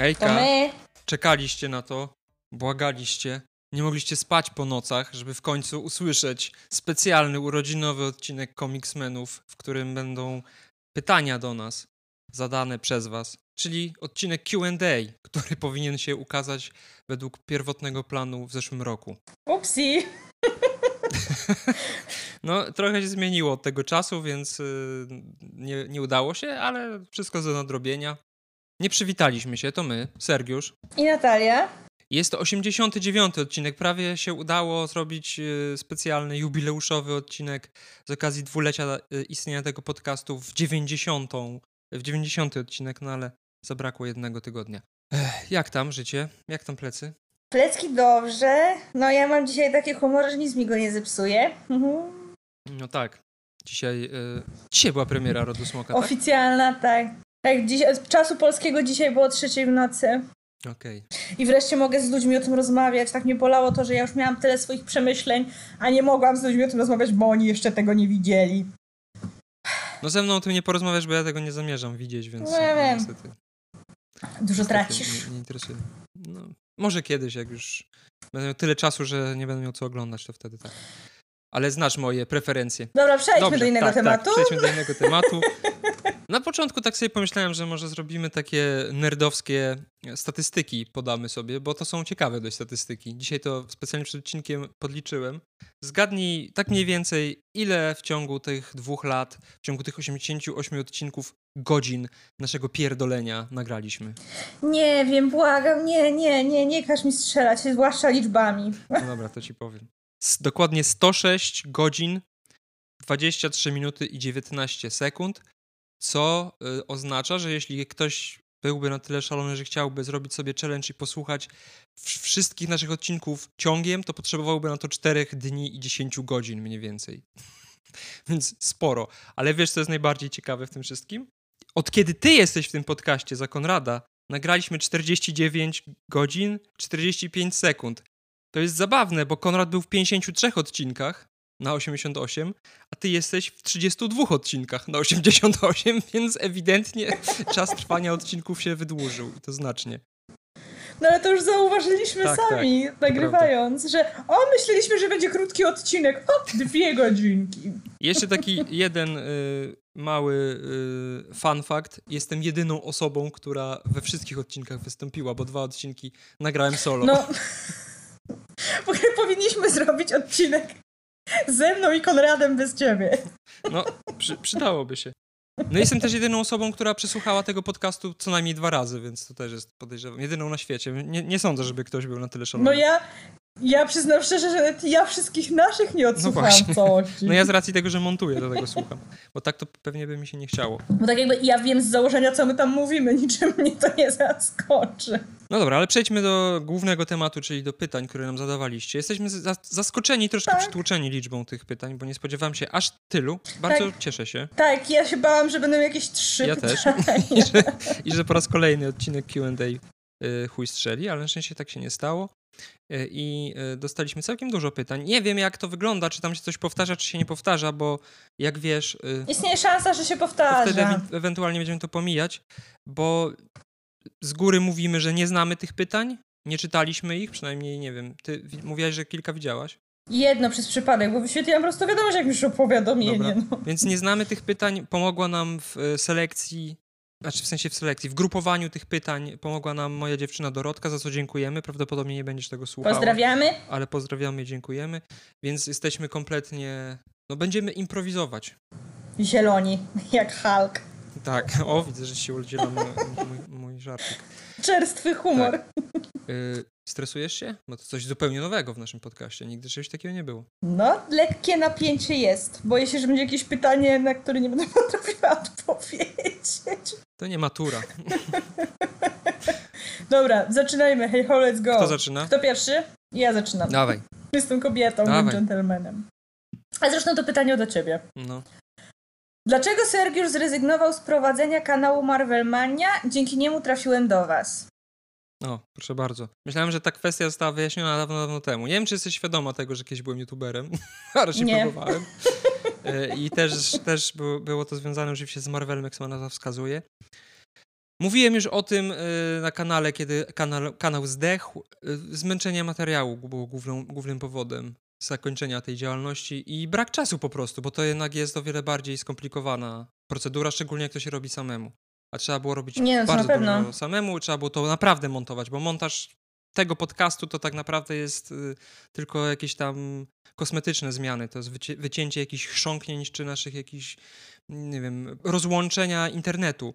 Hejka, To my. czekaliście na to, błagaliście, nie mogliście spać po nocach, żeby w końcu usłyszeć specjalny urodzinowy odcinek Comicsmenów, w którym będą pytania do nas zadane przez was, czyli odcinek Q&A, który powinien się ukazać według pierwotnego planu w zeszłym roku. Upsi. No, trochę się zmieniło od tego czasu, więc y, nie, nie udało się, ale wszystko do nadrobienia. Nie przywitaliśmy się, to my, Sergiusz. I Natalia. Jest to 89 odcinek. Prawie się udało zrobić y, specjalny, jubileuszowy odcinek z okazji dwulecia y, istnienia tego podcastu w 90. W 90 odcinek, no ale zabrakło jednego tygodnia. Ech, jak tam życie? Jak tam plecy? Plecki dobrze. No ja mam dzisiaj taki humor, że nic mi go nie zepsuje. Mhm. No tak. Dzisiaj, y, dzisiaj była premiera Rodu Smoka, tak? Oficjalna, tak. Tak, dziś, z czasu polskiego dzisiaj było trzeciej w nocy. Okej. I wreszcie mogę z ludźmi o tym rozmawiać. Tak mnie bolało to, że ja już miałam tyle swoich przemyśleń, a nie mogłam z ludźmi o tym rozmawiać, bo oni jeszcze tego nie widzieli. No ze mną o tym nie porozmawiasz, bo ja tego nie zamierzam widzieć, więc No ja wiem. niestety, Dużo niestety tracisz. Nie, nie interesuje. No, może kiedyś, jak już będę miał tyle czasu, że nie będę miał co oglądać, to wtedy tak. Ale znasz moje preferencje. Dobra, przejdźmy Dobrze, do innego tak, tematu. Tak, przejdźmy do innego tematu. Na początku tak sobie pomyślałem, że może zrobimy takie nerdowskie statystyki, podamy sobie, bo to są ciekawe dość statystyki. Dzisiaj to specjalnie przed odcinkiem podliczyłem. Zgadnij tak mniej więcej, ile w ciągu tych dwóch lat, w ciągu tych 88 odcinków, godzin naszego pierdolenia nagraliśmy. Nie wiem, błagam, nie, nie, nie, nie każ mi strzelać, zwłaszcza liczbami. No dobra, to ci powiem. Dokładnie 106 godzin, 23 minuty i 19 sekund, co y, oznacza, że jeśli ktoś byłby na tyle szalony, że chciałby zrobić sobie challenge i posłuchać wszystkich naszych odcinków ciągiem, to potrzebowałby na to 4 dni i 10 godzin mniej więcej. Więc sporo. Ale wiesz, co jest najbardziej ciekawe w tym wszystkim? Od kiedy ty jesteś w tym podcaście za Konrada, nagraliśmy 49 godzin, 45 sekund. To jest zabawne, bo Konrad był w 53 odcinkach na 88, a ty jesteś w 32 odcinkach na 88, więc ewidentnie czas trwania odcinków się wydłużył i to znacznie. No ale to już zauważyliśmy Tak, sami, nagrywając, że o, myśleliśmy, że będzie krótki odcinek. O, dwie godzinki. Jeszcze taki jeden y, mały y, fun fact. Jestem jedyną osobą, która we wszystkich odcinkach wystąpiła, bo dwa odcinki nagrałem solo. No. Powinniśmy zrobić odcinek ze mną i Konradem bez ciebie. No, przy, przydałoby się. No jestem też jedyną osobą, która przesłuchała tego podcastu co najmniej dwa razy, więc to też jest podejrzewam. Jedyną na świecie. Nie, nie sądzę, żeby ktoś był na tyle szalony. No ja, ja przyznam szczerze, że ja wszystkich naszych nie odsłuchałam No całości. No ja z racji tego, że montuję, do tego słucham. Bo tak to pewnie by mi się nie chciało. Bo tak jakby ja wiem z założenia, co my tam mówimy, niczym mnie to nie zaskoczy. No dobra, ale przejdźmy do głównego tematu, czyli do pytań, które nam zadawaliście. Jesteśmy za- zaskoczeni, troszkę Tak. przytłoczeni liczbą tych pytań, bo nie spodziewałem się aż tylu. Bardzo Tak. cieszę się. Tak, ja się bałam, że będą jakieś trzy Ja też. pytania. I że, I że po raz kolejny odcinek Q&A y, chuj strzeli, ale na szczęście tak się nie stało. Y, I y, dostaliśmy całkiem dużo pytań. Nie wiem, jak to wygląda, czy tam się coś powtarza, czy się nie powtarza, bo jak wiesz, y, Istnieje szansa, że się wtedy powtarza. ewi- ewentualnie będziemy to pomijać, bo z góry mówimy, że nie znamy tych pytań, nie czytaliśmy ich, przynajmniej nie wiem. Ty wi- mówiłaś, że kilka widziałaś. Jedno przez przypadek, bo wyświetliłam po prostu wiadomość, jak już o powiadomienie. No. Więc nie znamy tych pytań. Pomogła nam w e, selekcji, znaczy w sensie w selekcji, w grupowaniu tych pytań pomogła nam moja dziewczyna Dorotka, za co dziękujemy. Prawdopodobnie nie będziesz tego słuchała. Pozdrawiamy. Ale pozdrawiamy i dziękujemy. Więc jesteśmy kompletnie, no będziemy improwizować. Zieloni, jak Hulk. Tak, o widzę, że się udziela mój, mój, mój żartik. Czerstwy humor. Tak. Y, stresujesz się? Bo to coś zupełnie nowego w naszym podcaście. Nigdy czegoś takiego nie było. No, lekkie napięcie jest. Boję się, że będzie jakieś pytanie, na które nie będę potrafiła odpowiedzieć. To nie matura. Dobra, zaczynajmy. Hey ho, let's go. Kto zaczyna? Kto pierwszy? Ja zaczynam. Dawaj. Jestem kobietą, Dawaj. gentlemanem. A zresztą to pytanie do ciebie. No. Dlaczego Sergiusz zrezygnował z prowadzenia kanału Marvelmania? Dzięki niemu trafiłem do was. O, proszę bardzo. Myślałem, że ta kwestia została wyjaśniona dawno, dawno temu. Nie wiem, czy jesteś świadoma tego, że kiedyś byłem youtuberem, ale się próbowałem. E, I też, też było, to związane oczywiście z Marvelem, jak sama nazwa wskazuje. Mówiłem już o tym y, na kanale, kiedy kanał, kanał zdechł. Y, zmęczenie materiału było główną, głównym powodem zakończenia tej działalności i brak czasu po prostu, bo to jednak jest o wiele bardziej skomplikowana procedura, szczególnie jak to się robi samemu. A trzeba było robić Nie, no bardzo dużo samemu, trzeba było to naprawdę montować, bo montaż tego podcastu to tak naprawdę jest y, tylko jakieś tam kosmetyczne zmiany. To jest wycie- wycięcie jakichś chrząknięć czy naszych jakichś, nie wiem, rozłączenia internetu.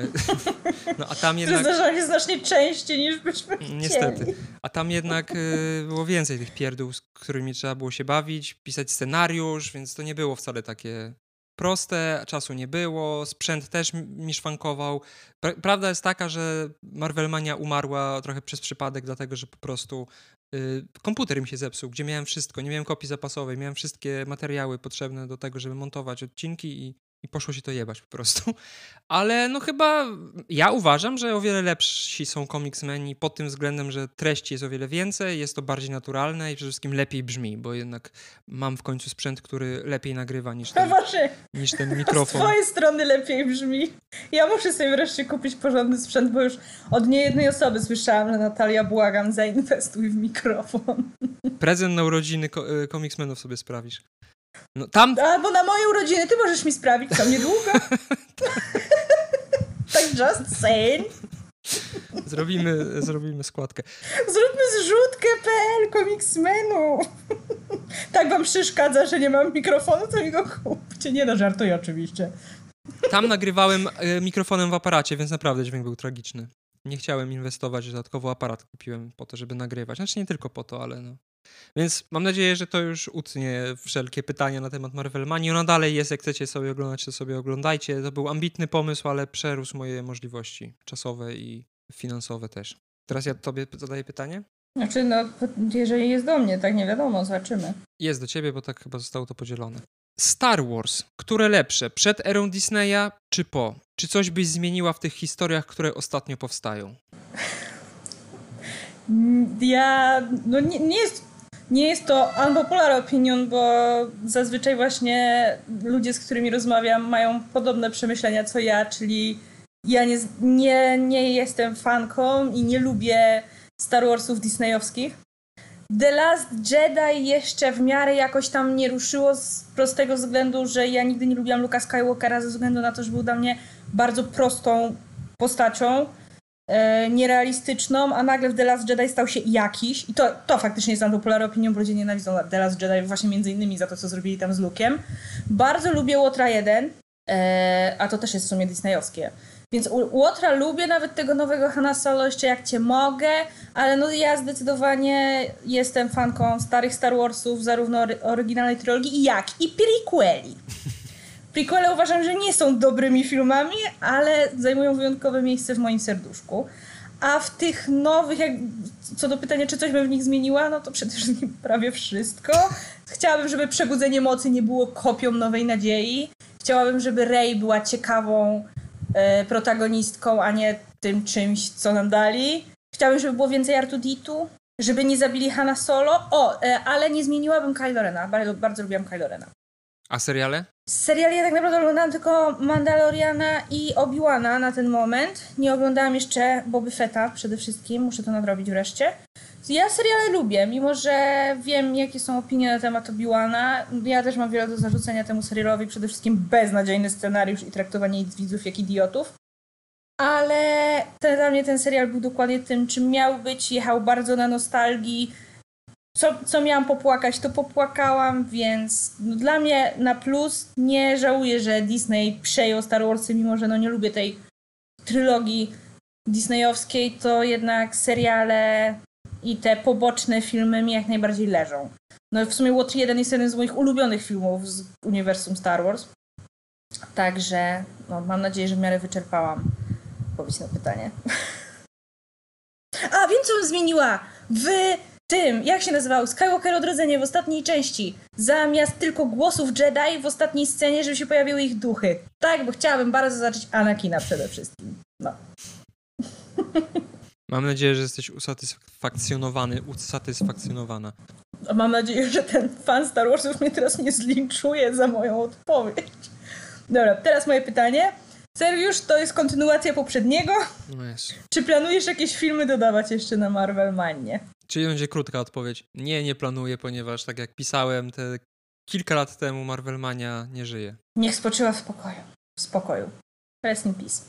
Y, No a tam jednak... zdarzają się znacznie częściej niż byśmy chcieli. Niestety. A tam jednak y, było więcej tych pierdół, z którymi trzeba było się bawić, pisać scenariusz, więc to nie było wcale takie proste, czasu nie było, sprzęt też mi szwankował. Pra- prawda jest taka, że Marvelmania umarła trochę przez przypadek, dlatego że po prostu y, komputer mi się zepsuł, gdzie miałem wszystko, nie miałem kopii zapasowej, miałem wszystkie materiały potrzebne do tego, żeby montować odcinki i, i poszło się to jebać po prostu. Ale no chyba ja uważam, że o wiele lepsi są Comicsmeni pod tym względem, że treści jest o wiele więcej, jest to bardziej naturalne i przede wszystkim lepiej brzmi, bo jednak mam w końcu sprzęt, który lepiej nagrywa niż ten, właśnie, niż ten z mikrofon. twojej strony lepiej brzmi. Ja muszę sobie wreszcie kupić porządny sprzęt, bo już od niejednej osoby słyszałam, że Natalia, błagam, zainwestuj w mikrofon. Prezent na urodziny ko- y, Comicsmenów sobie sprawisz. No tam Albo na moje urodziny ty możesz mi sprawić, to niedługo. tak just saying. zrobimy, zrobimy składkę. Zróbmy zrzutkę.pl komiksmenu. tak wam przeszkadza, że nie mam mikrofonu, to mi go kupcie. Nie no, żartuję oczywiście. Tam nagrywałem y, mikrofonem w aparacie, więc naprawdę dźwięk był tragiczny. Nie chciałem inwestować, dodatkowo aparat kupiłem po to, żeby nagrywać. Znaczy nie tylko po to, ale no. Więc mam nadzieję, że to już utnie wszelkie pytania na temat Marvelmanii. Ona dalej jest, jak chcecie sobie oglądać, to sobie oglądajcie. To był ambitny pomysł, ale przerósł moje możliwości czasowe i finansowe też. Teraz ja tobie zadaję pytanie? Znaczy, no, jeżeli jest do mnie, tak nie wiadomo, zobaczymy. Jest do ciebie, bo tak chyba zostało to podzielone. Star Wars, które lepsze, przed erą Disneya czy po? Czy coś byś zmieniła w tych historiach, które ostatnio powstają? Ja, no nie, nie jest, nie jest to unpopular opinion, bo zazwyczaj właśnie ludzie, z którymi rozmawiam, mają podobne przemyślenia co ja, czyli ja nie, nie, nie jestem fanką i nie lubię Star Warsów disneyowskich. The Last Jedi jeszcze w miarę jakoś tam nie ruszyło z prostego względu, że ja nigdy nie lubiłam Luka Skywalkera ze względu na to, że był dla mnie bardzo prostą postacią nierealistyczną, a nagle w The Last Jedi stał się jakiś. I to, to faktycznie jest unpopular opinion, bo ludzie nienawidzą The Last Jedi właśnie między innymi za to, co zrobili tam z Luke'em. Bardzo lubię Łotra 1, e, a to też jest w sumie disneyowskie. Więc Łotra lubię nawet tego nowego Hanna Solo jeszcze jak cię mogę, ale no ja zdecydowanie jestem fanką starych Star Warsów, zarówno ory oryginalnej trylogii, jak i prequeli. Prequele uważam, że nie są dobrymi filmami, ale zajmują wyjątkowe miejsce w moim serduszku. A w tych nowych, jak, co do pytania, czy coś bym w nich zmieniła, no to przede wszystkim prawie wszystko. Chciałabym, żeby Przebudzenie Mocy nie było kopią Nowej Nadziei. Chciałabym, żeby Rey była ciekawą e, protagonistką, a nie tym czymś, co nam dali. Chciałabym, żeby było więcej Artuditu, żeby nie zabili Hanna Solo. O, e, ale nie zmieniłabym Kylo Rena. Bardzo, bardzo lubiłam Kylo Rena. A seriale? Seriali ja tak naprawdę oglądałam tylko Mandaloriana i Obi-Wana na ten moment. Nie oglądałam jeszcze Boby Fetta przede wszystkim, muszę to nadrobić wreszcie. Ja seriale lubię, mimo że wiem jakie są opinie na temat Obi-Wana. Ja też mam wiele do zarzucenia temu serialowi, przede wszystkim beznadziejny scenariusz i traktowanie widzów jak idiotów. Ale ten, dla mnie ten serial był dokładnie tym, czym miał być. Jechał bardzo na nostalgii. Co, co miałam popłakać, to popłakałam, więc no, dla mnie na plus nie żałuję, że Disney przejął Star Warsy, mimo że no nie lubię tej trylogii disneyowskiej, to jednak seriale i te poboczne filmy mi jak najbardziej leżą. No w sumie Water 1 jest jeden z moich ulubionych filmów z uniwersum Star Wars. Także no, mam nadzieję, że w miarę wyczerpałam odpowiedź na pytanie. A, wiem co bym zmieniła! W tym, jak się nazywał, Skywalker Odrodzenie w ostatniej części. Zamiast tylko głosów Jedi w ostatniej scenie, żeby się pojawiły ich duchy. Tak, bo chciałabym bardzo zobaczyć Anakina przede wszystkim. No. Mam nadzieję, że jesteś usatysfakcjonowany, usatysfakcjonowana. A Mam nadzieję, że ten fan Star Warsów mnie teraz nie zlinczuje za moją odpowiedź. Dobra, teraz moje pytanie. Sergiusz, to jest kontynuacja poprzedniego. No jest. Czy planujesz jakieś filmy dodawać jeszcze na Marvel Manie? Czyli będzie krótka odpowiedź. Nie, nie planuję, ponieważ tak jak pisałem te kilka lat temu Marvelmania nie żyje. Niech spoczywa w spokoju. W spokoju. Rest in peace.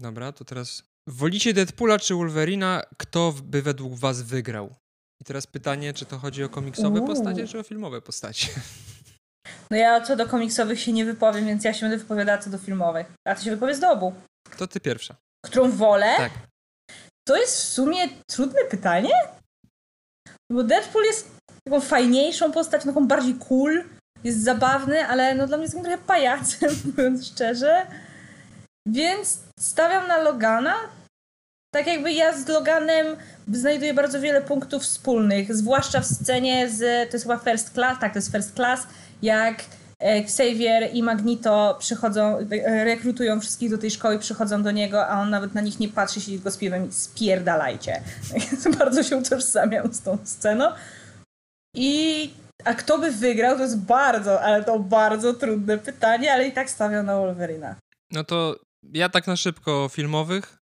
Dobra, to teraz wolicie Deadpoola czy Wolverina? Kto by według was wygrał? I teraz pytanie, czy to chodzi o komiksowe Uuu. postacie, czy o filmowe postacie? No ja co do komiksowych się nie wypowiem, więc ja się będę wypowiadała co do filmowych. A ty się wypowiedz do obu. To ty pierwsza. Którą wolę? Tak. To jest w sumie trudne pytanie. Bo Deadpool jest taką fajniejszą postacią, taką bardziej cool. Jest zabawny, ale no dla mnie jest trochę pajacem, mówiąc szczerze. Więc stawiam na Logana. Tak jakby ja z Loganem znajduję bardzo wiele punktów wspólnych, zwłaszcza w scenie z, to jest chyba First Class, tak, to jest First Class, jak Xavier i Magneto przychodzą, e, rekrutują wszystkich do tej szkoły, przychodzą do niego, a on nawet na nich nie patrzy, siedzi go z piwem i spierdalajcie. bardzo się utożsamiam z tą sceną. I a kto by wygrał, to jest bardzo, ale to bardzo trudne pytanie, ale i tak stawiam na Wolverina. No to ja tak na szybko filmowych.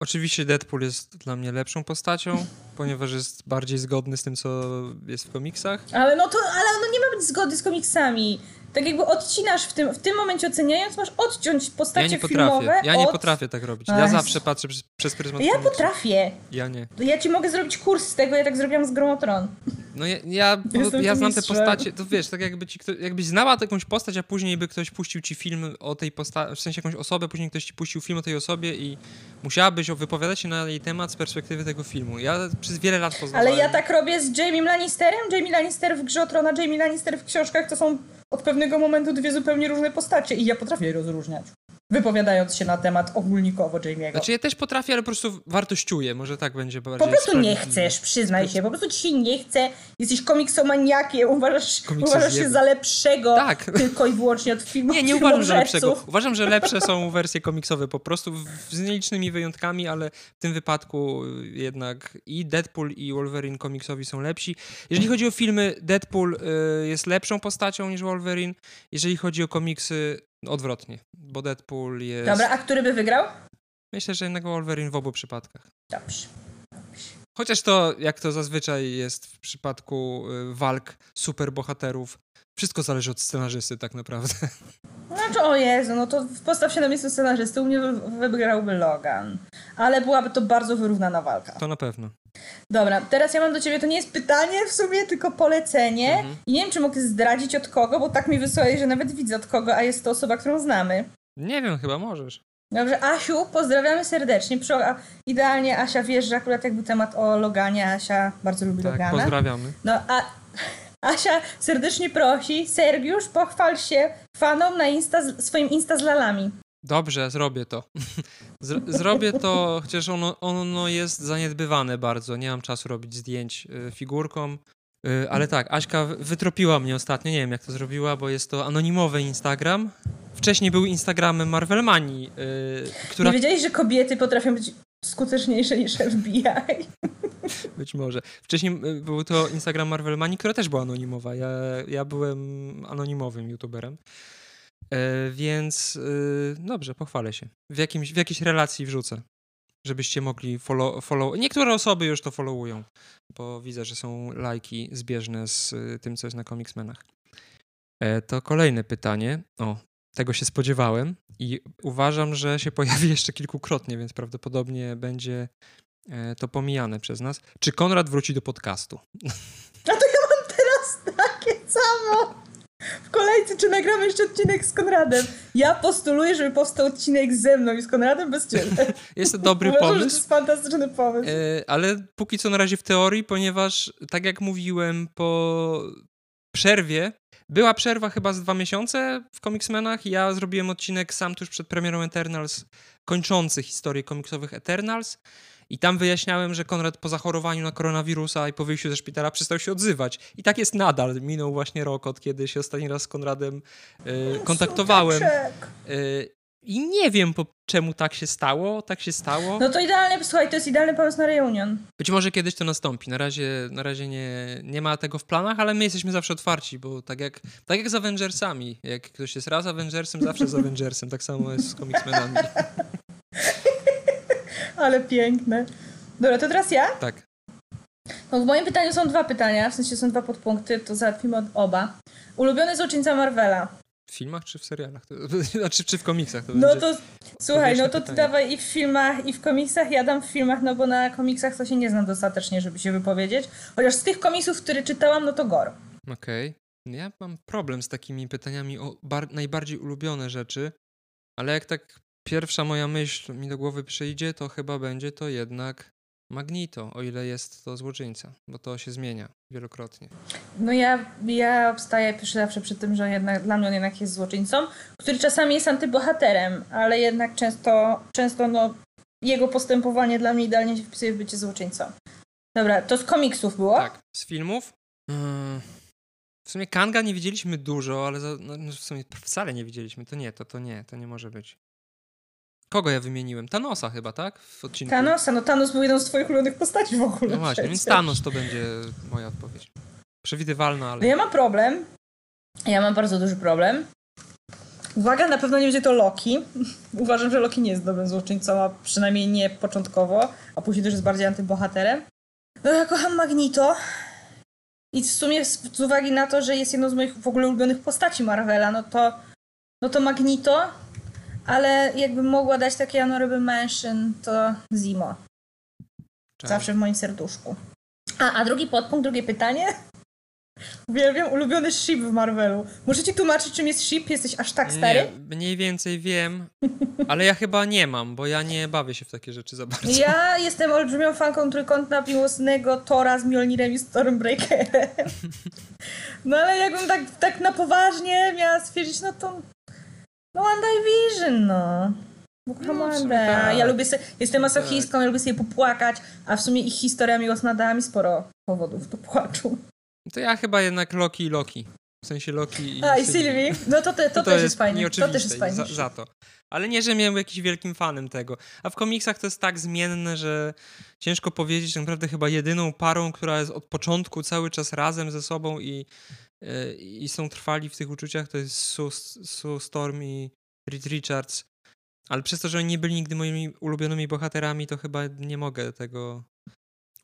Oczywiście Deadpool jest dla mnie lepszą postacią, ponieważ jest bardziej zgodny z tym, co jest w komiksach. Ale no to, ale ono nie ma być zgodny z komiksami. Tak jakby odcinasz w tym, w tym momencie oceniając, masz odciąć postacie Ja nie potrafię. filmowe Ja nie od... potrafię tak robić. Ja zawsze patrzę przez, przez pryzmat Ja komiksu. potrafię. Ja nie. Ja ci mogę zrobić kurs z tego, ja tak zrobiłam z Gromotron. No ja, ja, ja znam te mistrzem. postacie, to wiesz, tak jakby ci, jakbyś znała jakąś postać, a później by ktoś puścił ci film o tej postaci, w sensie jakąś osobę, później ktoś ci puścił film o tej osobie i musiałabyś wypowiadać się na jej temat z perspektywy tego filmu. Ja przez wiele lat poznałem... Ale ja tak robię z Jamie Lannisterem. Jamie Lannister w Grze o Trona, Jamie Lannister w książkach to są od pewnego momentu dwie zupełnie różne postacie i ja potrafię je rozróżniać. Wypowiadając się na temat ogólnikowo Jamie'ego. Znaczy ja też potrafię, ale po prostu wartościuję, może tak będzie bardziej Po prostu nie chcesz, przyznaj się. Po prostu ci się nie chce. Jesteś komiksomaniakiem, uważasz, uważasz się za lepszego Tak. tylko i wyłącznie od filmów Nie, nie uważam, że lepszego. Uważam, że lepsze są wersje komiksowe po prostu, z nielicznymi wyjątkami, ale w tym wypadku y, jednak i Deadpool i Wolverine komiksowi są lepsi. Jeżeli chodzi o filmy, Deadpool y, jest lepszą postacią niż Wolverine. Jeżeli chodzi o komiksy, odwrotnie, bo Deadpool jest... Dobra, a który by wygrał? Myślę, że jednak Wolverine w obu przypadkach. Dobrze. Chociaż to, jak to zazwyczaj jest w przypadku y, walk superbohaterów, wszystko zależy od scenarzysty tak naprawdę. Znaczy, o Jezu, no to postaw się na miejsce scenarzysty, u mnie wy- wygrałby Logan. Ale byłaby to bardzo wyrównana walka. To na pewno. Dobra, teraz ja mam do ciebie, to nie jest pytanie w sumie, tylko polecenie. Mhm. I nie wiem, czy mogę zdradzić od kogo, bo tak mi wysłałeś, że nawet widzę od kogo, a jest to osoba, którą znamy. Nie wiem, chyba możesz. Dobrze, Asiu, pozdrawiamy serdecznie. Przy, idealnie Asia wiesz, że akurat jak był temat o Loganie, Asia bardzo lubi Tak, Logana. pozdrawiamy. No a Asia serdecznie prosi, Sergiusz, pochwal się fanom na Insta, swoim Insta z lalami. Dobrze, zrobię to. Zr- zrobię to, chociaż ono, ono jest zaniedbywane bardzo. Nie mam czasu robić zdjęć y, figurką. Y, ale tak, Aśka wytropiła mnie ostatnio. Nie wiem, jak to zrobiła, bo jest to anonimowy Instagram. Wcześniej był Instagramem Marvelmanii, y, która Nie wiedziałeś, że kobiety potrafią być skuteczniejsze niż FBI? Być może. Wcześniej y, był to Instagram Marvelmanii, która też była anonimowa. Ja, ja byłem anonimowym youtuberem. E, więc y, dobrze, pochwalę się. W, jakimś, w jakiejś relacji wrzucę, żebyście mogli follow, follow. Niektóre osoby już to followują, bo widzę, że są lajki zbieżne z y, tym, co jest na Comicsmenach. E, to kolejne pytanie. O, tego się spodziewałem i uważam, że się pojawi jeszcze kilkukrotnie, więc prawdopodobnie będzie e, to pomijane przez nas. Czy Konrad wróci do podcastu? A to ja mam teraz takie samo. W kolejce, czy nagramy jeszcze odcinek z Konradem? Ja postuluję, żeby powstał odcinek ze mną i z Konradem bez ciebie. Jest to dobry Uważam, że to pomysł. jest fantastyczny pomysł. E, ale póki co na razie w teorii, ponieważ tak jak mówiłem po przerwie, była przerwa chyba z dwa miesiące w Comicsmenach. Ja zrobiłem odcinek sam tuż przed premierą Eternals, kończący historię komiksowych Eternals. I tam wyjaśniałem, że Konrad po zachorowaniu na koronawirusa i po wyjściu ze szpitala przestał się odzywać. I tak jest nadal. Minął właśnie rok, od kiedy się ostatni raz z Konradem e, kontaktowałem. Y, I nie wiem, po czemu tak się stało, tak się stało. No to idealnie, słuchaj, to jest idealny pomysł na reunion. Być może kiedyś to nastąpi. Na razie, na razie nie, nie ma tego w planach, ale my jesteśmy zawsze otwarci, bo tak jak, tak jak z Avengersami. Jak ktoś jest raz Avengersem, zawsze z Avengersem. Tak samo jest z Comicsmenami. ale piękne. Dobra, to teraz ja? Tak. No w moim pytaniu są dwa pytania, w sensie są dwa podpunkty, to załatwimy od oba. Ulubiony złoczyńca Marvela. W filmach czy w serialach? To, znaczy, czy w komiksach? To no to słuchaj, no to ty pytanie. dawaj i w filmach, i w komiksach. Ja dam w filmach, no bo na komiksach to się nie znam dostatecznie, żeby się wypowiedzieć. Chociaż z tych komiksów, które czytałam, no to Gor. Okej. Ja mam problem z takimi pytaniami o bar- najbardziej ulubione rzeczy, ale jak tak pierwsza moja myśl mi do głowy przyjdzie, to chyba będzie to jednak Magnito, o ile jest to złoczyńca, bo to się zmienia wielokrotnie. No ja, ja obstaję zawsze przy tym, że jednak, dla mnie on jednak jest złoczyńcą, który czasami jest antybohaterem, ale jednak często, często no, jego postępowanie dla mnie idealnie się wpisuje w bycie złoczyńcą. Dobra, to z komiksów było? Tak, z filmów? Yy, w sumie Kanga nie widzieliśmy dużo, ale za, no w sumie wcale nie widzieliśmy. To nie, to, to nie, to nie może być. Kogo ja wymieniłem? Thanosa chyba, tak? W odcinku. Thanosa, no Thanos był jedną z twoich ulubionych postaci w ogóle. No właśnie, więc przecież. Thanos to będzie moja odpowiedź. Przewidywalna, No ale... ja mam problem. Ja mam bardzo duży problem. Uwaga, na pewno nie będzie to Loki. Uważam, że Loki nie jest dobrym złoczyńcą, a przynajmniej nie początkowo, a później też jest bardziej antybohaterem. No ja kocham Magnito. I w sumie z, z uwagi na to, że jest jedną z moich w ogóle ulubionych postaci Marvela, no to, no to Magnito, ale jakbym mogła dać taki honorable mention, to Zimo. Czemu? Zawsze w moim serduszku. A, a drugi podpunkt, drugie pytanie. Uwielbiam ulubiony ship w Marvelu. Muszę ci tłumaczyć, czym jest ship? Jesteś aż tak stary? Nie, mniej więcej wiem, ale ja chyba nie mam, bo ja nie bawię się w takie rzeczy za bardzo. Ja jestem olbrzymią fanką trójkątna miłosnego Tora z Mjolnirem i Stormbreakerem. No ale jakbym tak, tak na poważnie miała stwierdzić, no to... No no. Bo kocham No, sumie Wanda. tak. Ja lubię sobie, jestem masochistką, ja lubię sobie popłakać, a w sumie ich historia miłosna dała mi sporo powodów do płaczu. To ja chyba jednak Loki i Loki. W sensie Loki i A, i Sylwii. No to, te, to, też jest fajne. To nieoczywiste też jest i fajne. Za, za to. Ale nie, że miałem jakiś wielkim fanem tego. A w komiksach to jest tak zmienne, że ciężko powiedzieć. Naprawdę chyba jedyną parą, która jest od początku cały czas razem ze sobą i, yy, i są trwali w tych uczuciach, to jest Sue, Sue Storm i Reed Richards. Ale przez to, że oni nie byli nigdy moimi ulubionymi bohaterami, to chyba nie mogę tego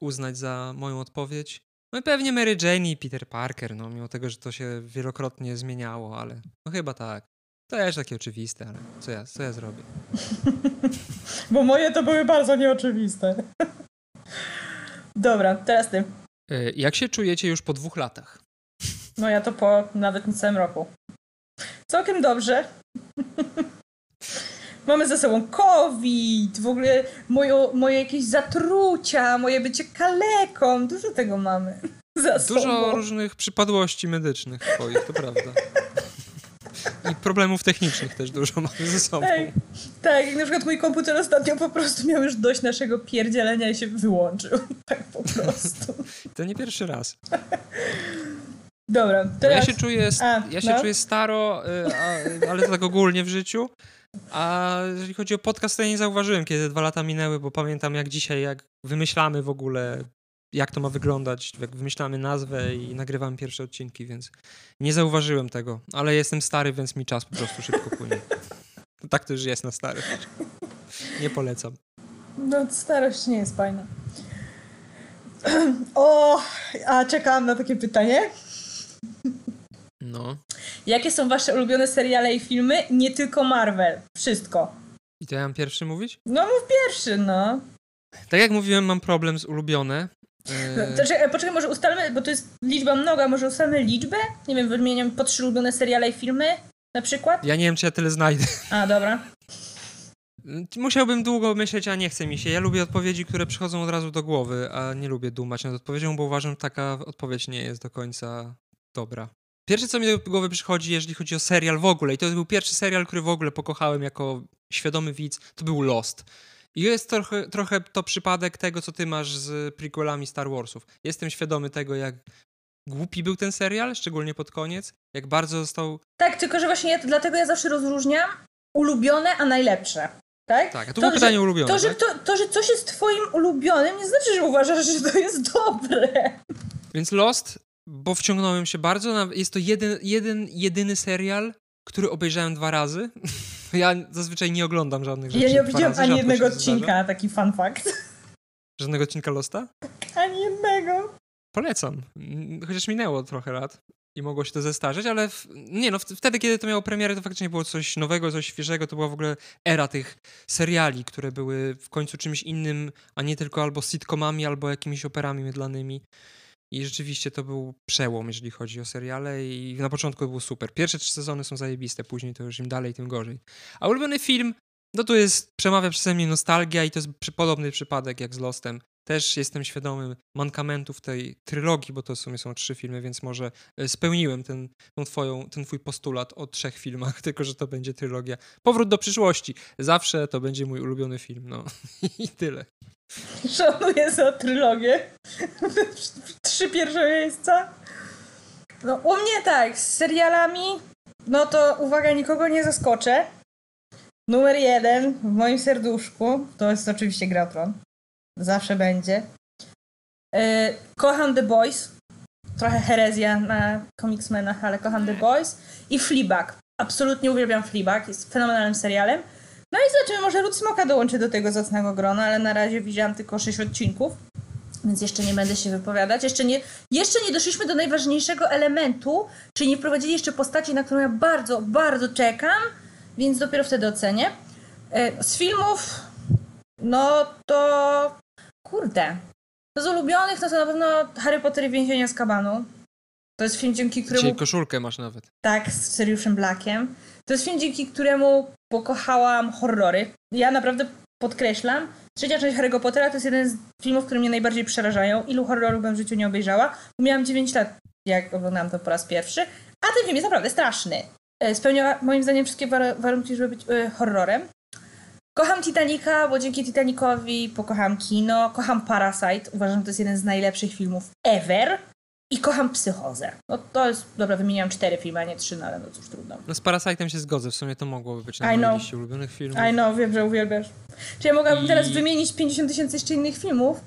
uznać za moją odpowiedź. No i pewnie Mary Jane i Peter Parker, no mimo tego, że to się wielokrotnie zmieniało, ale no chyba tak. To też takie oczywiste, ale co ja, co ja zrobię? Bo moje to były bardzo nieoczywiste. Dobra, teraz ty. E, Jak się czujecie już po dwóch latach? No ja to po nawet niecałym roku. Całkiem dobrze. Mamy ze sobą COVID, w ogóle moje, moje jakieś zatrucia, moje bycie kaleką. Dużo tego mamy za Dużo sobą. różnych przypadłości medycznych twoich, to prawda. I problemów technicznych też dużo mamy ze sobą. Ej, tak, jak na przykład mój komputer ostatnio po prostu miał już dość naszego pierdzielenia i się wyłączył. Tak po prostu. To nie pierwszy raz. Dobra, teraz... ja się czuję, A, ja się no. czuję staro, y, a, ale to tak ogólnie w życiu. A jeżeli chodzi o podcast, to ja nie zauważyłem, kiedy dwa lata minęły, bo pamiętam jak dzisiaj, jak wymyślamy w ogóle, jak to ma wyglądać, jak wymyślamy nazwę i nagrywamy pierwsze odcinki, więc nie zauważyłem tego. Ale jestem stary, więc mi czas po prostu szybko płynie. Tak to już jest na stary. Nie polecam. No, starość nie jest fajna. O, a czekałam na takie pytanie. No. Jakie są wasze ulubione seriale i filmy? Nie tylko Marvel. Wszystko. I to ja mam pierwszy mówić? No mów pierwszy, no. Tak jak mówiłem, mam problem z ulubione. Czekaj, poczekaj, może ustalmy, bo to jest liczba mnoga, może ustalmy liczbę? Nie wiem, wymieniam po trzy ulubione seriale i filmy na przykład? Ja nie wiem, czy ja tyle znajdę. A, dobra. Musiałbym długo myśleć, a nie chce mi się. Ja lubię odpowiedzi, które przychodzą od razu do głowy, a nie lubię dumać nad odpowiedzią, bo uważam, że taka odpowiedź nie jest do końca dobra. Pierwsze, co mi do głowy przychodzi, jeżeli chodzi o serial w ogóle, i to był pierwszy serial, który w ogóle pokochałem jako świadomy widz, to był Lost. I jest trochę, trochę to przypadek tego, co ty masz z prequelami Star Warsów. Jestem świadomy tego, jak głupi był ten serial, szczególnie pod koniec, jak bardzo został Tak, tylko że właśnie ja, dlatego ja zawsze rozróżniam ulubione, a najlepsze. Tak? Tak, a to było pytanie że, ulubione. To że, tak? to, to, że coś jest twoim ulubionym, nie znaczy, że uważasz, że to jest dobre. Więc Lost, bo wciągnąłem się bardzo. Jest to jeden, jeden jedyny serial, który obejrzałem dwa razy. Ja zazwyczaj nie oglądam żadnych rzeczy. Ja nie widziałam razy, ani jednego odcinka, zdarza. taki fun fact. Żadnego odcinka Losta? Ani jednego. Polecam. Mm, Chociaż minęło trochę lat i mogło się to zestarzeć, ale w, nie no, wtedy, kiedy to miało premierę, to faktycznie było coś nowego, coś świeżego. To była w ogóle era tych seriali, które były w końcu czymś innym, a nie tylko albo sitcomami, albo jakimiś operami mydlanymi. I rzeczywiście to był przełom, jeżeli chodzi o seriale i na początku było super. Pierwsze trzy sezony są zajebiste, później to już im dalej, tym gorzej. A ulubiony film, no to jest, przemawia przeze mnie nostalgia i to jest podobny przypadek jak z Lostem. Też jestem świadomym mankamentów tej trylogii, bo to w sumie są trzy filmy, więc może e, spełniłem ten, tą twoją, ten twój postulat o trzech filmach, tylko że to będzie trylogia. Powrót do przyszłości. Zawsze to będzie mój ulubiony film, no i tyle. Szanuję za trylogię. Trzy pierwsze miejsca. No, u mnie tak, z serialami, no to uwaga, nikogo nie zaskoczę. Numer jeden w moim serduszku to jest oczywiście Gra o Tron. Zawsze będzie. E, kocham The Boys. Trochę herezja na komiksmenach, ale kocham The Boys. I Fleabag. Absolutnie uwielbiam Fleabag. Jest fenomenalnym serialem. No i zobaczymy, może Lud Smoka dołączy do tego zacnego grona, ale na razie widziałam tylko 6 odcinków, więc jeszcze nie będę się wypowiadać. Jeszcze nie, jeszcze nie doszliśmy do najważniejszego elementu, czyli nie wprowadzili jeszcze postaci, na którą ja bardzo, bardzo czekam, więc dopiero wtedy ocenię. E, Z filmów, no to kurde. No z ulubionych, no to na pewno Harry Potter i Więzienia z Kabanu. To jest film, dzięki któremu... Dzisiaj koszulkę masz nawet. Tak, z Seriuszem Blackiem. To jest film, dzięki któremu pokochałam horrory. Ja naprawdę podkreślam, trzecia część Harry'ego Pottera to jest jeden z filmów, które mnie najbardziej przerażają. Ilu horrorów bym w życiu nie obejrzała? Miałam 9 lat, jak oglądałam to po raz pierwszy. A ten film jest naprawdę straszny. E, Spełnia moim zdaniem wszystkie war- warunki, żeby być e, horrorem. Kocham Titanica, bo dzięki Titanicowi pokocham kino. Kocham Parasite. Uważam, że to jest jeden z najlepszych filmów ever. I kocham Psychozę. No to jest, dobra, wymieniam cztery filmy, a nie trzy, no ale no cóż, trudno. No z Parasite'em się zgodzę, w sumie to mogłoby być na mojej liście ulubionych filmów. I know, wiem, że uwielbiasz. Czy ja mogłabym I- teraz wymienić 50 tysięcy jeszcze innych filmów,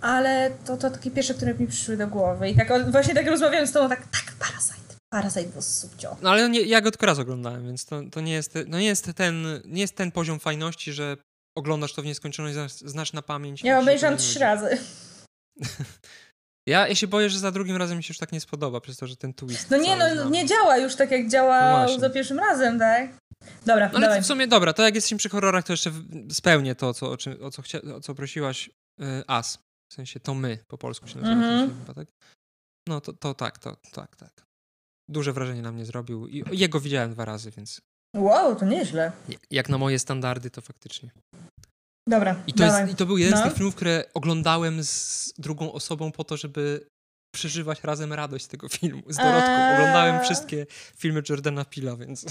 ale to, to takie pierwsze, które mi przyszły do głowy. I tak właśnie tak rozmawiałem z tobą, tak, tak, Parasite. Parasite was subcio. No ale nie, ja go tylko raz oglądałem, więc to, to nie, jest, no nie, jest ten, nie jest ten poziom fajności, że oglądasz to w nieskończoność, znasz, znasz na pamięć. Ja obejrzałam trzy razy. Ja, ja się boję, że za drugim razem mi się już tak nie spodoba, przez to, że ten twist No nie, no znam. nie działa już tak, jak działa No za pierwszym razem, tak? Dobra, No ale dawaj. w sumie dobra, to jak jesteśmy przy horrorach, to jeszcze spełnię to, co, o, czym, o, co, chcia, o co prosiłaś. Y, As. W sensie to my po polsku się nazywa. Film chyba, tak? No to, to tak, to tak, tak. Duże wrażenie na mnie zrobił i jego widziałem dwa razy, więc Wow, to nieźle. jak na moje standardy, to faktycznie. Dobra, I to, jest, i to był jeden z No. tych filmów, które oglądałem z drugą osobą po to, żeby przeżywać razem radość z tego filmu. Z Dorotką. Eee. Oglądałem wszystkie filmy Jordana Pila, więc...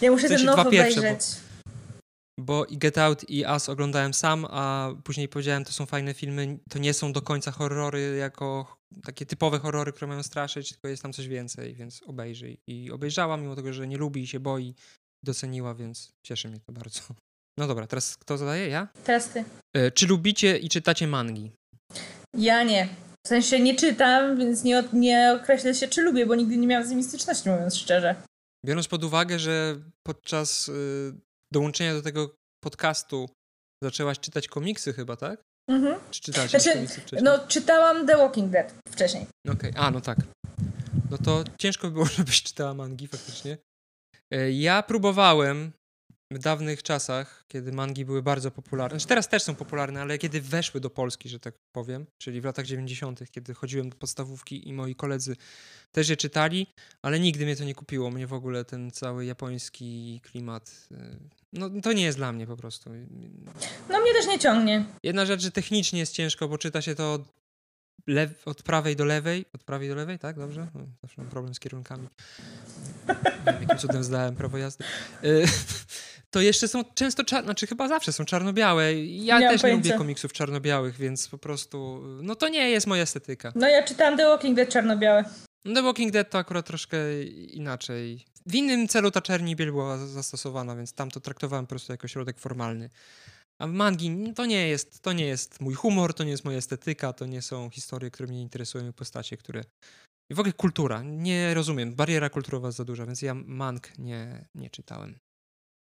Ja muszę w sensie ten nowy pierwsze, bo- obejrzeć. Bo i Get Out i Us oglądałem sam, a później powiedziałem, to są fajne filmy, to nie są do końca horrory jako takie typowe horrory, które mają straszyć, tylko jest tam coś więcej, więc obejrzyj. I obejrzała, mimo tego, że nie lubi i się boi, doceniła, więc cieszy mnie to bardzo. No dobra, teraz kto zadaje? Ja? Teraz ty. E, Czy lubicie i czytacie mangi? Ja nie. W sensie nie czytam, więc nie, nie określę się, czy lubię, bo nigdy nie miałam z nimi styczności, mówiąc szczerze. Biorąc pod uwagę, że podczas y, dołączenia do tego podcastu zaczęłaś czytać komiksy chyba, tak? Mhm. Czy czytacie Znaczy, komiksy wcześniej? No, czytałam The Walking Dead wcześniej. Okej, a no tak. No to ciężko by było, żebyś czytała mangi faktycznie. E, Ja próbowałem w dawnych czasach, kiedy mangi były bardzo popularne, znaczy teraz też są popularne, ale kiedy weszły do Polski, że tak powiem, czyli w latach 90., kiedy chodziłem do podstawówki i moi koledzy też je czytali, ale nigdy mnie to nie kupiło. Mnie w ogóle ten cały japoński klimat, e, no to nie jest dla mnie po prostu. No mnie też nie ciągnie. Jedna rzecz, że technicznie jest ciężko, bo czyta się to od, lew, od prawej do lewej. Od prawej do lewej, tak? Dobrze? No, zawsze mam problem z kierunkami. Nie wiem, jakim cudem zdałem prawo jazdy. Y, To jeszcze są często, czar- znaczy chyba zawsze są czarno-białe. Ja Nie mam też nie lubię komiksów czarno-białych, więc po prostu, no to nie jest moja estetyka. No ja czytałam The Walking Dead czarno-białe. No The Walking Dead to akurat troszkę inaczej. W innym celu ta czerni biel była zastosowana, więc tam to traktowałem po prostu jako środek formalny. A mangi to nie jest, to nie jest mój humor, to nie jest moja estetyka, to nie są historie, które mnie interesują, postacie, które... I w ogóle kultura. Nie rozumiem. Bariera kulturowa jest za duża, więc ja mang nie, nie czytałem.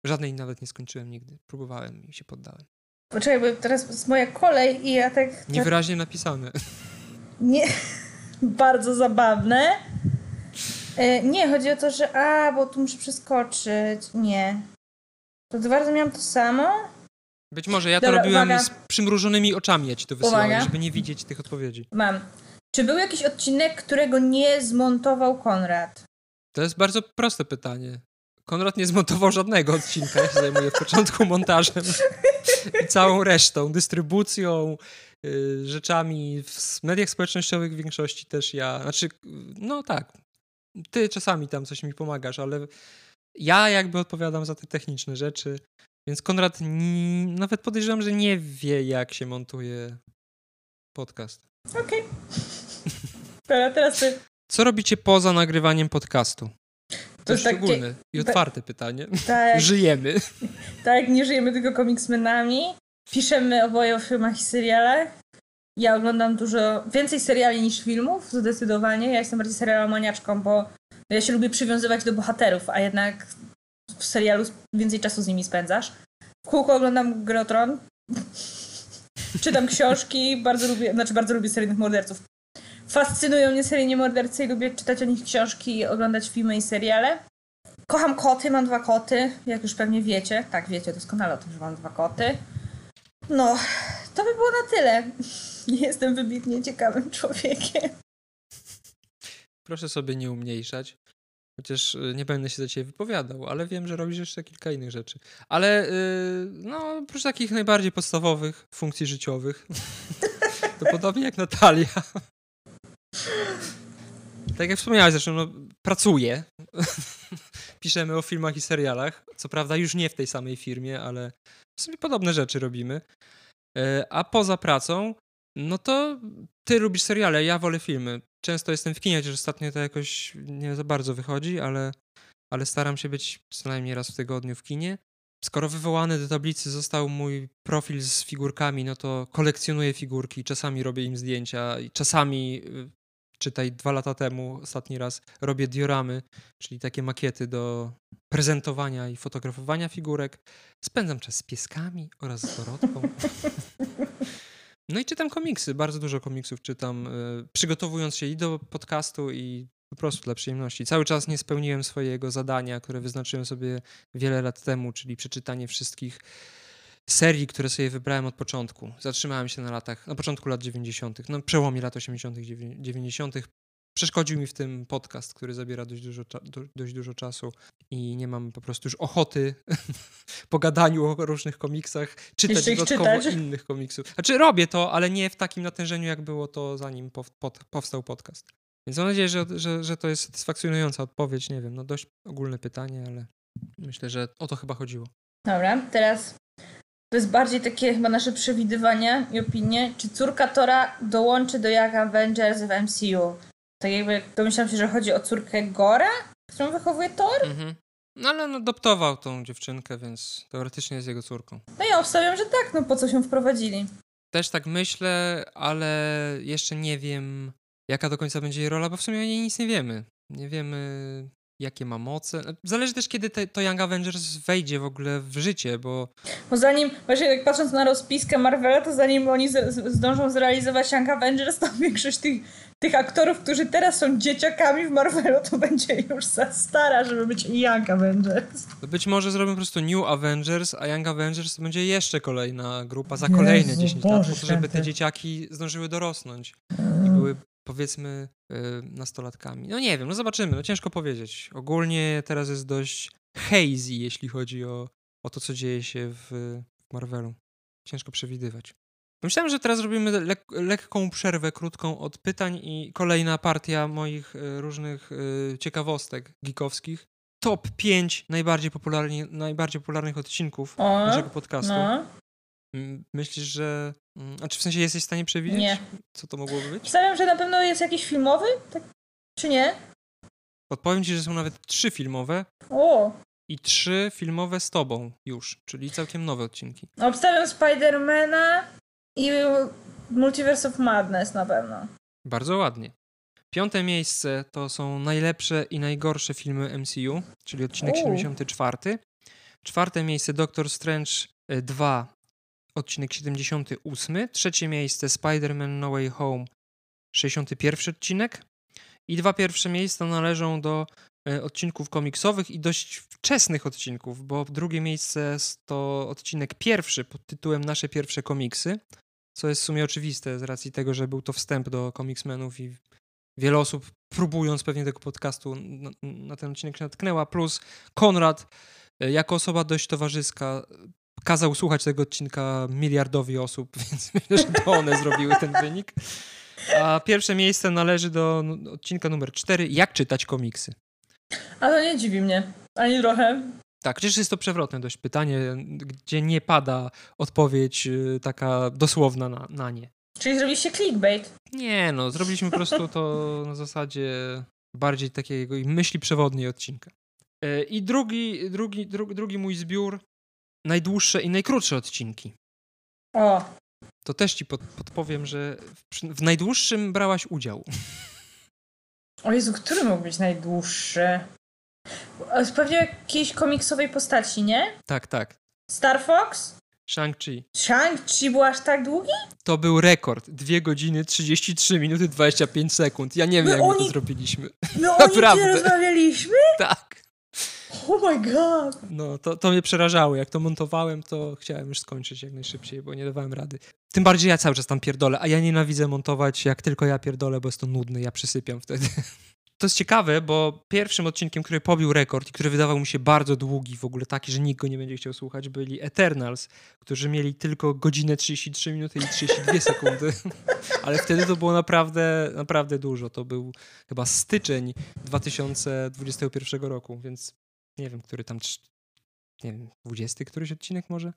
Żadnej nawet nie skończyłem nigdy. Próbowałem i się poddałem. Poczekaj, bo teraz jest moja kolej i ja tak... Niewyraźnie napisane. Nie... Bardzo zabawne. E, nie, chodzi o to, że a, bo tu muszę przeskoczyć. Nie. To dwa razy miałam to samo? Być może ja to Dobra, robiłem uwaga. z przymrużonymi oczami, ja ci to wysyłałem, Uwaga. żeby nie widzieć tych odpowiedzi. Mam. Czy był jakiś odcinek, którego nie zmontował Konrad? To jest bardzo proste pytanie. Konrad nie zmontował żadnego odcinka, ja się zajmuję w początku montażem i całą resztą, dystrybucją, y, rzeczami w mediach społecznościowych w większości też ja, znaczy, no tak, ty czasami tam coś mi pomagasz, ale ja jakby odpowiadam za te techniczne rzeczy, więc Konrad nawet podejrzewam, że nie wie jak się montuje podcast. Okej. Dobra, teraz ty. Co robicie poza nagrywaniem podcastu? To, To jest takie- szczególne i otwarte pytanie. Tak, Żyjemy. tak, nie żyjemy tylko komiksmenami. Piszemy oboje o filmach i serialach. Ja oglądam dużo, więcej seriali niż filmów, zdecydowanie. Ja jestem bardziej serialomaniaczką, bo ja się lubię przywiązywać do bohaterów, a jednak w serialu więcej czasu z nimi spędzasz. W kółko oglądam Grę o Tron. Czytam książki, bardzo lubię, znaczy bardzo lubię seryjnych morderców. Fascynują mnie seryjni mordercy i lubię czytać o nich książki oglądać filmy i seriale. Kocham koty, mam dwa koty, jak już pewnie wiecie. Tak, wiecie doskonale o tym, że mam dwa koty. No, to by było na tyle. Nie jestem wybitnie ciekawym człowiekiem. Proszę sobie nie umniejszać. Chociaż y, nie będę się za ciebie wypowiadał, ale wiem, że robisz jeszcze kilka innych rzeczy. Ale y, no, oprócz takich najbardziej podstawowych funkcji życiowych, to podobnie jak Natalia. Tak jak wspomniałeś zresztą, no, pracuję. Piszemy o filmach i serialach. Co prawda już nie w tej samej firmie, ale w sumie podobne rzeczy robimy. E, A poza pracą, no to ty lubisz seriale, ja wolę filmy. Często jestem w kinie, chociaż ostatnio to jakoś nie za bardzo wychodzi, ale, ale staram się być co najmniej raz w tygodniu w kinie. Skoro wywołany do tablicy został mój profil z figurkami, no to kolekcjonuję figurki, czasami robię im zdjęcia, czasami, y, czytaj dwa lata temu, ostatni raz, robię dioramy, czyli takie makiety do prezentowania i fotografowania figurek. Spędzam czas z pieskami oraz z Dorotką. No i czytam komiksy, bardzo dużo komiksów czytam, y, przygotowując się i do podcastu, i po prostu dla przyjemności. Cały czas nie spełniłem swojego zadania, które wyznaczyłem sobie wiele lat temu, czyli przeczytanie wszystkich serii, które sobie wybrałem od początku. Zatrzymałem się na latach, na początku lat 90., no przełomie lat 80., dziewię- 90. Przeszkodził mi w tym podcast, który zabiera dość dużo, dość dużo czasu i nie mam po prostu już ochoty po gadaniu o różnych komiksach czytać dodatkowo czytać? innych komiksów. Znaczy robię to, ale nie w takim natężeniu, jak było to zanim pow, pod, powstał podcast. Więc mam nadzieję, że, że, że to jest satysfakcjonująca odpowiedź. Nie wiem, no dość ogólne pytanie, ale myślę, że o to chyba chodziło. Dobra, teraz to jest bardziej takie chyba nasze przewidywania i opinie. Czy córka Tora dołączy do Young Avengers w MCU? Tak jakby domyślam się, że chodzi o córkę Gora, którą wychowuje Thor? Mhm. No ale on adoptował tą dziewczynkę, więc teoretycznie jest jego córką. No ja obstawiam, że tak, no po co się wprowadzili. Też tak myślę, ale jeszcze nie wiem, jaka do końca będzie jej rola, bo w sumie o niej nic nie wiemy. Nie wiemy, jakie ma moce. Zależy też, kiedy te, to Young Avengers wejdzie w ogóle w życie, bo Bo zanim, właśnie jak patrząc na rozpiskę Marvela, to zanim oni z, z, zdążą zrealizować Young Avengers, to większość tych, tych aktorów, którzy teraz są dzieciakami w Marvelu, to będzie już za stara, żeby być Young Avengers. to być może zrobią po prostu New Avengers, a Young Avengers to będzie jeszcze kolejna grupa za kolejne Jezu, 10 lat, Boże po to, żeby te dzieciaki zdążyły dorosnąć i były powiedzmy y, nastolatkami. No nie wiem, no zobaczymy, no ciężko powiedzieć. Ogólnie teraz jest dość hazy, jeśli chodzi o, o to, co dzieje się w, Marvelu. Ciężko przewidywać. Myślałem, że teraz robimy lek lekką przerwę, krótką od pytań i kolejna partia moich y, różnych y, ciekawostek geekowskich. Top 5 najbardziej, popularni, najbardziej popularnych odcinków naszego podcastu. no, Myślisz, że... mm, A czy w sensie jesteś w stanie przewidzieć, Nie. co to mogłoby być? Obstawiam, że na pewno jest jakiś filmowy, tak? czy nie? Podpowiem ci, że są nawet trzy filmowe O! i trzy filmowe z tobą już, czyli całkiem nowe odcinki. Obstawiam Spidermana i Multiverse of Madness na pewno. Bardzo ładnie. Piąte miejsce to są najlepsze i najgorsze filmy MCU, czyli odcinek U. 74. Czwarte miejsce Doctor Strange 2, odcinek 78. Trzecie miejsce Spider-Man No Way Home, 61 odcinek. I dwa pierwsze miejsca należą do e, odcinków komiksowych i dość wczesnych odcinków, bo drugie miejsce to odcinek pierwszy pod tytułem Nasze pierwsze komiksy, co jest w sumie oczywiste z racji tego, że był to wstęp do komiksmenów i wiele osób próbując pewnie tego podcastu na, ten odcinek się natknęła, plus Konrad e, jako osoba dość towarzyska kazał słuchać tego odcinka miliardowi osób, więc myślę, że to one zrobiły ten wynik. A pierwsze miejsce należy do odcinka numer 4, jak czytać komiksy. A to nie dziwi mnie. Ani trochę. Tak, przecież jest to przewrotne dość pytanie, gdzie nie pada odpowiedź y, taka dosłowna na, na nie. Czyli zrobiliście clickbait. Nie, no, zrobiliśmy po prostu to na zasadzie bardziej takiego myśli przewodniej odcinka. E, I drugi, drugi, drugi, drugi mój zbiór, najdłuższe i najkrótsze odcinki. O, To też ci pod, podpowiem, że w, w najdłuższym brałaś udział. o Jezu, który mógł być najdłuższy? Pewnie jakiejś komiksowej postaci, nie? Tak, tak. Star Fox? Shang-Chi. Shang-Chi był aż tak długi? To był rekord. 2 godziny 33 minuty 25 sekund. Ja nie wiem, No jak my to oni- zrobiliśmy. No o nim Naprawdę. rozmawialiśmy? tak. Oh my god. No, to, to mnie przerażało. Jak to montowałem, to chciałem już skończyć jak najszybciej, bo nie dawałem rady. Tym bardziej ja cały czas tam pierdolę, a ja nienawidzę montować, jak tylko ja pierdolę, bo jest to nudne, ja przysypiam wtedy. To jest ciekawe, bo pierwszym odcinkiem, który pobił rekord i który wydawał mi się bardzo długi, w ogóle taki, że nikt go nie będzie chciał słuchać, byli Eternals, którzy mieli tylko godzinę 33 minuty i 32 sekundy. Ale wtedy to było naprawdę, naprawdę dużo. To był chyba styczeń 2021 roku, więc nie wiem, który tam, nie wiem, 20 któryś odcinek może?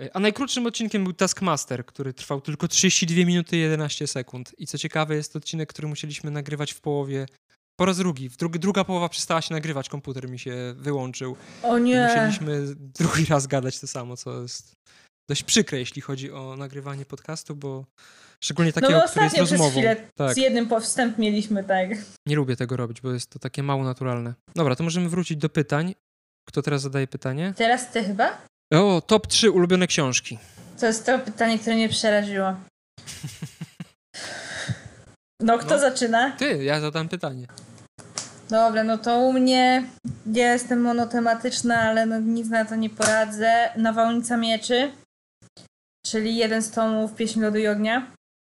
E, A najkrótszym odcinkiem był Taskmaster, który trwał tylko 32 minuty i 11 sekund. I co ciekawe, jest to odcinek, który musieliśmy nagrywać w połowie, po raz drugi. W drugi, druga połowa przestała się nagrywać, komputer mi się wyłączył. O I nie. musieliśmy drugi raz gadać to samo, co jest dość przykre, jeśli chodzi o nagrywanie podcastu, bo szczególnie No takiego, bo który jest rozmową. chwilę Tak. z jednym po- wstęp mieliśmy, tak. Nie lubię tego robić, bo jest to takie mało naturalne. Dobra, to możemy wrócić do pytań. Kto teraz zadaje pytanie? Teraz ty chyba? O, top 3 ulubione książki. To jest to pytanie, które mnie przeraziło. No, kto No. zaczyna? Ty, ja zadam pytanie. Dobra, no to u mnie ja jestem monotematyczna, ale no nic na to nie poradzę. Nawałnica mieczy, czyli jeden z tomów Pieśń Lodu i Ognia,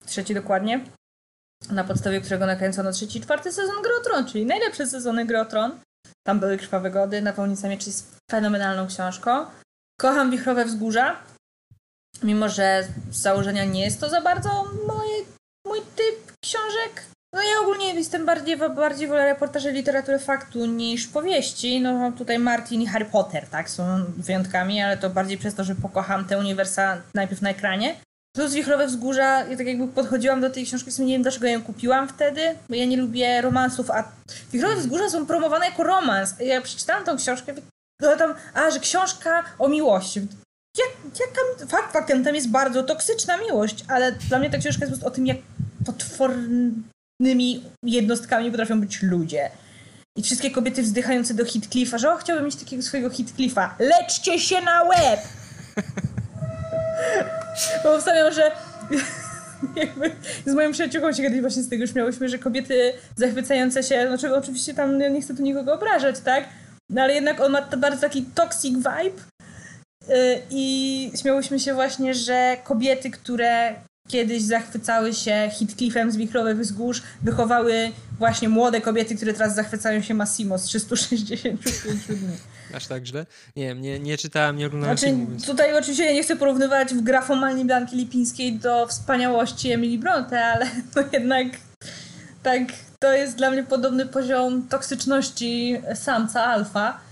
trzeci dokładnie, na podstawie którego nakręcono trzeci i czwarty sezon Gry o Tron, czyli najlepsze sezony Gry o Tron. Tam były krwawe gody, Nawałnica mieczy jest fenomenalną książką. Kocham Wichrowe Wzgórza, mimo że z założenia nie jest to za bardzo moje, mój typ książek. No ja ogólnie jestem bardziej, bardziej wolę reportaże literatury faktu niż powieści. No tutaj Martin i Harry Potter, tak, są wyjątkami, ale to bardziej przez to, że pokocham te uniwersa najpierw na ekranie. Plus Wichrowe Wzgórza, ja tak jakby podchodziłam do tej książki, w nie wiem dlaczego ją kupiłam wtedy, bo ja nie lubię romansów, a Wichrowe Wzgórza są promowane jako romans. Ja przeczytałam tą książkę, no tam, a, że książka o miłości. Jak, jaka, fakt faktem, tam jest bardzo toksyczna miłość, ale dla mnie ta książka jest po prostu o tym, jak potwornymi jednostkami potrafią być ludzie. I wszystkie kobiety wzdychające do Heathcliffa, że o, chciałbym mieć takiego swojego Heathcliffa. Leczcie się na łeb! Bo obstawiam, że z moją przyjaciółką się kiedyś właśnie z tego śmiałyśmy, że kobiety zachwycające się, znaczy oczywiście tam ja nie chcę tu nikogo obrażać, tak? No ale jednak on ma to bardzo taki toxic vibe Yy, i śmiałyśmy się właśnie, że kobiety, które kiedyś zachwycały się Heathcliffem z Wichrowych Wzgórz, wychowały właśnie młode kobiety, które teraz zachwycają się Massimo z 365 dni. Aż tak źle? Nie wiem, nie, nie czytałem, nie oglądałem Znaczy, filmu, więc... tutaj oczywiście ja nie chcę porównywać w grafomanii Blanki Lipińskiej do wspaniałości Emily Bronte, ale no jednak tak, to jest dla mnie podobny poziom toksyczności samca alfa.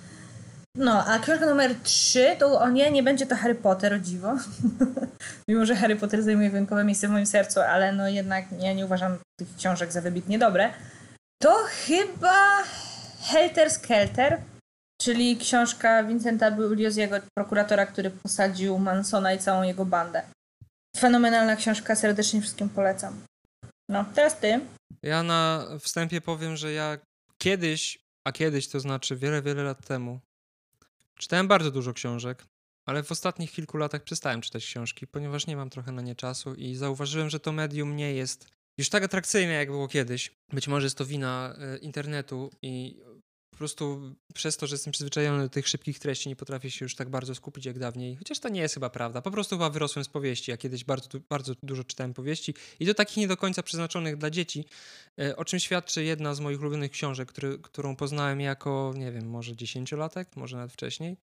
No, a książka numer 3 to o nie, nie będzie to Harry Potter, o dziwo. Mimo, że Harry Potter zajmuje wyjątkowe miejsce w moim sercu, ale no jednak ja nie uważam tych książek za wybitnie dobre. To chyba Helter Skelter, czyli książka Vincenta Buglioziego, prokuratora, który posadził Mansona i całą jego bandę. Fenomenalna książka, serdecznie wszystkim polecam. No, teraz ty. Ja na wstępie powiem, że ja kiedyś, a kiedyś to znaczy wiele, wiele lat temu, czytałem bardzo dużo książek, ale w ostatnich kilku latach przestałem czytać książki, ponieważ nie mam trochę na nie czasu i zauważyłem, że to medium nie jest już tak atrakcyjne, jak było kiedyś. Być może jest to wina e, internetu i po prostu przez to, że jestem przyzwyczajony do tych szybkich treści, nie potrafię się już tak bardzo skupić jak dawniej. Chociaż to nie jest chyba prawda. Po prostu chyba wyrosłem z powieści. Ja kiedyś bardzo, bardzo dużo czytałem powieści i to takich nie do końca przeznaczonych dla dzieci, e, o czym świadczy jedna z moich ulubionych książek, który, którą poznałem jako, nie wiem, może dziesięciolatek, może nawet wcześniej.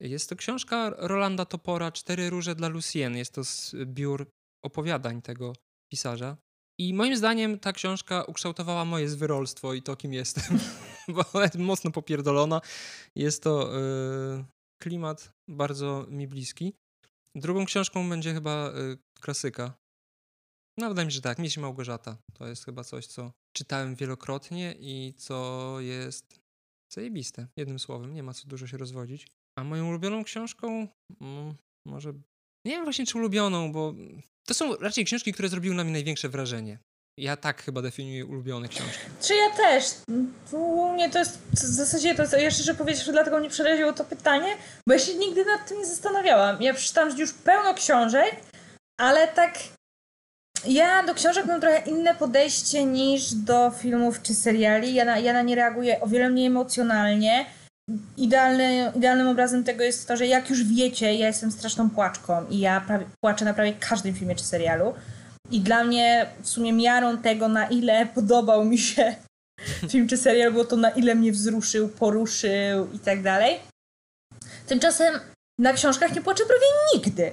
Jest to książka Rolanda Topora Cztery róże dla Lucien. Jest to zbiór opowiadań tego pisarza. I moim zdaniem ta książka ukształtowała moje zwyrolstwo i to, kim jestem, bo jest mocno popierdolona. Jest to yy, klimat bardzo mi bliski. Drugą książką będzie chyba yy, klasyka. No, wydaje mi się, że tak, Miś Małgorzata. To jest chyba coś, co czytałem wielokrotnie i co jest zajebiste, jednym słowem. Nie ma co dużo się rozwodzić. A moją ulubioną książką, mm, może nie wiem właśnie czy ulubioną, bo to są raczej książki, które zrobiły na mnie największe wrażenie. Ja tak chyba definiuję ulubione książki. Czy ja też? U mnie to jest w zasadzie to, ja szczerze że dlatego mnie przeraziło to pytanie, bo ja się nigdy nad tym nie zastanawiałam. Ja przeczytałam już pełno książek, ale tak ja do książek mam trochę inne podejście niż do filmów czy seriali. Ja na, ja na nie reaguję o wiele mniej emocjonalnie idealny, idealnym obrazem tego jest to, że jak już wiecie, ja jestem straszną płaczką i ja prawie, płaczę na prawie każdym filmie czy serialu. I dla mnie w sumie miarą tego, na ile podobał mi się film czy serial, było to na ile mnie wzruszył, poruszył i tak dalej. Tymczasem na książkach nie płaczę prawie nigdy.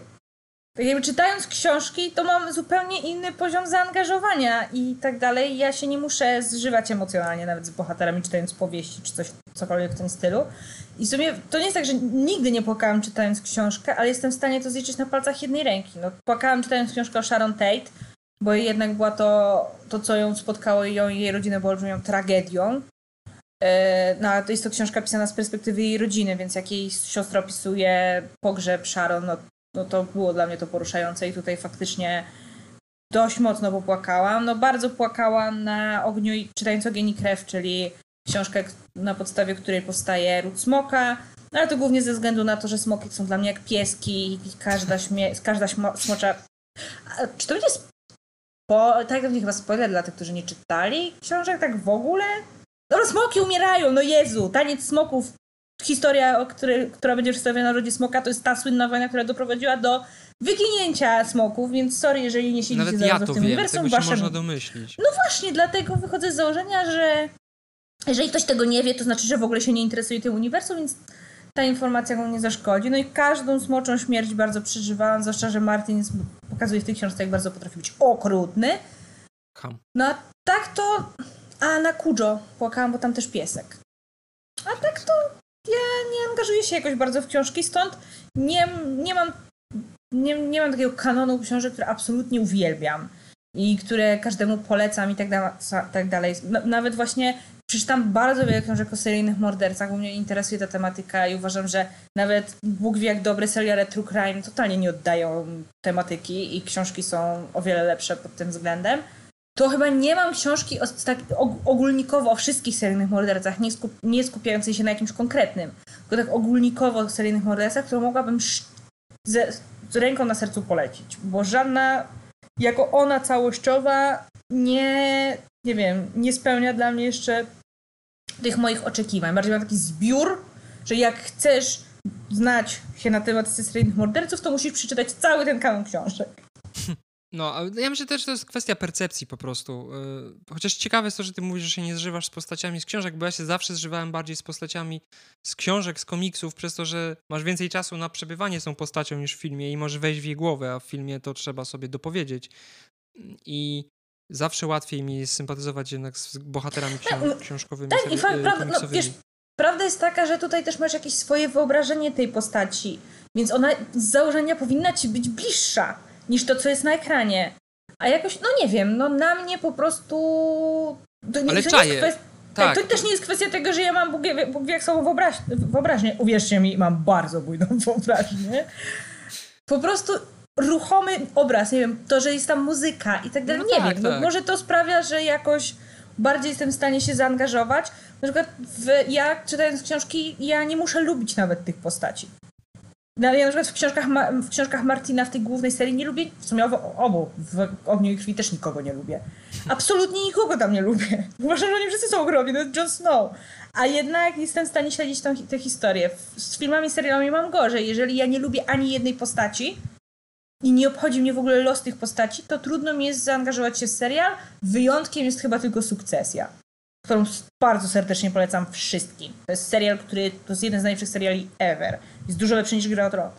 Tak jakby czytając książki, to mam zupełnie inny poziom zaangażowania i tak dalej. Ja się nie muszę zżywać emocjonalnie nawet z bohaterami, czytając powieści czy coś, cokolwiek w tym stylu. I w sumie to nie jest tak, że nigdy nie płakałam czytając książkę, ale jestem w stanie to zliczyć na palcach jednej ręki. No, płakałam czytając książkę o Sharon Tate, bo jednak była to, to co ją spotkało i ją i jej rodzinę było olbrzymią tragedią. E, no, to jest to książka pisana z perspektywy jej rodziny, więc jak jej siostra opisuje pogrzeb Sharon, no no to było dla mnie to poruszające i tutaj faktycznie dość mocno popłakałam. No bardzo płakałam na ogniu, czytając Ogień i Krew, czyli książkę, na podstawie której powstaje Ród Smoka, no ale to głównie ze względu na to, że smoki są dla mnie jak pieski i każda, śmie- każda smocza... A, czy to będzie spo... tak nie chyba spoiler dla tych, którzy nie czytali książek tak w ogóle? Dobra, smoki umierają, no Jezu, taniec smoków historia, o której, która będzie przedstawiona w Rodzie Smoka, to jest ta słynna wojna, która doprowadziła do wyginięcia smoków, więc sorry, jeżeli nie siedzicie Nawet ja w tym wiem, uniwersum. Tego się można domyślić. No właśnie, dlatego wychodzę z założenia, że jeżeli ktoś tego nie wie, to znaczy, że w ogóle się nie interesuje tym uniwersum, więc ta informacja mu nie zaszkodzi. No i każdą smoczą śmierć bardzo przeżywałam, zwłaszcza, że Martin pokazuje w tej książce, jak bardzo potrafi być okrutny. Ham. No a tak to... A na Kujo płakałam, bo tam też piesek. A tak to ja nie angażuję się jakoś bardzo w książki, stąd nie, nie mam nie, nie mam takiego kanonu książek, które absolutnie uwielbiam i które każdemu polecam i tak, da, tak dalej. Nawet właśnie przeczytam bardzo wiele książek o seryjnych mordercach, bo mnie interesuje ta tematyka i uważam, że nawet Bóg wie jak dobre seriale True Crime totalnie nie oddają tematyki i książki są o wiele lepsze pod tym względem to chyba nie mam książki o, tak ogólnikowo o wszystkich seryjnych mordercach, nie, skup, nie skupiającej się na jakimś konkretnym, tylko tak ogólnikowo o seryjnych mordercach, którą mogłabym z ręką na sercu polecić, bo żadna jako ona całościowa nie, nie wiem, nie spełnia dla mnie jeszcze tych moich oczekiwań. Bardziej mam taki zbiór, że jak chcesz znać się na temat seryjnych morderców, to musisz przeczytać cały ten kanon książek. No, ja myślę też, że to jest kwestia percepcji po prostu. Y, chociaż ciekawe jest to, że ty mówisz, że się nie zżywasz z postaciami z książek, bo ja się zawsze zżywałem bardziej z postaciami z książek, z komiksów, przez to, że masz więcej czasu na przebywanie z tą postacią niż w filmie i możesz wejść w jej głowę, a w filmie to trzeba sobie dopowiedzieć. I zawsze łatwiej mi jest sympatyzować jednak z bohaterami książ książkowymi. Tak, i fakt, prawda, no, wiesz, prawda jest taka, że tutaj też masz jakieś swoje wyobrażenie tej postaci, więc ona z założenia powinna ci być bliższa niż to, co jest na ekranie. A jakoś, no nie wiem, no na mnie po prostu... To Ale to czaję. Kwest... tak. To też nie jest kwestia tego, że ja mam Bóg Bóg jak słabą wyobraź wyobraźnię. Uwierzcie mi, mam bardzo bujną wyobraźnię. Po prostu ruchomy obraz, nie wiem, to, że jest tam muzyka i tak dalej, no nie tak, wiem. Tak. Może to sprawia, że jakoś bardziej jestem w stanie się zaangażować. Na przykład w, ja czytając książki, ja nie muszę lubić nawet tych postaci. No, ja na przykład w książkach, w książkach Martina w tej głównej serii nie lubię, w sumie obu, w Ogniu i Krwi też nikogo nie lubię. Absolutnie nikogo tam nie lubię. Uważam, że oni wszyscy są to jest Jon Snow. A jednak jestem w stanie śledzić tą, tę historię. Z filmami, serialami mam gorzej. Jeżeli ja nie lubię ani jednej postaci i nie obchodzi mnie w ogóle los tych postaci, to trudno mi jest zaangażować się w serial. Wyjątkiem jest chyba tylko Sukcesja którą bardzo serdecznie polecam wszystkim. To jest serial, który to jest jeden z najlepszych seriali ever. Jest dużo lepszy niż Gra o Tron.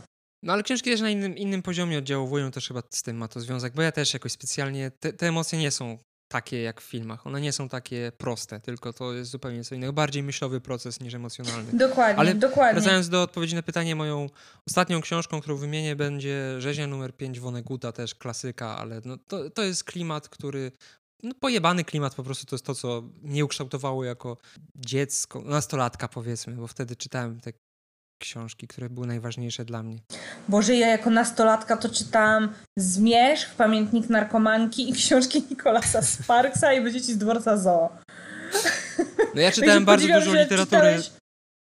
No ale książki też na innym, innym poziomie oddziałują, też chyba z tym ma to związek, bo ja też jakoś specjalnie, te, te emocje nie są takie jak w filmach. One nie są takie proste, tylko to jest zupełnie co innego. Bardziej myślowy proces niż emocjonalny. Dokładnie, Ale dokładnie. Wracając do odpowiedzi na pytanie, moją ostatnią książką, którą wymienię, będzie Rzeźnia numer 5 Woneguta, też klasyka, ale no to, to jest klimat, który no, pojebany klimat po prostu to jest to, co mnie ukształtowało jako dziecko, nastolatka powiedzmy, bo wtedy czytałem te książki, które były najważniejsze dla mnie. Boże, ja jako nastolatka to czytałam Zmierzch, Pamiętnik Narkomanki i książki Nikolasa Sparksa i Dzieci z dworca Zoo. No ja czytałem bardzo dużo literatury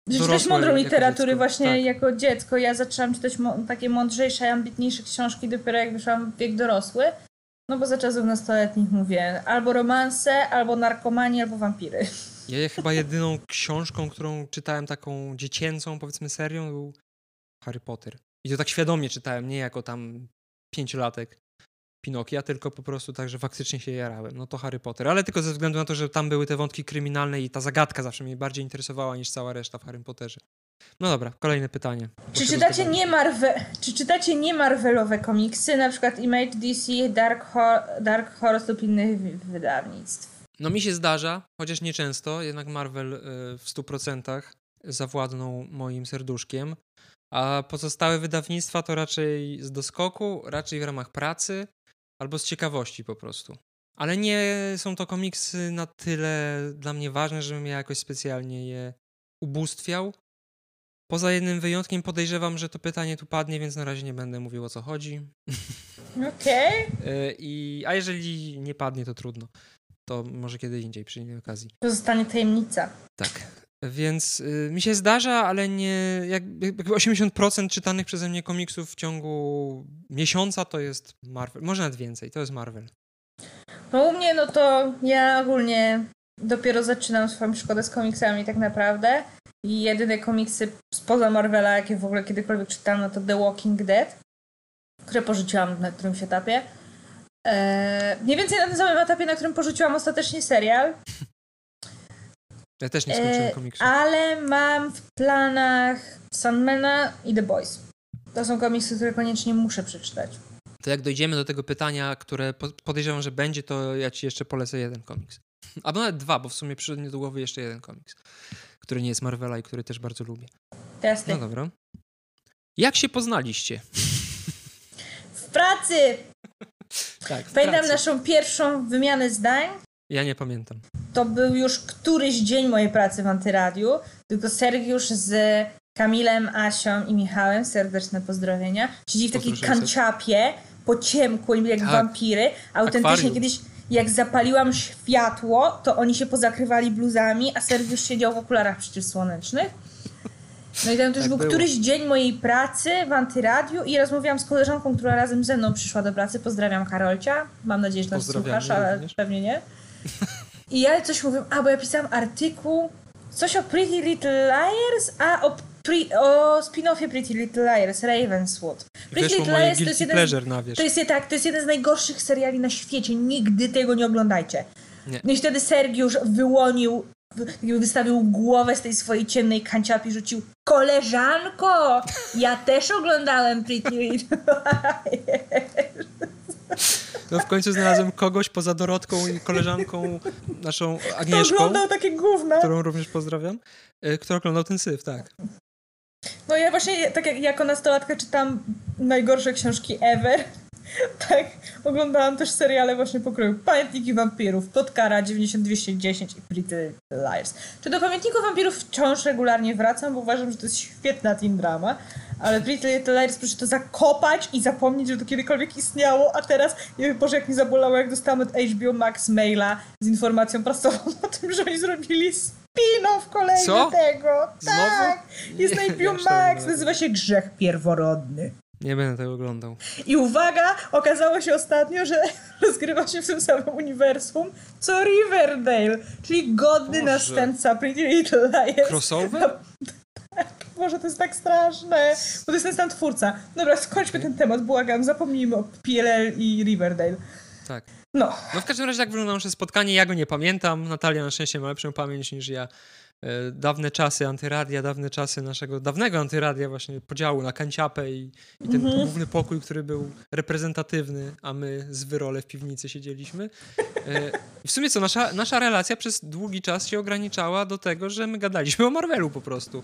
że czytałeś mądrą literatury właśnie tak. jako dziecko. Ja zaczęłam czytać takie mądrzejsze, ambitniejsze książki dopiero jak wyszłam w wiek dorosły. No bo za czasów nastoletnich mówię albo romanse, albo narkomani, albo wampiry. Ja chyba jedyną książką, którą czytałem taką dziecięcą, powiedzmy serią, był Harry Potter. I to tak świadomie czytałem, nie jako tam pięciolatek Pinokia, tylko po prostu tak, że faktycznie się jarałem. No to Harry Potter, ale tylko ze względu na to, że tam były te wątki kryminalne i ta zagadka zawsze mnie bardziej interesowała niż cała reszta w Harry Potterze. No dobra, kolejne pytanie. Czy czytacie, nie Marvel, czy czytacie nie Marvelowe komiksy, na przykład Image DC, Dark, Ho Dark Horse lub innych wydawnictw? No mi się zdarza, chociaż nie często, jednak Marvel y, w 100% zawładnął moim serduszkiem, a pozostałe wydawnictwa to raczej z doskoku, raczej w ramach pracy albo z ciekawości po prostu. Ale nie są to komiksy na tyle dla mnie ważne, żebym ja jakoś specjalnie je ubóstwiał. Poza jednym wyjątkiem podejrzewam, że to pytanie tu padnie, więc na razie nie będę mówił o co chodzi. Okej. Okay. a jeżeli nie padnie, to trudno. To może kiedy indziej, przy innej okazji. To zostanie tajemnica. Tak. Więc y, mi się zdarza, ale nie. Jak, jakby 80% czytanych przeze mnie komiksów w ciągu miesiąca to jest Marvel. Może nawet więcej, to jest Marvel. No u mnie, no to ja ogólnie dopiero zaczynam swoją przygodę z komiksami tak naprawdę. I jedyne komiksy spoza Marvela, jakie w ogóle kiedykolwiek czytałam, no to The Walking Dead, które porzuciłam na którymś etapie. Eee, mniej więcej na tym samym etapie, na którym porzuciłam ostatecznie serial. Ja też nie skończyłem eee, komiksu. Ale mam w planach Sandmana i The Boys. To są komiksy, które koniecznie muszę przeczytać. To jak dojdziemy do tego pytania, które podejrzewam, że będzie, to ja ci jeszcze polecę jeden komiks. Albo nawet dwa, bo w sumie przyszedł mi do głowy jeszcze jeden komiks który nie jest Marvela i który też bardzo lubię. Testy. No dobra. Jak się poznaliście? W pracy! tak, w Pamiętam pracy. naszą pierwszą wymianę zdań. Ja nie pamiętam. To był już któryś dzień mojej pracy w Antyradiu, tylko Sergiusz z Kamilem, Asią i Michałem, serdeczne pozdrowienia, siedzi w takiej kanciapie, po ciemku, jak tak. wampiry. Autentycznie Akwarium. kiedyś jak zapaliłam światło, to oni się pozakrywali bluzami, a Sergiusz siedział w okularach przeciwsłonecznych. No i to już tak był było. któryś dzień mojej pracy w Antyradiu i rozmawiałam z koleżanką, która razem ze mną przyszła do pracy. Pozdrawiam Karolcia. Mam nadzieję, że nas słuchasz, ale również. pewnie nie. I ja coś mówię, a bo ja pisałam artykuł, coś o Pretty Little Liars, a o Pre, o spin-offie Pretty Little Liars, Ravenswood. Pretty Little Liars to jest, jeden, z, to jest, tak, to jest jeden z najgorszych seriali na świecie. Nigdy tego nie oglądajcie. Nie. No i wtedy Sergiusz wyłonił, wystawił głowę z tej swojej ciemnej kanciapy i rzucił Koleżanko! Ja też oglądałem Pretty Little Liars. No w końcu znalazłem kogoś poza Dorotką i koleżanką naszą Agnieszką. Kto oglądał takie gówna. Którą również pozdrawiam. E, kto oglądał ten syf, tak. No ja właśnie tak jak jako nastolatka czytam najgorsze książki ever. Tak, oglądałam też seriale właśnie pokroju Pamiętniki Wampirów, Podkara 9210 i Pretty Liars. Czy do Pamiętników Wampirów wciąż regularnie wracam, bo uważam, że to jest świetna teen drama, ale Pretty Little Liars proszę to zakopać i zapomnieć, że to kiedykolwiek istniało, a teraz, nie wiem, Boże, jak mi zabolało, jak dostałam od HBO Max maila z informacją prasową o tym, że oni zrobili spin-off kolejny Co? tego. Znowu? Tak, jest na HBO Max, nazywa się Grzech Pierworodny. Nie będę tego oglądał. I uwaga, okazało się ostatnio, że rozgrywa się w tym samym uniwersum co Riverdale, czyli godny Boże. następca Pretty Little Liars. Crossover? Boże, to jest tak straszne, bo to jest ten sam twórca. Dobra, skończmy ten temat, błagam, zapomnijmy o PLL i Riverdale. Tak. No, No w każdym razie tak wyglądało nasze spotkanie. Ja go nie pamiętam. Natalia na szczęście ma lepszą pamięć niż ja. E, Dawne czasy antyradia, dawne czasy naszego dawnego antyradia, właśnie podziału na kanciapę i, i ten główny pokój, który był reprezentatywny, a my z wyrole w piwnicy siedzieliśmy. E, W sumie co, nasza, nasza relacja przez długi czas się ograniczała do tego, że my gadaliśmy o Marvelu po prostu.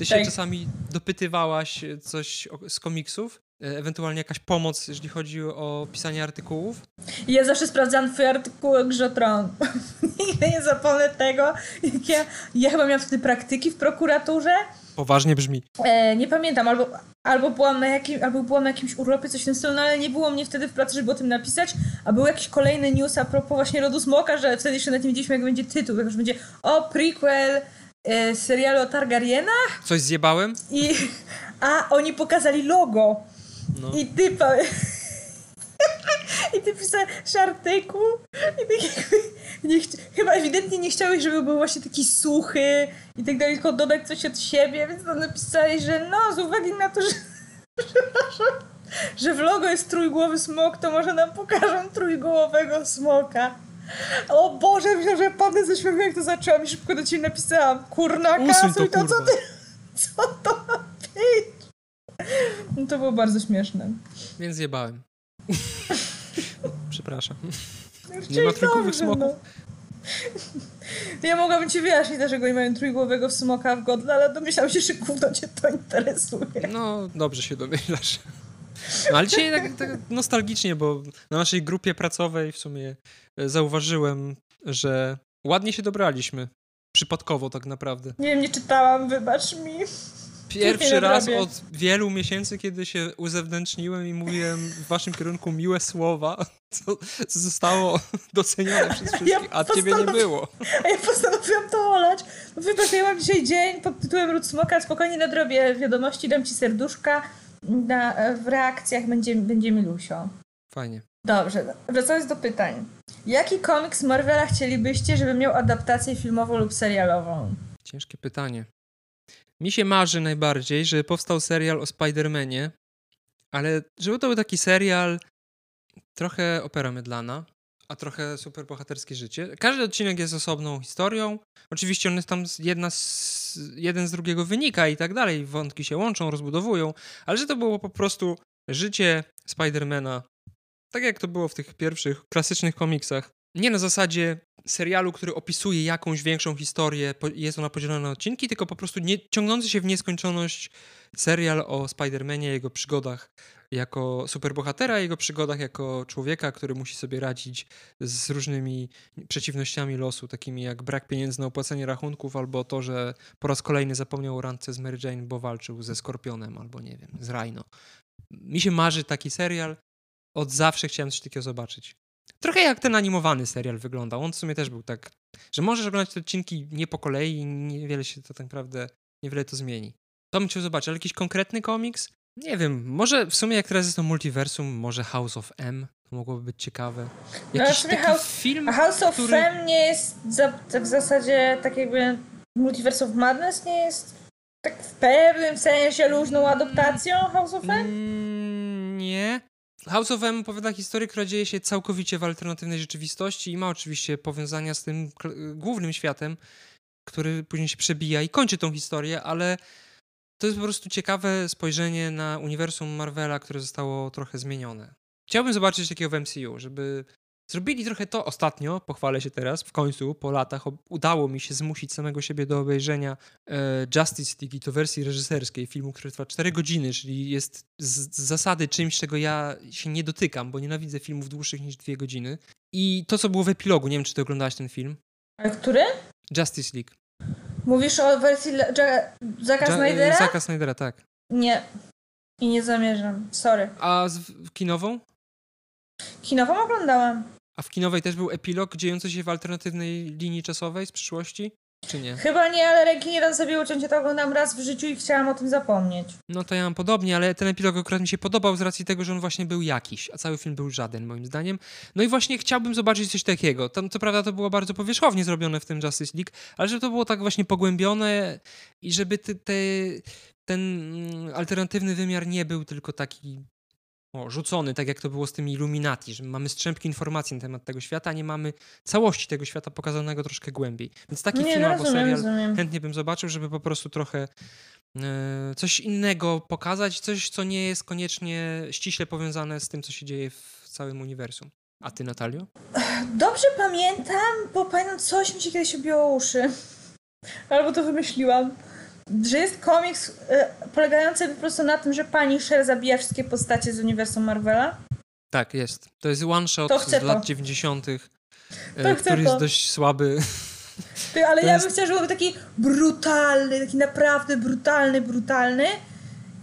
Ty się Tak. czasami dopytywałaś coś o, z komiksów, e, ewentualnie jakaś pomoc, jeżeli chodzi o pisanie artykułów. Ja zawsze sprawdzałam twoje artykuły o Grze Tron. Nigdy nie zapomnę tego, jak ja, ja chyba miałam wtedy praktyki w prokuraturze, Poważnie brzmi. E, nie pamiętam, albo, albo, byłam na jakim, albo byłam na jakimś urlopie, coś w tym stylu, no ale nie było mnie wtedy w pracy, żeby o tym napisać, a był jakiś kolejny news a propos właśnie Rodu Smoka, że wtedy jeszcze nawet nie wiedzieliśmy, jak będzie tytuł, jak już będzie o, prequel e, serialu o Targaryenach Coś zjebałem? i a oni pokazali logo No. i ty pa- i ty pisałeś artykuł i tak nie chci- chyba ewidentnie nie chciałeś, żeby był właśnie taki suchy i tak dalej, tylko dodać coś od siebie, więc to napisałeś, że no, z uwagi na to, że że w logo jest trójgłowy smok, to może nam pokażą trójgłowego smoka. O Boże, myślałam, że padnę ze śmiechu, jak to zaczęłam i szybko do ciebie napisałam. Kurna, kasuj to, to, co ty, co to ma być? No to było bardzo śmieszne. Więc zjebałem. Przepraszam. Już Nie ma trójgłowych dobrze, smoków? No. Ja mogłabym ci wyjaśnić, dlaczego nie mają trójgłowego smoka w godle, ale domyślam się, że gówno cię to interesuje. No, dobrze się domyślasz. No, ale dzisiaj tak, tak nostalgicznie, bo na naszej grupie pracowej w sumie e, zauważyłem, że ładnie się dobraliśmy. Przypadkowo tak naprawdę. Nie wiem, nie czytałam, wybacz mi. Pierwszy raz od wielu miesięcy, kiedy się uzewnętrzniłem i mówiłem w waszym kierunku miłe słowa, co, co zostało docenione przez wszystkich, a ciebie nie było. A ja postanowiłam to olać. No wybacz, ja mam dzisiaj dzień pod tytułem Ród Smoka, spokojnie nadrobię wiadomości, dam ci serduszka. Na, w reakcjach będzie, będzie milusio. Fajnie. Dobrze, wracając do pytań. Jaki komiks Marvela chcielibyście, żeby miał adaptację filmową lub serialową? Ciężkie pytanie. Mi się marzy najbardziej, żeby powstał serial o Spider-Manie, ale żeby to był taki serial trochę opera mydlana, a trochę superbohaterskie życie. Każdy odcinek jest osobną historią. Oczywiście on jest tam jedna z, jeden z drugiego wynika i tak dalej. Wątki się łączą, rozbudowują, ale że to było po prostu życie Spidermana, tak jak to było w tych pierwszych klasycznych komiksach. Nie na zasadzie serialu, który opisuje jakąś większą historię, jest ona podzielona na odcinki, tylko po prostu nie, ciągnący się w nieskończoność serial o Spider-Manie, jego przygodach jako superbohatera, jego przygodach jako człowieka, który musi sobie radzić z różnymi przeciwnościami losu, takimi jak brak pieniędzy na opłacenie rachunków, albo to, że po raz kolejny zapomniał o randce z Mary Jane, bo walczył ze Skorpionem, albo nie wiem, z Rhino. Mi się marzy taki serial. Od zawsze chciałem coś takiego zobaczyć. Trochę jak ten animowany serial wyglądał. On w sumie też był tak, że możesz oglądać te odcinki nie po kolei i niewiele się to tak naprawdę, niewiele to zmieni. To bym chciał zobaczyć, ale jakiś konkretny komiks? Nie wiem, może w sumie jak teraz jest to multiversum, może House of M, to mogłoby być ciekawe. No, Jakiś sumie taki House- film, A House of który... Fame nie jest za, tak w zasadzie tak jakby Multiverse of Madness nie jest tak w pewnym sensie luźną adaptacją House of Fame? Mm, nie. House of M opowiada historię, która dzieje się całkowicie w alternatywnej rzeczywistości i ma oczywiście powiązania z tym głównym światem, który później się przebija i kończy tą historię, ale to jest po prostu ciekawe spojrzenie na uniwersum Marvela, które zostało trochę zmienione. Chciałbym zobaczyć takiego w MCU, żeby Zrobili trochę to ostatnio, pochwalę się teraz, w końcu, po latach, udało mi się zmusić samego siebie do obejrzenia e, Justice League i to wersji reżyserskiej filmu, który trwa 4 godziny, czyli jest z, z, zasady czymś, czego ja się nie dotykam, bo nienawidzę filmów dłuższych niż 2 godziny. I to, co było w epilogu, nie wiem, czy ty oglądałaś ten film. A który? Justice League. Mówisz o wersji Zaka ja, Snydera? Snydera, tak. Nie. I nie zamierzam. Sorry. A z, kinową? Kinową oglądałam. A w kinowej też był epilog dziejący się w alternatywnej linii czasowej z przyszłości? Czy nie? Chyba nie, ale ręki nie dam sobie uciąć. Ja to oglądam raz w życiu i chciałam o tym zapomnieć. No to ja mam podobnie, ale ten epilog akurat mi się podobał z racji tego, że on właśnie był jakiś, a cały film był żaden moim zdaniem. No i właśnie chciałbym zobaczyć coś takiego. Tam co prawda to było bardzo powierzchownie zrobione w tym Justice League, ale żeby to było tak właśnie pogłębione i żeby te, te ten mm, alternatywny wymiar nie był tylko taki o, rzucony, tak jak to było z tymi Illuminati, że mamy strzępki informacji na temat tego świata, a nie mamy całości tego świata pokazanego troszkę głębiej. Więc taki nie, film albo serial rozumiem. chętnie bym zobaczył, żeby po prostu trochę e, coś innego pokazać, coś, co nie jest koniecznie ściśle powiązane z tym, co się dzieje w całym uniwersum. A ty, Natalio? Dobrze pamiętam, bo pamiętam, coś mi się kiedyś obiło uszy. Albo to wymyśliłam że jest komiks y, polegający po prostu na tym, że pani Sher zabija wszystkie postacie z uniwersum Marvela? Tak, jest. To jest one shot z to. lat 90., y, który jest dość słaby. Ty, ale to ja jest... bym chciała, żeby był taki brutalny, taki naprawdę brutalny, brutalny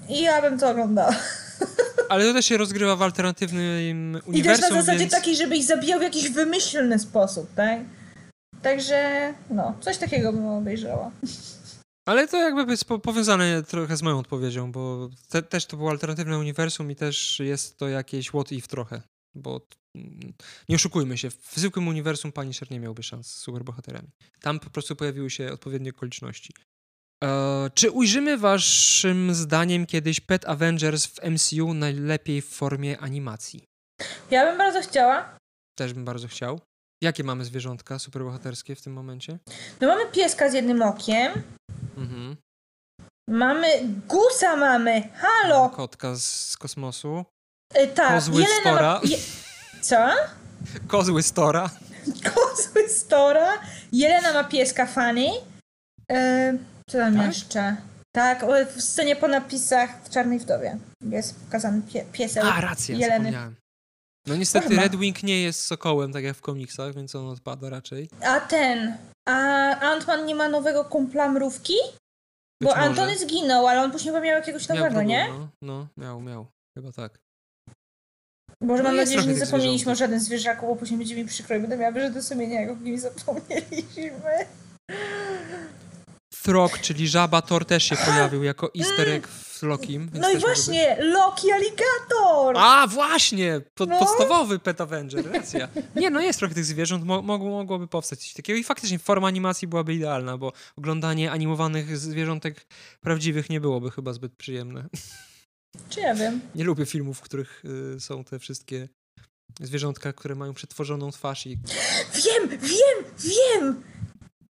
i ja bym to oglądała. Ale to też się rozgrywa w alternatywnym uniwersum, I też na zasadzie więc... takiej, żeby ich zabijał w jakiś wymyślny sposób, tak? Także, no, coś takiego bym obejrzała. Ale to jakby jest powiązane trochę z moją odpowiedzią, bo te, też to było alternatywne uniwersum i też jest to jakieś what if trochę, bo nie oszukujmy się, w zwykłym uniwersum Punisher nie miałby szans z superbohaterami. Tam po prostu pojawiły się odpowiednie okoliczności. Eee, czy ujrzymy waszym zdaniem kiedyś Pet Avengers w MCU najlepiej w formie animacji? Ja bym bardzo chciała. Też bym bardzo chciał. Jakie mamy zwierzątka superbohaterskie w tym momencie? No mamy pieska z jednym okiem. Mhm. Mamy gusa mamy. Halo! Kotka z kosmosu. E, tak. Kozły Jelena Stora. Ma... Je... Co? Kozły Stora. Kozły Stora. Jelena ma pieska Fanny. E, co tam tak? jeszcze? Tak, w scenie po napisach w Czarnej Wdowie jest pokazany pie piesek A, racja, Jeleny. zapomniałem. No niestety Red Wing nie jest sokołem, tak jak w komiksach, więc on odpada raczej. A ten, a Antman nie ma nowego kumpla mrówki? Być Bo może. Antony zginął, ale on później miał jakiegoś nowego, miał nie? No, no, miał, miał. Chyba tak. Boże, no mam nadzieję, że nie zapomnieliśmy o żaden zwierzaku, bo później będzie mi przykro i będę miała wyrzuty sumienia, jak o nim zapomnieliśmy. Throg, czyli żaba Thor też się pojawił jako easter egg w Lokim. No i właśnie, Loki Alligator! A, właśnie! Po, no. Podstawowy Pet Avenger, racja. Nie, no jest trochę tych zwierząt, mo mogłoby powstać coś takiego i faktycznie forma animacji byłaby idealna, bo oglądanie animowanych zwierzątek prawdziwych nie byłoby chyba zbyt przyjemne. Czy ja wiem? Nie lubię filmów, w których y, są te wszystkie zwierzątka, które mają przetworzoną twarz i... Wiem, wiem, wiem!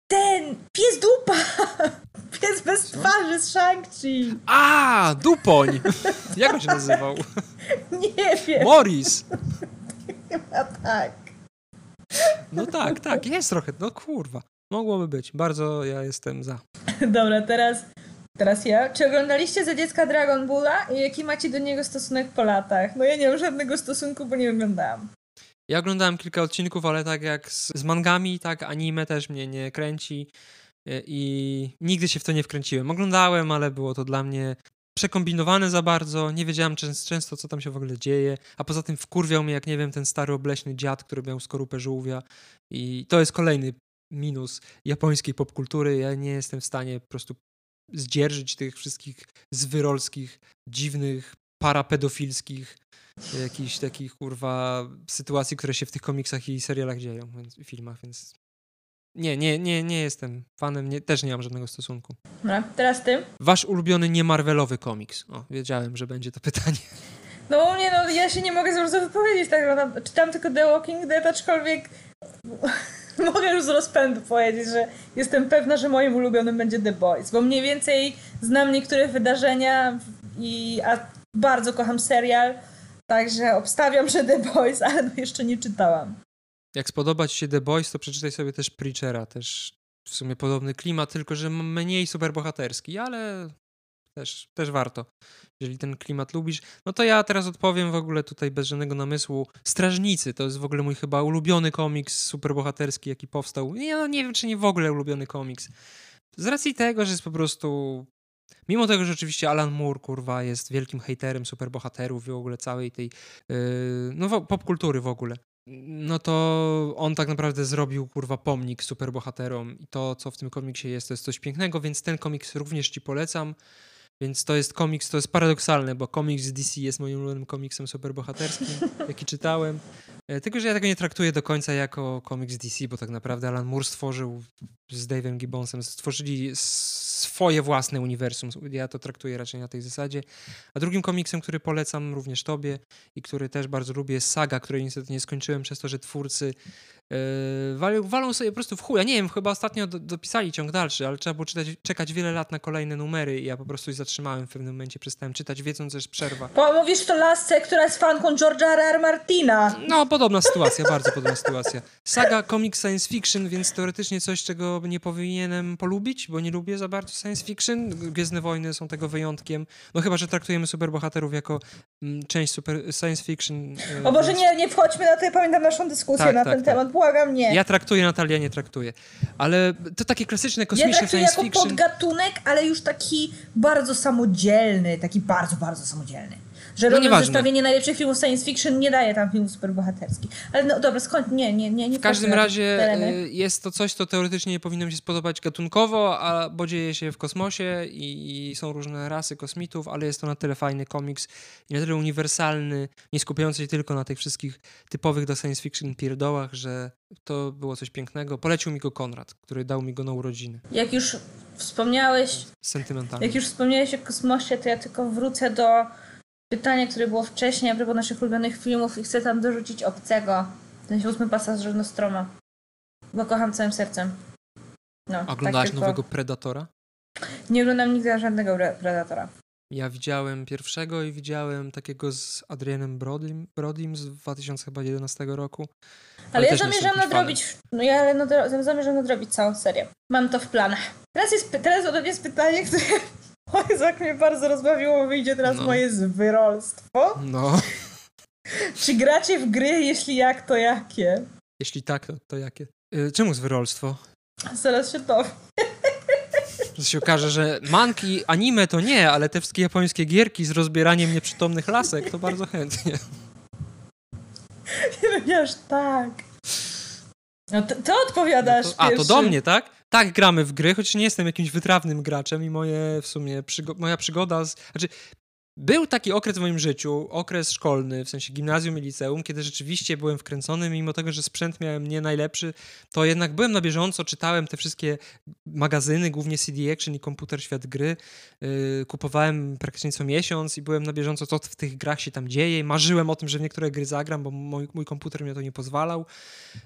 Ten pies dupa! Pies bez twarzy z Shang-Chi. A, dupoń! Jak on się nazywał? Nie wiem. Morris. Chyba tak. No tak, tak, jest trochę. No kurwa. Mogłoby być. Bardzo ja jestem za. Dobra, teraz, teraz ja. Czy oglądaliście za dziecka Dragon Balla i jaki macie do niego stosunek po latach? No ja nie mam żadnego stosunku, bo nie oglądałam. Ja oglądałem kilka odcinków, ale tak jak z, z mangami, tak anime też mnie nie kręci e, i nigdy się w to nie wkręciłem. Oglądałem, ale było to dla mnie przekombinowane za bardzo, nie wiedziałem często, co tam się w ogóle dzieje, a poza tym wkurwiał mnie, jak nie wiem, ten stary obleśny dziad, który miał skorupę żółwia i to jest kolejny minus japońskiej popkultury. Ja nie jestem w stanie po prostu zdzierżyć tych wszystkich zwyrolskich, dziwnych, parapedofilskich jakichś takich kurwa sytuacji, które się w tych komiksach i serialach dzieją, więc, filmach, więc nie, nie, nie, nie jestem fanem, nie, też nie mam żadnego stosunku. Dobra, teraz ty. Wasz ulubiony nie-Marvelowy komiks. O, wiedziałem, że będzie to pytanie. No nie, no ja się nie mogę za bardzo wypowiedzieć, tak, no, czytam tylko The Walking Dead, aczkolwiek mogę już z rozpędu powiedzieć, że jestem pewna, że moim ulubionym będzie The Boys, bo mniej więcej znam niektóre wydarzenia i a bardzo kocham serial, Także obstawiam, że The Boys, ale no jeszcze nie czytałam. Jak spodoba ci się The Boys, to przeczytaj sobie też Preachera, też w sumie podobny klimat, tylko że mniej superbohaterski, ale też, też warto. Jeżeli ten klimat lubisz, no to ja teraz odpowiem w ogóle tutaj bez żadnego namysłu. Strażnicy to jest w ogóle mój chyba ulubiony komiks superbohaterski, jaki powstał. Ja no nie wiem, czy nie w ogóle ulubiony komiks. Z racji tego, że jest po prostu Mimo tego, że oczywiście Alan Moore, kurwa, jest wielkim hejterem superbohaterów i w ogóle całej tej, yy, no popkultury w ogóle, no to on tak naprawdę zrobił, kurwa, pomnik superbohaterom i to, co w tym komiksie jest, to jest coś pięknego, więc ten komiks również ci polecam. Więc to jest komiks, to jest paradoksalne, bo komiks DC jest moim ulubionym komiksem superbohaterskim, jaki czytałem. E, tylko, że ja tego nie traktuję do końca jako komiks DC, bo tak naprawdę Alan Moore stworzył z Dave'em Gibbonsem, stworzyli swoje własne uniwersum. Ja to traktuję raczej na tej zasadzie. A drugim komiksem, który polecam również tobie i który też bardzo lubię, jest Saga, której niestety nie skończyłem przez to, że twórcy Yy, walą, walą sobie po prostu w chuj. Ja nie wiem, chyba ostatnio do, dopisali ciąg dalszy, ale trzeba było czytać, czekać wiele lat na kolejne numery i ja po prostu się zatrzymałem w pewnym momencie, przestałem czytać, wiedząc, że jest przerwa. Bo mówisz to lasce, która jest fanką George'a R. R. Martina. No, podobna sytuacja, bardzo podobna sytuacja. Saga, comic science fiction, więc teoretycznie coś, czego nie powinienem polubić, bo nie lubię za bardzo science fiction. Gwiezdne Wojny są tego wyjątkiem. No chyba, że traktujemy superbohaterów jako m, część super science fiction. Yy, o Boże, nie, nie wchodźmy na to, pamiętam naszą dyskusję tak, na tak, ten tak. temat błagam, nie. Ja traktuję, Natalia nie traktuje. Ale to takie klasyczne, kosmiczne ja science jako fiction. podgatunek, ale już taki bardzo samodzielny, taki bardzo, bardzo samodzielny. Że no robią zestawienie najlepszych filmów science fiction, nie daje tam filmów superbohaterskich. Ale no dobra, skąd? Nie, nie, nie. nie w każdym razie y, jest to coś, co teoretycznie nie powinno mi się spodobać gatunkowo, a, bo dzieje się w kosmosie i, i, są różne rasy kosmitów, ale jest to na tyle fajny komiks i na tyle uniwersalny, nie skupiający się tylko na tych wszystkich typowych do science fiction pierdołach, że to było coś pięknego. Polecił mi go Konrad, który dał mi go na urodziny. Jak już wspomniałeś... Sentymentalnie. Jak już wspomniałeś o kosmosie, to ja tylko wrócę do pytanie, które było wcześniej a propos naszych ulubionych filmów i chcę tam dorzucić obcego. Ten ósmy pasażer Nostroma. Bo kocham całym sercem. No, tak Oglądałaś tak nowego Predatora? Nie oglądam nigdy żadnego Predatora. Ja widziałem pierwszego i widziałem takiego z Adrianem Brodym, Brodym z 2011 roku. Ale, ale ja zamierzam nadrobić, no ja nadro, zamierzam nadrobić całą serię. Mam to w planach. Teraz jest, teraz ode mnie jest pytanie, które o Jezu, jak mnie bardzo rozbawiło, wyjdzie teraz no. moje zwyrolstwo. No. Czy gracie w gry? Jeśli jak, to jakie? Jeśli tak, to, to jakie? Yy, czemu zwyrolstwo? Zaraz się to. Że się okaże, że manki, anime to nie, ale te wszystkie japońskie gierki z rozbieraniem nieprzytomnych lasek to bardzo chętnie. Nie aż tak. No to, to odpowiadasz no to, A, to do mnie, tak? Tak, gramy w gry, choć nie jestem jakimś wytrawnym graczem i moje w sumie przygo moja przygoda z... Znaczy, był taki okres w moim życiu, okres szkolny, w sensie gimnazjum i liceum, kiedy rzeczywiście byłem wkręcony, mimo tego, że sprzęt miałem nie najlepszy, to jednak byłem na bieżąco, czytałem te wszystkie magazyny, głównie CD Action i Komputer Świat Gry, yy, kupowałem praktycznie co miesiąc i byłem na bieżąco, co w tych grach się tam dzieje, marzyłem o tym, że w niektóre gry zagram, bo mój, mój komputer mi to nie pozwalał.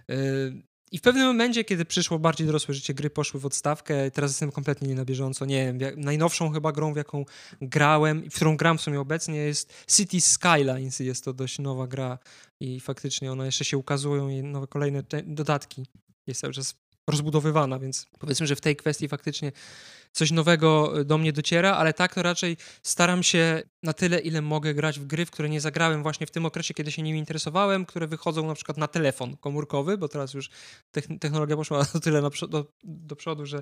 Yy, i w pewnym momencie, kiedy przyszło bardziej dorosłe życie, gry poszły w odstawkę, teraz jestem kompletnie nie na bieżąco. Nie wiem, najnowszą chyba grą, w jaką grałem i w którą gram w sumie obecnie jest City Skylines. Jest to dość nowa gra i faktycznie ona jeszcze się ukazują i nowe kolejne dodatki. Jest cały czas rozbudowywana, więc powiedzmy, że w tej kwestii faktycznie coś nowego e, do mnie dociera, ale tak to raczej staram się na tyle, ile mogę grać w gry, w które nie zagrałem właśnie w tym okresie, kiedy się nimi interesowałem, które wychodzą na przykład na telefon komórkowy, bo teraz już technologia poszła do tyle do, do przodu, że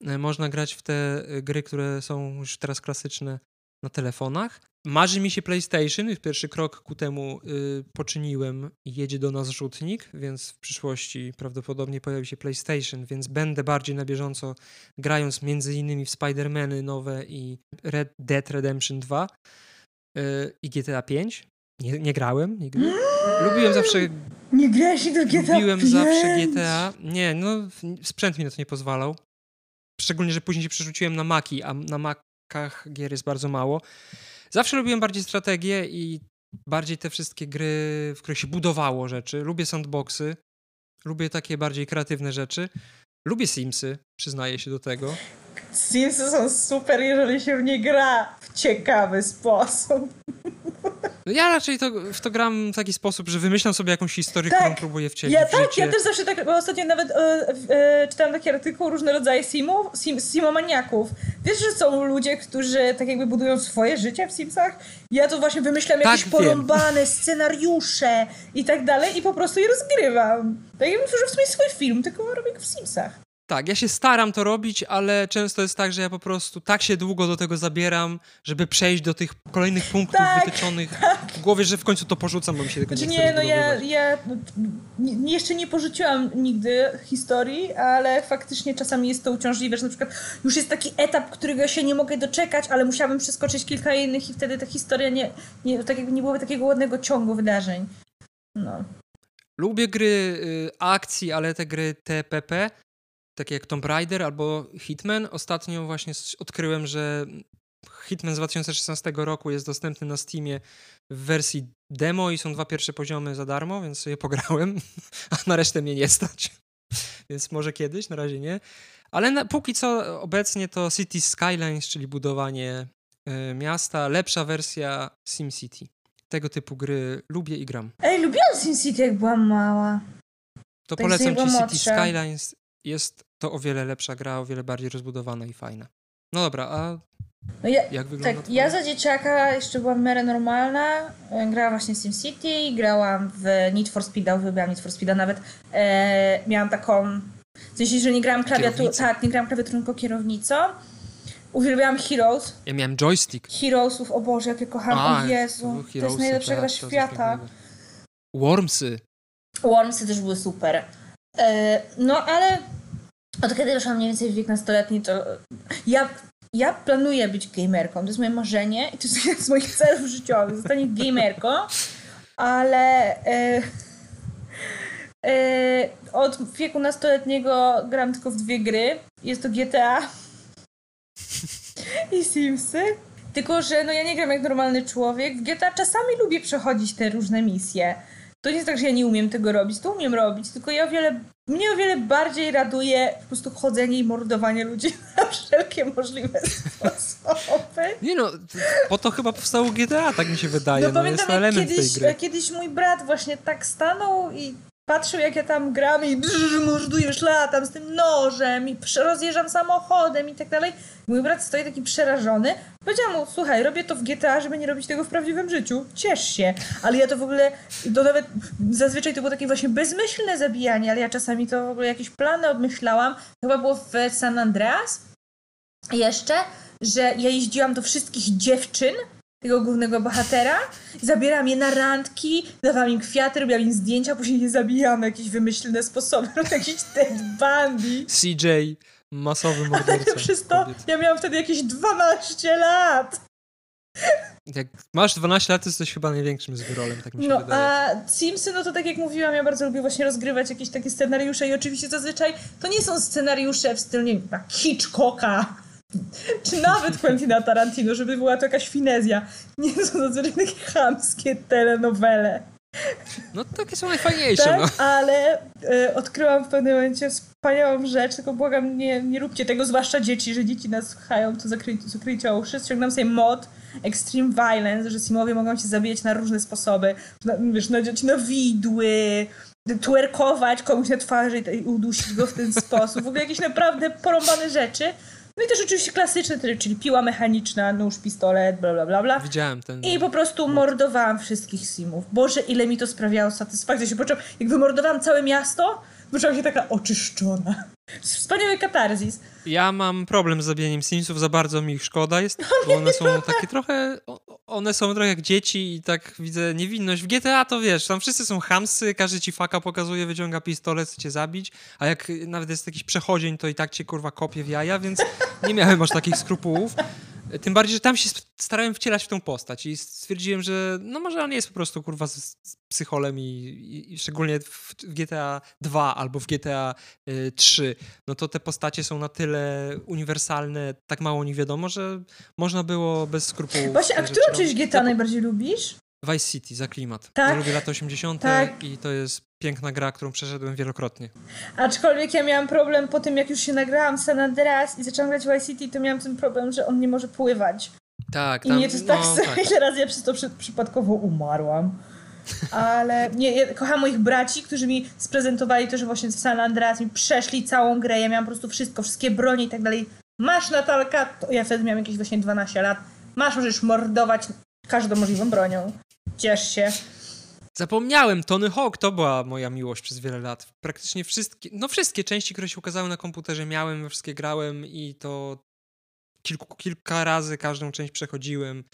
e, można grać w te e, gry, które są już teraz klasyczne na telefonach. Marzy mi się PlayStation i pierwszy krok ku temu y, poczyniłem. Jedzie do nas rzutnik, więc w przyszłości prawdopodobnie pojawi się PlayStation, więc będę bardziej na bieżąco grając między innymi w Spider-Many nowe i Red Dead Redemption 2 y, i GTA 5. Nie, nie grałem nigdy. Lubiłem zawsze... Nie grałeś do GTA Lubiłem 5? zawsze GTA. Nie, no sprzęt mi na to nie pozwalał. Szczególnie, że później się przerzuciłem na Maki, a na Gier jest bardzo mało. Zawsze lubiłem bardziej strategię i bardziej te wszystkie gry, w których się budowało rzeczy. Lubię sandboxy, lubię takie bardziej kreatywne rzeczy. Lubię Simsy, przyznaję się do tego. Simsy są super, jeżeli się w nie gra w ciekawy sposób. No ja raczej to, w to gram w taki sposób, że wymyślam sobie jakąś historię, tak. którą próbuję wcielić ja, w Tak, życie. ja też zawsze tak, bo ostatnio nawet e, e, czytałam taki artykuł, różne rodzaje simów, sim, simomaniaków. Wiesz, że są ludzie, którzy tak jakby budują swoje życie w Simsach? Ja to właśnie wymyślam tak, jakieś wiem. porąbane scenariusze i tak dalej i po prostu je rozgrywam. Tak jakbym tworzył w sumie swój film, tylko robię go w Simsach. Tak, ja się staram to robić, ale często jest tak, że ja po prostu tak się długo do tego zabieram, żeby przejść do tych kolejnych punktów tak, wytyczonych tak. w głowie, że w końcu to porzucam, bo mi się tego znaczy, nie Nie, no ja, ja nie, jeszcze nie porzuciłam nigdy historii, ale faktycznie czasami jest to uciążliwe, że na przykład już jest taki etap, którego się nie mogę doczekać, ale musiałabym przeskoczyć kilka innych i wtedy ta historia nie, nie tak jakby nie byłoby takiego ładnego ciągu wydarzeń. No. Lubię gry y, akcji, ale te gry TPP takie jak Tomb Raider albo Hitman. Ostatnio właśnie odkryłem, że Hitman z 2016 roku jest dostępny na Steamie w wersji demo i są dwa pierwsze poziomy za darmo, więc sobie pograłem, a na resztę mnie nie stać. więc może kiedyś, na razie nie. Ale na, póki co obecnie to City Skylines, czyli budowanie y, miasta, lepsza wersja SimCity. Tego typu gry lubię i gram. Ej, lubiłam SimCity jak byłam mała. To tak polecam ci City Skylines jest to o wiele lepsza gra, o wiele bardziej rozbudowana i fajna. No dobra, a no ja, jak wygląda Tak, ja za dzieciaka jeszcze byłam w miarę normalna. Grałam właśnie w SimCity, grałam w Need for Speed'a, uwielbiałam Need for Speed'a nawet. E, miałam taką... W sensie, że nie grałam klawiaturą, tak, nie grałam klawiaturą, tylko kierownicą. Uwielbiałam Heroes. Ja miałem joystick. Heroesów, o Boże, jakie kocham, a, o Jezu. To, to jest najlepsza gra świata. Wormsy. Wormsy też były super. E, no ale od kiedy weszłam mniej więcej w wiek nastoletni, to ja, ja planuję być gamerką. To jest moje marzenie i to jest jeden z moich celów życiowych. Zostanie gamerką, ale e, e, od wieku nastoletniego gram tylko w dwie gry. Jest to GTA i Simsy. Tylko, że no ja nie gram jak normalny człowiek. W GTA czasami lubię przechodzić te różne misje. To nie jest tak, że ja nie umiem tego robić, to umiem robić, tylko ja o wiele, mnie o wiele bardziej raduje po prostu chodzenie i mordowanie ludzi na wszelkie możliwe sposoby. Nie no, po to chyba powstało GTA, tak mi się wydaje. No, no pamiętam, jest element kiedyś, tej gry. kiedyś mój brat właśnie tak stanął i patrzył jak ja tam gram i brz, morduję, już latam z tym nożem i rozjeżdżam samochodem i tak dalej. Mój brat stoi taki przerażony. Powiedziałam mu, słuchaj, robię to w GTA, żeby nie robić tego w prawdziwym życiu. Ciesz się. Ale ja to w ogóle, to nawet zazwyczaj to było takie właśnie bezmyślne zabijanie, ale ja czasami to w ogóle jakieś plany obmyślałam. Chyba było w San Andreas jeszcze, że ja jeździłam do wszystkich dziewczyn, tego głównego bohatera, zabieram je na randki, dawałam im kwiaty, robiłam im zdjęcia, później je zabijam na jakieś wymyślne sposoby, jakiś Ted Bundy. CJ, masowy morderca. Ale przez to kobiet. ja miałam wtedy jakieś 12 lat. Jak masz 12 lat, to jesteś chyba największym zbiorolem, tak mi się no, wydaje. A Simsy, no to tak jak mówiłam, ja bardzo lubię właśnie rozgrywać jakieś takie scenariusze i oczywiście zazwyczaj to nie są scenariusze w stylu, nie wiem, Hitchcocka, czy nawet Quentina Tarantino, żeby była to jakaś finezja. Nie są zazwyczaj takie chamskie telenowele. No takie są najfajniejsze, tak, no. ale y, odkryłam w pewnym momencie wspaniałą rzecz, tylko błagam, nie, nie róbcie tego, zwłaszcza dzieci, że dzieci nas słuchają, to zakryjcie, zakryjcie uszy. Ściągnąłem sobie mod Extreme Violence, że simowie mogą cię zabijać na różne sposoby. Na, wiesz, nadziać na widły, twerkować komuś na twarzy i udusić go w ten sposób. W ogóle jakieś naprawdę porąbane rzeczy. No i też oczywiście klasyczne, czyli piła mechaniczna, nóż, pistolet, bla bla bla bla. Widziałem ten. I po prostu mordowałam wszystkich simów. Boże, ile mi to sprawiało satysfakcji. Się poczułam, jak wymordowałam całe miasto, poczułam się taka oczyszczona. Wspaniały katarzis. Ja mam problem z zabijaniem Simsów, za bardzo mi ich szkoda jest, no, bo one są takie trochę, one są trochę jak dzieci i tak widzę niewinność. W GTA to wiesz, tam wszyscy są hamsy, każdy ci faka pokazuje, wyciąga pistolet, chce cię zabić, a jak nawet jest jakiś przechodzień, to i tak cię kurwa kopie w jaja, więc nie miałem aż takich skrupułów. Tym bardziej, że tam się starałem wcielać w tą postać i stwierdziłem, że no może on jest po prostu kurwa z, z psycholem i, i, i, szczególnie w, GTA 2 albo w GTA y, 3, no to te postacie są na tyle uniwersalne, tak mało o nich wiadomo, że można było bez skrupułów. Właśnie, a którą część GTA najbardziej lubisz? Vice City, za klimat. Tak? Ja lubię lata 80. Tak. i to jest piękna gra, którą przeszedłem wielokrotnie. Aczkolwiek ja miałam problem po tym, jak już się nagrałam San Andreas i zaczęłam grać Vice City, to miałam ten problem, że on nie może pływać. Tak, I tam, nie, to jest tak, no, tak. ile razy ja przez to przy, przypadkowo umarłam. Ale nie, ja kocham moich braci, którzy mi sprezentowali to, że właśnie w San Andreas mi przeszli całą grę. Ja miałam po prostu wszystko, wszystkie bronie i tak dalej. Masz Natalka, to ja wtedy miałam jakieś właśnie 12 lat. Masz, możesz mordować każdą możliwą bronią. Ciesz się. Zapomniałem, Tony Hawk to była moja miłość przez wiele lat. Praktycznie wszystkie, no wszystkie części, które się ukazały na komputerze miałem, wszystkie grałem i to kilku, kilka razy każdą część przechodziłem.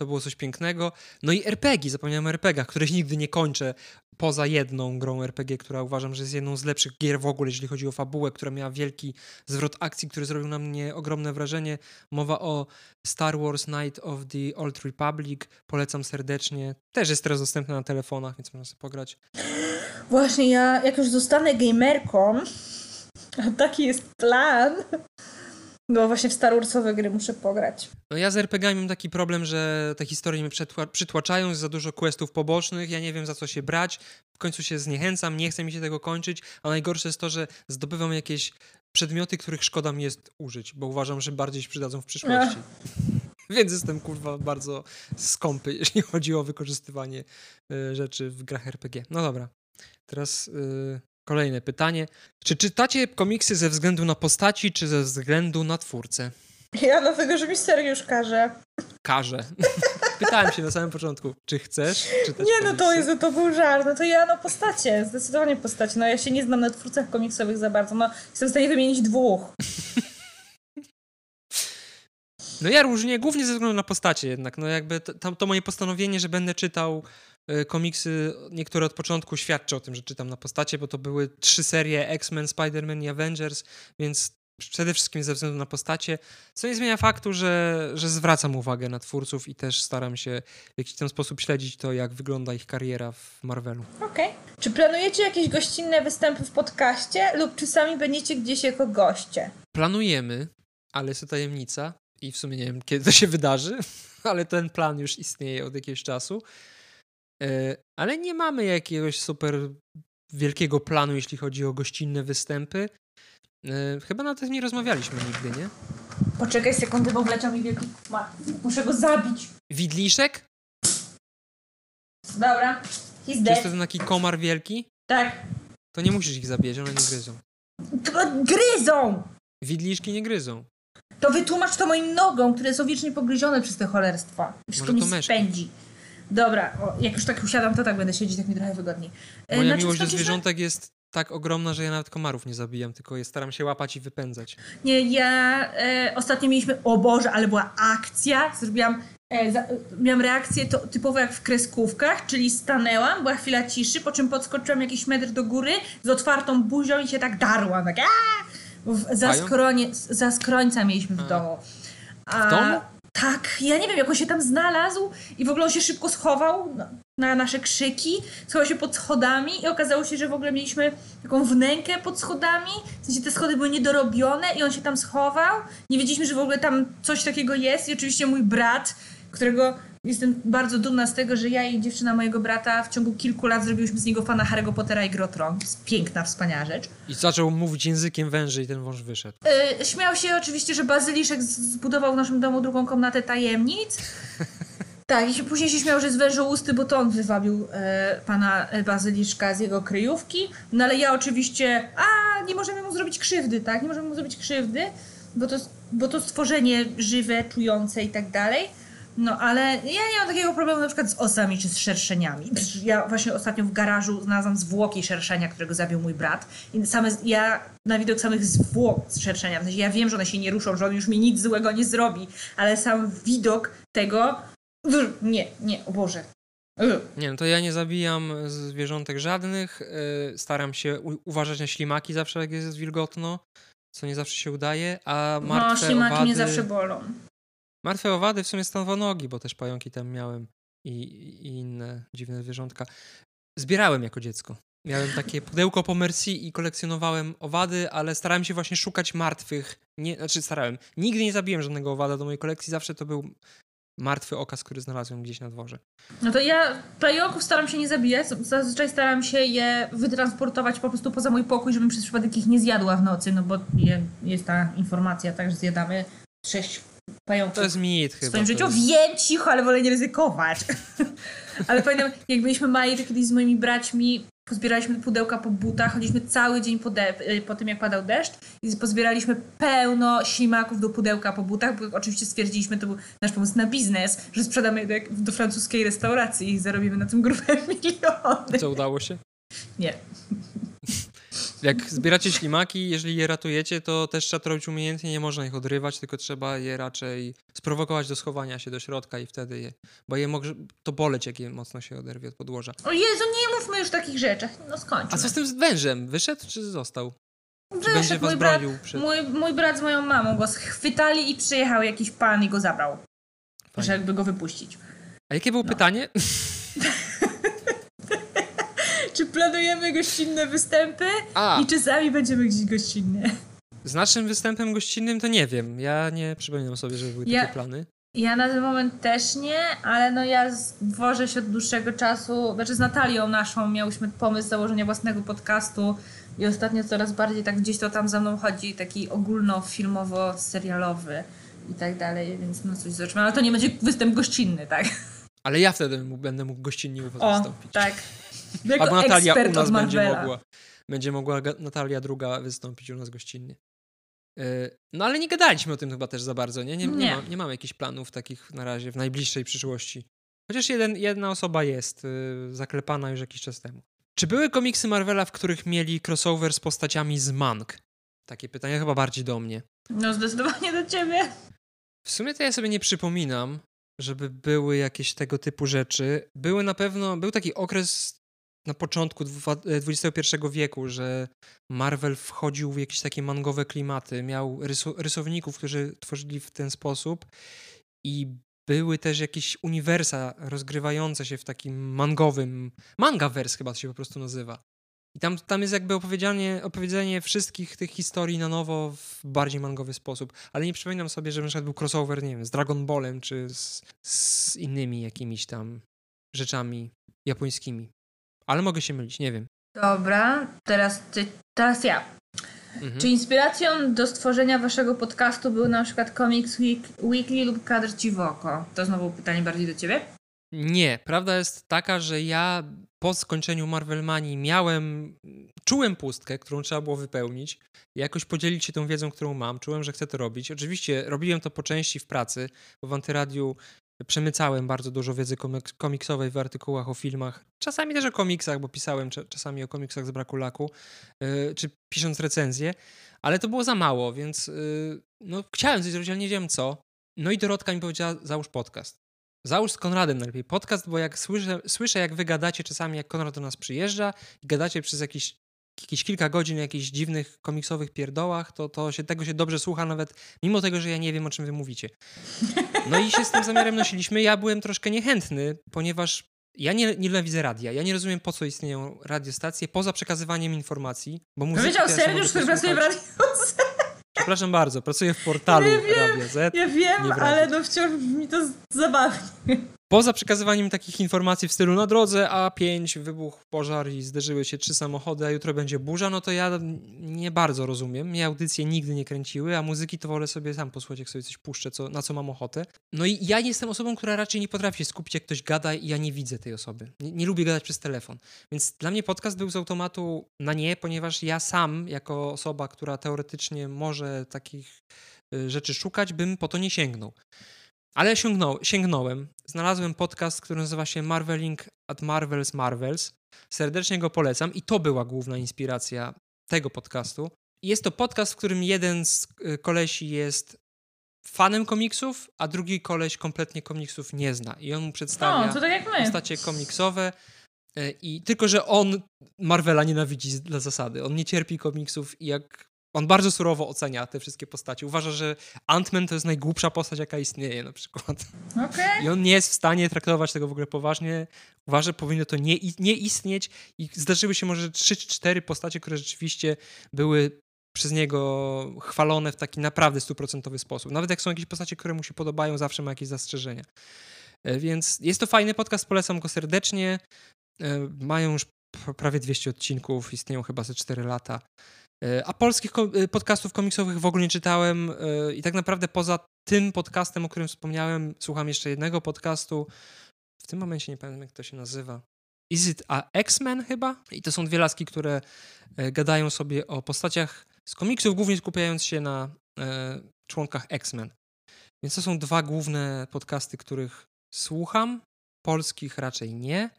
To było coś pięknego. No i RPG, zapomniałem o RPGach, których nigdy nie kończę, poza jedną grą RPG, która uważam, że jest jedną z lepszych gier w ogóle, jeśli chodzi o fabułę, która miała wielki zwrot akcji, który zrobił na mnie ogromne wrażenie. Mowa o Star Wars Night of the Old Republic. Polecam serdecznie. Też jest teraz dostępna na telefonach, więc można sobie pograć. Właśnie ja, jak już zostanę gamerką, a taki jest plan, no właśnie w Star Warsowe gry muszę pograć. No ja z RPG mam taki problem, że te historie mnie przytła- przytłaczają, jest za dużo questów pobocznych, ja nie wiem za co się brać, w końcu się zniechęcam, nie chce mi się tego kończyć, a najgorsze jest to, że zdobywam jakieś przedmioty, których szkoda mi jest użyć, bo uważam, że bardziej się przydadzą w przyszłości. Więc jestem kurwa bardzo skąpy, jeśli chodzi o wykorzystywanie y, rzeczy w grach RPG. No dobra, teraz y, kolejne pytanie. Czy czytacie komiksy ze względu na postaci, czy ze względu na twórcę? Ja dlatego, że mi seriusz każe. Każe. Pytałem się na samym początku, czy chcesz czytać Nie, no to, jest, to był żart. No to ja, no postacie, zdecydowanie postacie. No ja się nie znam na twórcach komiksowych za bardzo. No jestem w stanie wymienić dwóch. No ja różnie, głównie ze względu na postacie jednak. No jakby to, to moje postanowienie, że będę czytał komiksy, niektóre od początku świadczy o tym, że czytam na postacie, bo to były trzy serie X-Men, Spider-Man i Avengers, więc przede wszystkim ze względu na postacie, co nie zmienia faktu, że, że zwracam uwagę na twórców i też staram się w jakiś tam sposób śledzić to, jak wygląda ich kariera w Marvelu. Okej. Czy planujecie jakieś gościnne występy w podcaście lub czy sami będziecie gdzieś jako goście? Planujemy, ale jest to tajemnica i w sumie nie wiem, kiedy to się wydarzy, ale ten plan już istnieje od jakiegoś czasu. E, Ale nie mamy jakiegoś super wielkiego planu, jeśli chodzi o gościnne występy. E, Chyba na tym nie rozmawialiśmy nigdy, nie? Poczekaj sekundę, bo wleciał mi wielki... Ma. Muszę go zabić. Widliszek? Dobra. He's To jest dead. ten taki komar wielki? Tak. To nie musisz ich zabijać, one nie gryzą. To Gryzą! Widliszki nie gryzą. To wytłumacz to moim nogom, które są wiecznie pogryzione przez te cholerstwa. Wszystko mi to spędzi. Dobra, o, jak już tak usiadam, to tak będę siedzieć, tak mi trochę wygodniej. E, Moja na czym miłość do zwierzątek jest tak ogromna, że ja nawet komarów nie zabijam, tylko je staram się łapać i wypędzać. Nie, ja e, ostatnio mieliśmy, o Boże, ale była akcja. Zrobiłam, e, za, miałam reakcję to, typowo jak w kreskówkach, czyli stanęłam, była chwila ciszy, po czym podskoczyłam jakiś metr do góry z otwartą buzią i się tak darłam. Tak, aaa! W, za, skronie, za skrońca mieliśmy w A. domu. A, W domu? Tak, ja nie wiem, jak on się tam znalazł i w ogóle on się szybko schował na, na nasze krzyki, schował się pod schodami i okazało się, że w ogóle mieliśmy taką wnękę pod schodami, w sensie te schody były niedorobione i on się tam schował. Nie wiedzieliśmy, że w ogóle tam coś takiego jest i oczywiście mój brat, którego jestem bardzo dumna z tego, że ja i dziewczyna mojego brata w ciągu kilku lat zrobiłyśmy z niego fana Harry'ego Pottera i Grotron. Piękna, wspaniała rzecz. I zaczął mówić językiem węży i ten wąż wyszedł. Yy, śmiał się oczywiście, że Bazyliszek zbudował w naszym domu drugą komnatę tajemnic. Tak, i się, później się śmiał, że zwężył usty, bo to on wywabił e, pana e, Bazyliszka z jego kryjówki. No ale ja oczywiście, a nie możemy mu zrobić krzywdy, tak? Nie możemy mu zrobić krzywdy, bo to, bo to stworzenie żywe, czujące i tak dalej. No ale ja nie mam takiego problemu na przykład z osami czy z szerszeniami. Ja właśnie ostatnio w garażu znalazłam zwłoki szerszenia, którego zabił mój brat. I same, ja na widok samych zwłok z szerszenia, w sensie ja wiem, że one się nie ruszą, że on już mi nic złego nie zrobi, ale sam widok tego, nie, nie, o Boże. Nie, no to ja nie zabijam zwierzątek żadnych. y, Staram się uważać na ślimaki zawsze, jak jest wilgotno, co nie zawsze się udaje, a No, martwe ślimaki owady... mnie zawsze bolą. Martwe owady w sumie stanowonogi, bo też pająki tam miałem i, i inne dziwne zwierzątka. Zbierałem jako dziecko. Miałem takie pudełko po Merci i kolekcjonowałem owady, ale starałem się właśnie szukać martwych. Nie, znaczy starałem. Nigdy nie zabiłem żadnego owada do mojej kolekcji, zawsze to był martwy okaz, który znalazłem gdzieś na dworze. No to ja pająków staram się nie zabijać, zazwyczaj staram się je wytransportować po prostu poza mój pokój, żebym przez przypadek ich nie zjadła w nocy, no bo je, jest ta informacja, tak, że zjadamy sześć pająków. To jest mit w chyba. swoim to życiu. jest- Wiem, cicho, ale wolę nie ryzykować. ale pamiętam, jak byliśmy mali, to kiedyś z moimi braćmi pozbieraliśmy pudełka po butach, chodziliśmy cały dzień po, y, po tym, jak padał deszcz i pozbieraliśmy pełno ślimaków do pudełka po butach, bo oczywiście stwierdziliśmy, to był nasz pomysł na biznes, że sprzedamy je do, do francuskiej restauracji i zarobimy na tym grube miliony. Co udało się? Nie. Jak zbieracie ślimaki, jeżeli je ratujecie, to też trzeba to robić umiejętnie, nie można ich odrywać, tylko trzeba je raczej sprowokować do schowania się do środka i wtedy je, bo je może to boleć, jak je mocno się oderwie od podłoża. O Jezu, nie mówmy już takich rzeczach. No skończmy. A co z tym wężem? Wyszedł czy został? Wyszedł będzie was mój brat, przed- mój, mój brat z moją mamą go schwytali i przyjechał jakiś pan i go zabrał. Fajnie. Żeby go wypuścić. A jakie było pytanie? Czy planujemy gościnne występy A, i czy sami będziemy gdzieś gościnnie? z naszym występem gościnnym to nie wiem. Ja nie przypominam sobie, że były Ja- takie plany. Ja na ten moment też nie, ale no ja wożę się od dłuższego czasu, znaczy z Natalią naszą miałyśmy pomysł założenia własnego podcastu i ostatnio coraz bardziej tak gdzieś to tam za mną chodzi, taki ogólnofilmowo-serialowy i tak dalej, więc no coś zobaczymy, ale to nie będzie występ gościnny, tak? Ale ja wtedy mógł, będę mógł gościnnie u was O, wystąpić. tak. Jako Albo Natalia u nas będzie mogła. Będzie mogła Natalia druga wystąpić u nas gościnnie. Yy, No ale nie gadaliśmy o tym chyba też za bardzo, nie? Nie, nie, Nie. Ma, nie mamy jakichś planów takich na razie w najbliższej przyszłości. Chociaż jeden, jedna osoba jest yy, zaklepana już jakiś czas temu. Czy były komiksy Marvela, w których mieli crossover z postaciami z Mank? Takie pytanie chyba bardziej do mnie. No zdecydowanie do ciebie. W sumie to ja sobie nie przypominam, żeby były jakieś tego typu rzeczy. Były na pewno, był taki okres na początku dwa- e, XXI wieku, że Marvel wchodził w jakieś takie mangowe klimaty. Miał rysu, rysowników, którzy tworzyli w ten sposób i były też jakieś uniwersa rozgrywające się w takim mangowym, mangaverse chyba to się po prostu nazywa. I tam, tam jest jakby opowiedzianie, opowiedzenie wszystkich tych historii na nowo w bardziej mangowy sposób. Ale nie przypominam sobie, że na przykład był crossover, nie wiem, z Dragon Ballem czy z, z innymi jakimiś tam rzeczami japońskimi. Ale mogę się mylić, nie wiem. Dobra, teraz ty, teraz ja. Mhm. Czy inspiracją do stworzenia waszego podcastu był na przykład komiks Week, Weekly lub Kadr Ci w oko? To znowu pytanie bardziej do ciebie. Nie, prawda jest taka, że ja po skończeniu Marvelmanii miałem, czułem pustkę, którą trzeba było wypełnić, jakoś podzielić się tą wiedzą, którą mam. Czułem, że chcę to robić. Oczywiście robiłem to po części w pracy, bo w Antyradiu przemycałem bardzo dużo wiedzy komik- komiksowej w artykułach o filmach, czasami też o komiksach, bo pisałem cza- czasami o komiksach z braku laku, yy, czy pisząc recenzje, ale to było za mało, więc yy, no, chciałem coś zrobić, ale nie wiedziałem co. No i Dorotka mi powiedziała, załóż podcast. Załóż z Konradem najlepiej podcast, bo jak słyszę, słyszę, jak wy gadacie czasami, jak Konrad do nas przyjeżdża i gadacie przez jakieś, jakieś kilka godzin o jakichś dziwnych komiksowych pierdołach, to, to się, tego się dobrze słucha nawet, mimo tego, że ja nie wiem, o czym wy mówicie. No i się z tym zamiarem nosiliśmy. Ja byłem troszkę niechętny, ponieważ ja nie, nie nienawidzę radia. Ja nie rozumiem, po co istnieją radiostacje, poza przekazywaniem informacji, bo muzyki Powiedział Sergiusz, który pracuje w posłuchać. Przepraszam bardzo, pracuję w portalu Ja wiem, Radia Z. Ja wiem, ale no wciąż mi to zabawnie. Poza przekazywaniem takich informacji w stylu na drodze A5 wybuchł pożar i zderzyły się trzy samochody, a jutro będzie burza, no to ja nie bardzo rozumiem. Mnie audycje nigdy nie kręciły, a muzyki to wolę sobie sam posłuchać, jak sobie coś puszczę, co, na co mam ochotę. No i ja jestem osobą, która raczej nie potrafi się skupić, jak ktoś gada i ja nie widzę tej osoby. Nie, nie lubię gadać przez telefon. Więc dla mnie podcast był z automatu na nie, ponieważ ja sam, jako osoba, która teoretycznie może takich y, rzeczy szukać, bym po to nie sięgnął. Ale sięgnął, sięgnąłem. Znalazłem podcast, który nazywa się Marveling at Marvels Marvels. Serdecznie go polecam i to była główna inspiracja tego podcastu. Jest to podcast, w którym jeden z y, kolesi jest fanem komiksów, a drugi koleś kompletnie komiksów nie zna. I on mu przedstawia No, tak postacie komiksowe. y, I tylko, że on Marvela nienawidzi dla zasady. On nie cierpi komiksów i jak. On bardzo surowo ocenia te wszystkie postacie. Uważa, że Ant-Man to jest najgłupsza postać, jaka istnieje, na przykład. Okej. I on nie jest w stanie traktować tego w ogóle poważnie. Uważa, że powinno to nie, nie istnieć. I zdarzyły się może trzy czy cztery postacie, które rzeczywiście były przez niego chwalone w taki naprawdę stuprocentowy sposób. Nawet jak są jakieś postacie, które mu się podobają, zawsze ma jakieś zastrzeżenia. E, Więc jest to fajny podcast, polecam go serdecznie. E, Mają już prawie 200 odcinków, istnieją chyba ze 4 lata. E, a polskich e, podcastów komiksowych w ogóle nie czytałem e, i tak naprawdę poza tym podcastem, o którym wspomniałem, słucham jeszcze jednego podcastu. W tym momencie nie pamiętam, jak to się nazywa. Is it a X-Men chyba? I to są dwie laski, które gadają sobie o postaciach z komiksów, głównie skupiając się na członkach X-Men. Więc to są dwa główne podcasty, których słucham. Polskich raczej nie,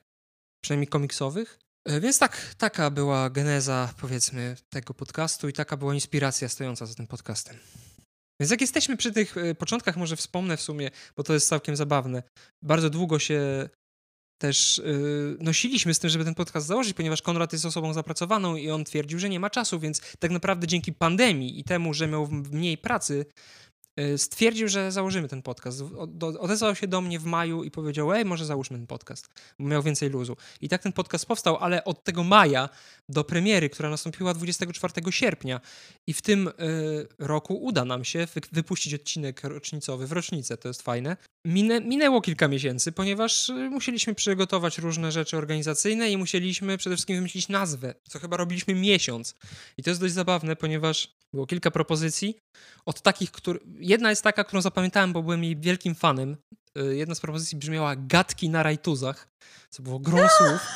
przynajmniej komiksowych. E, więc tak, taka była geneza, powiedzmy, tego podcastu i taka była inspiracja stojąca za tym podcastem. Więc jak jesteśmy przy tych e, początkach, może wspomnę w sumie, bo to jest całkiem zabawne. Bardzo długo się też yy, nosiliśmy z tym, żeby ten podcast założyć, ponieważ Konrad jest osobą zapracowaną i on twierdził, że nie ma czasu, więc tak naprawdę dzięki pandemii i temu, że miał mniej pracy, stwierdził, że założymy ten podcast. Odezwał się do mnie w maju i powiedział, ej, może załóżmy ten podcast, bo miał więcej luzu. I tak ten podcast powstał, ale od tego maja do premiery, która nastąpiła 24 sierpnia i w tym y, roku uda nam się wy wypuścić odcinek rocznicowy w rocznicę, to jest fajne. Minę, minęło kilka miesięcy, ponieważ y, musieliśmy przygotować różne rzeczy organizacyjne i musieliśmy przede wszystkim wymyślić nazwę, co chyba robiliśmy miesiąc. I to jest dość zabawne, ponieważ było kilka propozycji od takich, które... Jedna jest taka, którą zapamiętałem, bo byłem jej wielkim fanem. Y, jedna z propozycji brzmiała gadki na rajtuzach, co było grom słów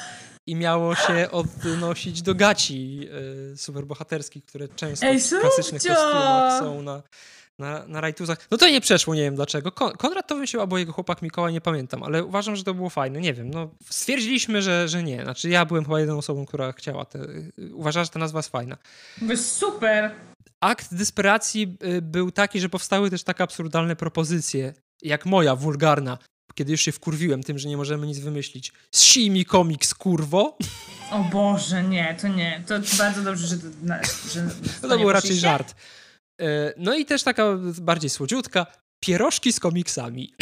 i miało się odnosić do gaci y, superbohaterskich, które często Ej, w klasycznych kostiumach są na, na, na rajtuzach. No to nie przeszło, nie wiem dlaczego. Konrad to wymyślił, albo jego chłopak Mikołaj, nie pamiętam, ale uważam, że to było fajne. Nie wiem, no stwierdziliśmy, że, że nie. Znaczy ja byłem chyba jedyną osobą, która chciała. Te, uważała, że ta nazwa jest fajna. Jest super akt desperacji y, był taki, że powstały też tak absurdalne propozycje, jak moja, wulgarna, kiedy już się wkurwiłem tym, że nie możemy nic wymyślić. Zsij mi komiks, kurwo! O Boże, nie, to nie. To bardzo dobrze, że to, że to, to był raczej żart. E, no i też taka bardziej słodziutka, pierożki z komiksami.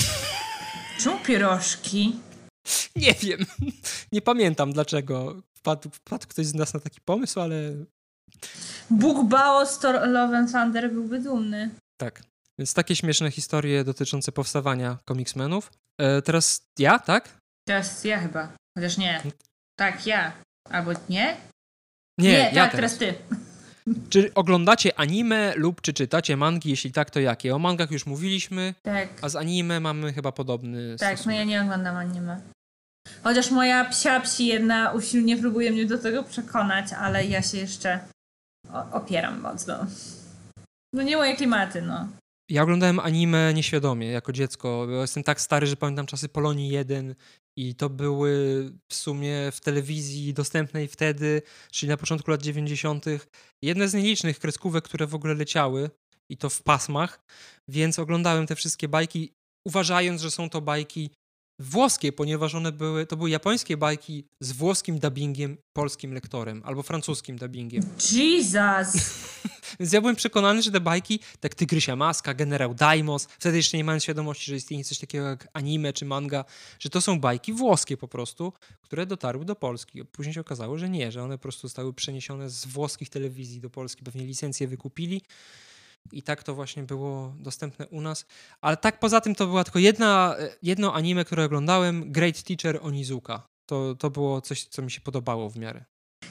Czemu pierożki? Nie wiem. Nie pamiętam dlaczego wpadł, wpadł ktoś z nas na taki pomysł, ale Bóg Baos Thor Love and Thunder byłby dumny. Tak. Więc takie śmieszne historie dotyczące powstawania komiksmenów. E, teraz ja, tak? Teraz ja chyba. Chociaż nie. Tak, ja. Albo nie? Nie, nie ja tak, teraz. teraz ty. Czy oglądacie anime lub czy czytacie mangi? Jeśli tak, to jakie? O mangach już mówiliśmy, tak. a z anime mamy chyba podobny Tak, stosunek. no ja nie oglądam anime. Chociaż moja psia psi jedna usilnie próbuje mnie do tego przekonać, ale ja się jeszcze opieram mocno. No nie moje klimaty, no. Ja oglądałem anime nieświadomie jako dziecko. Jestem tak stary, że pamiętam czasy Polonii 1 i to były w sumie w telewizji dostępnej wtedy, czyli na początku lat 90. jedne z nielicznych kreskówek, które w ogóle leciały i to w pasmach, więc oglądałem te wszystkie bajki, uważając, że są to bajki włoskie, ponieważ one były, to były japońskie bajki z włoskim dubbingiem, polskim lektorem, albo francuskim dubbingiem. Jesus! Więc ja byłem przekonany, że te bajki, tak Tygrysia Maska, Generał Daimos, wtedy jeszcze nie mając świadomości, że istnieje coś takiego jak anime czy manga, że to są bajki włoskie po prostu, które dotarły do Polski. Później się okazało, że nie, że one po prostu zostały przeniesione z włoskich telewizji do Polski, pewnie licencje wykupili i tak to właśnie było dostępne u nas. Ale tak poza tym to była tylko jedna, jedno anime, które oglądałem, Great Teacher Onizuka. To, to było coś, co mi się podobało w miarę.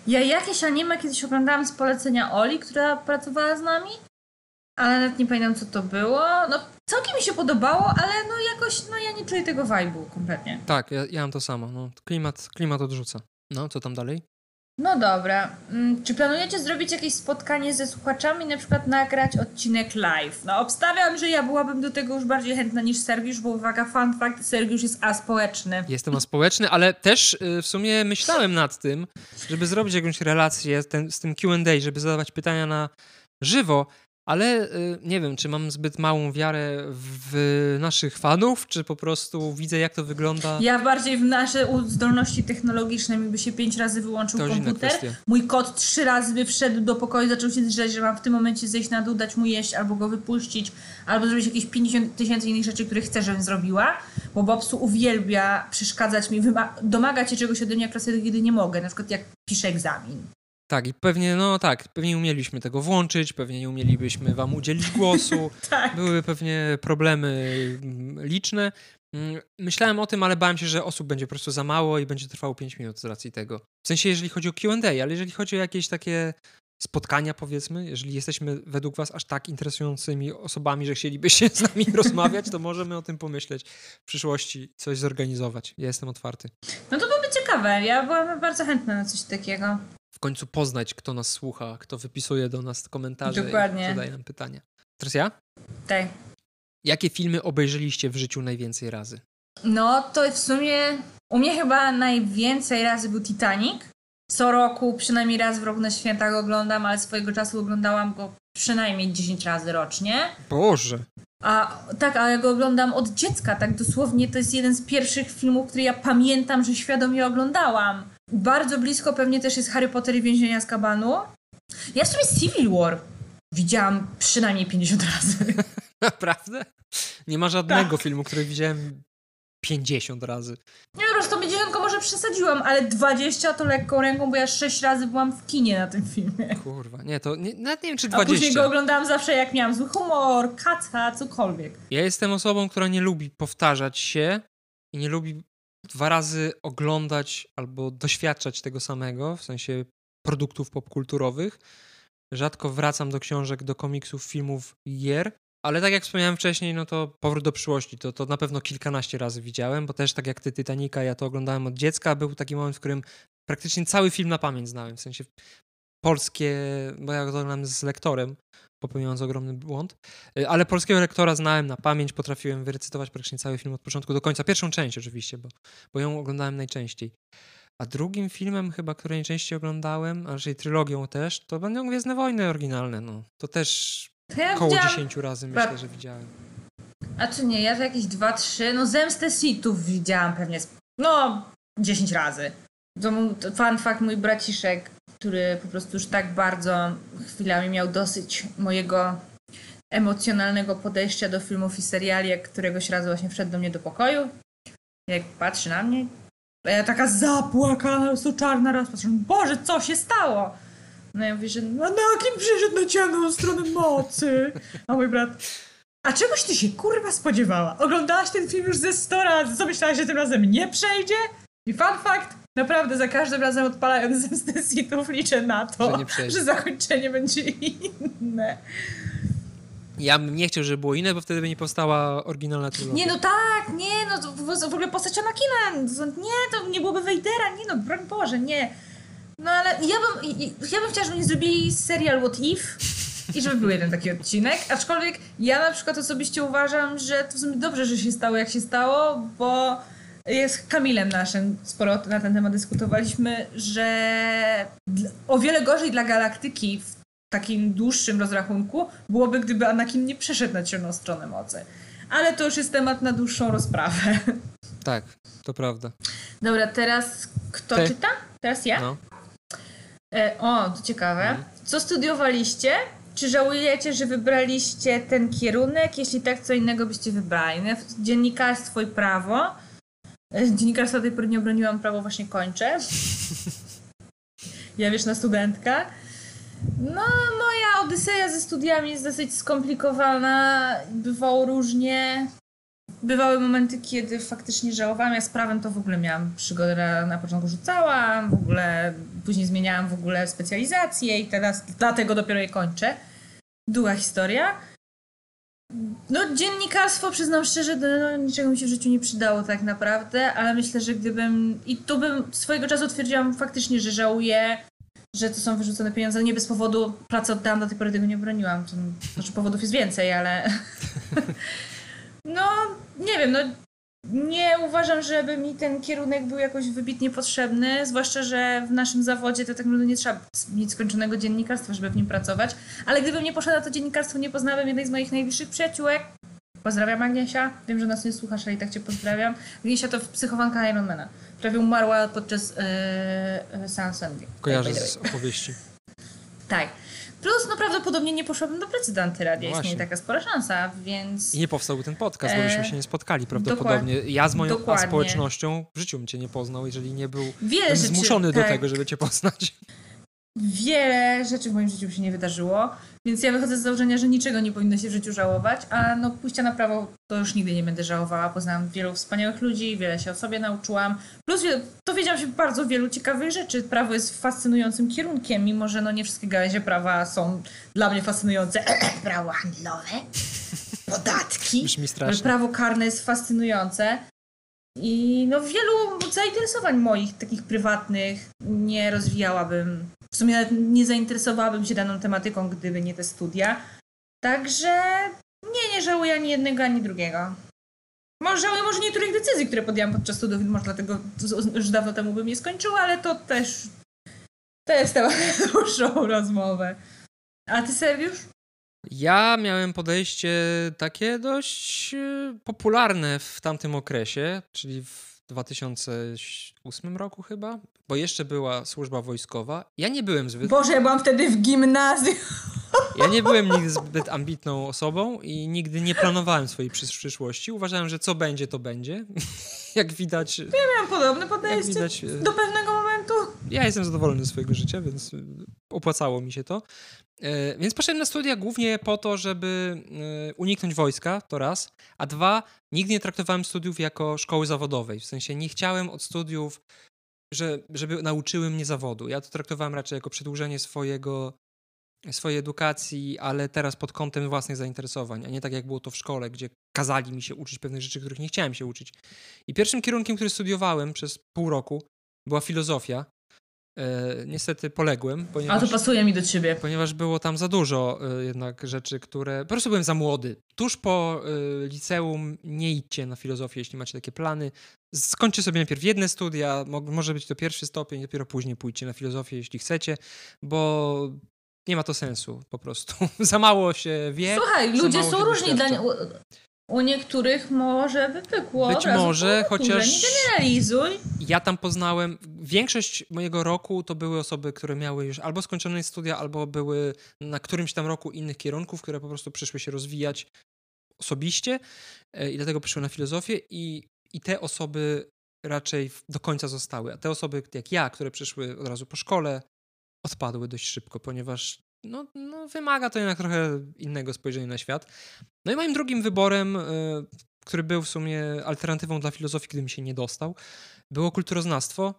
Ja jakieś anime kiedyś oglądałam z polecenia Oli, która pracowała z nami, ale nawet nie pamiętam co to było. No całkiem mi się podobało, ale no jakoś no ja nie czuję tego vibe'u kompletnie. Tak, ja, ja mam to samo. No, klimat, klimat odrzuca. No, co tam dalej? No dobra. Mm, czy planujecie zrobić jakieś spotkanie ze słuchaczami, na przykład nagrać odcinek live? No obstawiam, że ja byłabym do tego już bardziej chętna niż Sergiusz, bo uwaga, fun fact, Sergiusz jest aspołeczny. Jestem aspołeczny, ale też y, w sumie myślałem nad tym, żeby zrobić jakąś relację ten, z tym Q&A, żeby zadawać pytania na żywo, ale y, nie wiem, czy mam zbyt małą wiarę w naszych fanów, czy po prostu widzę, jak to wygląda. Ja bardziej w nasze zdolności technologiczne, jakby się pięć razy wyłączył to komputer. Mój kot trzy razy by wszedł do pokoju, zaczął się drzeć, że mam w tym momencie zejść na dół, dać mu jeść, albo go wypuścić, albo zrobić jakieś 50 tysięcy innych rzeczy, które chcę, żebym zrobiła. Bo Bobsu uwielbia przeszkadzać mi, domagać się czegoś ode mnie, jak kiedy nie mogę, na przykład jak piszę egzamin. Tak, i pewnie, no tak, pewnie nie umieliśmy tego włączyć, pewnie nie umielibyśmy wam udzielić głosu. tak. Były pewnie problemy mm, liczne. Mm, myślałem o tym, ale bałem się, że osób będzie po prostu za mało i będzie trwało 5 minut z racji tego. W sensie, jeżeli chodzi o QA, ale jeżeli chodzi o jakieś takie spotkania, powiedzmy? Jeżeli jesteśmy według Was aż tak interesującymi osobami, że chcielibyście z nami rozmawiać, to możemy o tym pomyśleć w przyszłości, coś zorganizować. Ja jestem otwarty. No to byłoby ciekawe. Ja byłam bardzo chętna na coś takiego. W końcu poznać, kto nas słucha, kto wypisuje do nas komentarze Dokładnie. i zadaje nam pytania. Teraz ja? Tak. Jakie filmy obejrzeliście w życiu najwięcej razy? No to w sumie u mnie chyba najwięcej razy był Titanic. Co roku, przynajmniej raz w roku na święta go oglądam, ale swojego czasu oglądałam go przynajmniej 10 razy rocznie. Boże! A tak, ale ja go oglądam od dziecka, tak dosłownie. To jest jeden z pierwszych filmów, który ja pamiętam, że świadomie oglądałam. Bardzo blisko pewnie też jest Harry Potter i Więzienia z Kabanu. Ja w sumie Civil War widziałam przynajmniej 50 razy. Naprawdę? Nie ma żadnego Tak. filmu, który widziałem 50 razy. Nie z tą 50 może przesadziłam, ale 20 to lekką ręką, bo ja 6 razy byłam w kinie na tym filmie. Kurwa, nie, to nie, nawet nie wiem, czy A później 20. go oglądałam zawsze jak miałam zły humor, kaca, cokolwiek. Ja jestem osobą, która nie lubi powtarzać się i nie lubi dwa razy oglądać albo doświadczać tego samego, w sensie produktów popkulturowych. Rzadko wracam do książek, do komiksów, filmów gier, ale tak jak wspomniałem wcześniej, no to Powrót do przyszłości, to, to na pewno kilkanaście razy widziałem, bo też tak jak ty Titanica, ja to oglądałem od dziecka, był taki moment, w którym praktycznie cały film na pamięć znałem, w sensie polskie, bo ja oglądałem z lektorem, popełniając ogromny błąd, Y, ale polskiego lektora znałem na pamięć, potrafiłem wyrecytować praktycznie cały film od początku do końca. Pierwszą część oczywiście, bo, bo ją oglądałem najczęściej. A drugim filmem chyba, który najczęściej oglądałem, a raczej trylogią też, to będą Gwiezdne Wojny oryginalne, no. To też ja około widziałam... 10 razy myślę, że widziałem. A czy nie, ja to jakieś 2-3, no Zemstę Sithów widziałam pewnie, no 10 razy. To fun fact, mój braciszek, który po prostu już tak bardzo chwilami miał dosyć mojego emocjonalnego podejścia do filmów i seriali, jak któregoś razu właśnie wszedł do mnie do pokoju. Jak patrzy na mnie, a ja taka zapłakana, po czarna raz patrzę, Boże, co się stało? No ja mówię, że no Anakin przyszedł na ciemną stronę mocy. A mój brat, a czegoś ty się kurwa spodziewała? Oglądałaś ten film już ze 100 razy, co myślałaś, że tym razem nie przejdzie? I fun fact, naprawdę za każdym razem odpalając zemstę Sithów liczę na to, Że że zakończenie będzie inne. Ja bym nie chciał, żeby było inne, bo wtedy by nie powstała oryginalna trylogia. Nie no tak, nie no, w w ogóle postać Anakina, to- nie, to nie byłoby Vadera, nie no, broń Boże, nie. No ale ja bym, ja bym chciała, żeby oni zrobili serial What If i żeby był jeden taki odcinek, aczkolwiek ja na przykład osobiście uważam, że to w sumie dobrze, że się stało jak się stało, bo z Kamilem naszym sporo na ten temat dyskutowaliśmy, że o wiele gorzej dla galaktyki w takim dłuższym rozrachunku byłoby, gdyby Anakin nie przeszedł na ciemną stronę mocy. Ale to już jest temat na dłuższą rozprawę. Tak, to prawda. Dobra, teraz kto Ty. czyta? Teraz ja? No. E, o, to ciekawe. Mhm. Co studiowaliście? Czy żałujecie, że wybraliście ten kierunek? Jeśli tak, co innego byście wybrali? No, Dziennikarstwo i prawo. E, Dziennikarstwa do tej pory nie obroniłam, prawo właśnie kończę. Ja wiesz, na studentka. No, moja odyseja ze studiami jest dosyć skomplikowana. Bywało różnie. Bywały momenty, kiedy faktycznie żałowałam. Ja z prawem to w ogóle miałam przygodę, na, początku rzucałam, w ogóle później zmieniałam w ogóle specjalizację i teraz dlatego dopiero je kończę. Długa historia. No, dziennikarstwo, przyznam szczerze, no, niczego mi się w życiu nie przydało tak naprawdę, ale myślę, że gdybym. I tu bym swojego czasu twierdziłam faktycznie, że żałuję, że to są wyrzucone pieniądze. Nie bez powodu pracę oddałam, do tej pory tego nie broniłam. Znaczy, powodów jest więcej, ale. no, nie wiem, no. Nie uważam, żeby mi ten kierunek był jakoś wybitnie potrzebny, zwłaszcza, że w naszym zawodzie to tak naprawdę nie trzeba mieć skończonego dziennikarstwa, żeby w nim pracować. Ale gdybym nie poszła na to dziennikarstwo, nie poznałabym jednej z moich najbliższych przyjaciółek. Pozdrawiam Agniesia. Wiem, że nas nie słuchasz, ale i tak cię pozdrawiam. Agniesia to psychowanka Ironmana. Prawie umarła podczas e, e, seansu. Kojarzę way. z opowieści. Tak. Plus, no prawdopodobnie nie poszłabym do pracy do antyradia. No Istnieje taka spora szansa, więc... I nie powstałby ten podcast, bo E, byśmy się nie spotkali prawdopodobnie. Ja z moją dokładnie. społecznością w życiu bym cię nie poznał, jeżeli nie był Wiele bym rzeczy, zmuszony do tak. tego, żeby cię poznać. wiele rzeczy w moim życiu się nie wydarzyło, więc ja wychodzę z założenia, że niczego nie powinno się w życiu żałować, a no pójścia na prawo to już nigdy nie będę żałowała. Poznałam wielu wspaniałych ludzi, wiele się o sobie nauczyłam. Plus dowiedziałam się bardzo wielu ciekawych rzeczy. Prawo jest fascynującym kierunkiem, mimo że no nie wszystkie gałęzie prawa są dla mnie fascynujące. prawo handlowe, podatki. Brzmi strasznie. Prawo karne jest fascynujące. I no wielu zainteresowań moich, takich prywatnych, nie rozwijałabym. W sumie nie zainteresowałabym się daną tematyką, gdyby nie te studia. Także nie, nie żałuję ani jednego, ani drugiego. Może żałuję może niektórych decyzji, które podjęłam podczas studiów, może dlatego już dawno temu bym je skończyła, ale to też to jest temat na dłuższą rozmowę. A ty, Sergiusz? Ja miałem podejście takie dość e, popularne w tamtym okresie, czyli w 2008 roku chyba, bo jeszcze była służba wojskowa. Ja nie byłem zbyt... Boże, ja byłam wtedy w gimnazjum. Ja nie byłem nigdy zbyt ambitną osobą i nigdy nie planowałem swojej przyszłości. Uważałem, że co będzie, to będzie. Jak widać... Ja miałem podobne podejście widać, e, do pewnego momentu. Ja jestem zadowolony ze swojego życia, więc opłacało mi się to. E, więc poszedłem na studia głównie po to, żeby e, uniknąć wojska, to raz, a dwa, nigdy nie traktowałem studiów jako szkoły zawodowej. W sensie nie chciałem od studiów, że, żeby nauczyły mnie zawodu. Ja to traktowałem raczej jako przedłużenie swojego, swojej edukacji, ale teraz pod kątem własnych zainteresowań, a nie tak jak było to w szkole, gdzie kazali mi się uczyć pewnych rzeczy, których nie chciałem się uczyć. I pierwszym kierunkiem, który studiowałem przez pół roku, była filozofia. E, niestety poległem. Ponieważ, A to pasuje mi do ciebie. Ponieważ było tam za dużo e, jednak rzeczy, które. Po prostu byłem za młody. Tuż po e, liceum nie idźcie na filozofię, jeśli macie takie plany. Skończcie sobie najpierw jedne studia, mo może być to pierwszy stopień, dopiero później pójdźcie na filozofię, jeśli chcecie, bo nie ma to sensu po prostu. za mało się wie. Słuchaj, ludzie są różni. Dla, u niektórych może by pykło. Być może, chociaż. Nie generalizuj. Ja tam poznałem. Większość mojego roku to były osoby, które miały już albo skończone studia, albo były na którymś tam roku innych kierunków, które po prostu przyszły się rozwijać osobiście e, i dlatego przyszły na filozofię. I, i te osoby raczej do końca zostały. A te osoby jak ja, które przyszły od razu po szkole, odpadły dość szybko, ponieważ no, no, wymaga to jednak trochę innego spojrzenia na świat. No i moim drugim wyborem, y, który był w sumie alternatywą dla filozofii, gdy mi się nie dostał, było kulturoznawstwo,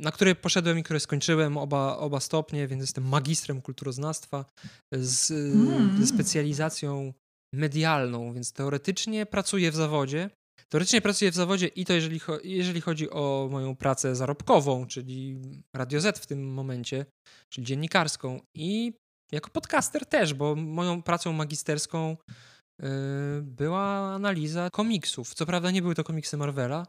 na które poszedłem i które skończyłem oba, oba stopnie, więc jestem magistrem kulturoznawstwa z, mm. ze specjalizacją medialną, więc teoretycznie pracuję w zawodzie. Teoretycznie pracuję w zawodzie i to jeżeli, jeżeli chodzi o moją pracę zarobkową, czyli Radio Z w tym momencie, czyli dziennikarską i jako podcaster też, bo moją pracą magisterską yy, była analiza komiksów. Co prawda nie były to komiksy Marvela,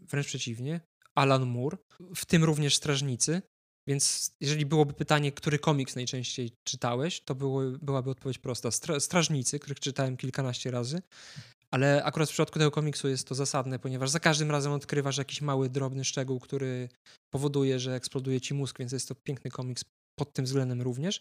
wręcz przeciwnie. Alan Moore, w tym również Strażnicy. Więc jeżeli byłoby pytanie, który komiks najczęściej czytałeś, to było, byłaby odpowiedź prosta. Stra Strażnicy, których czytałem kilkanaście razy. Ale akurat w przypadku tego komiksu jest to zasadne, ponieważ za każdym razem odkrywasz jakiś mały, drobny szczegół, który powoduje, że eksploduje ci mózg, więc jest to piękny komiks pod tym względem również.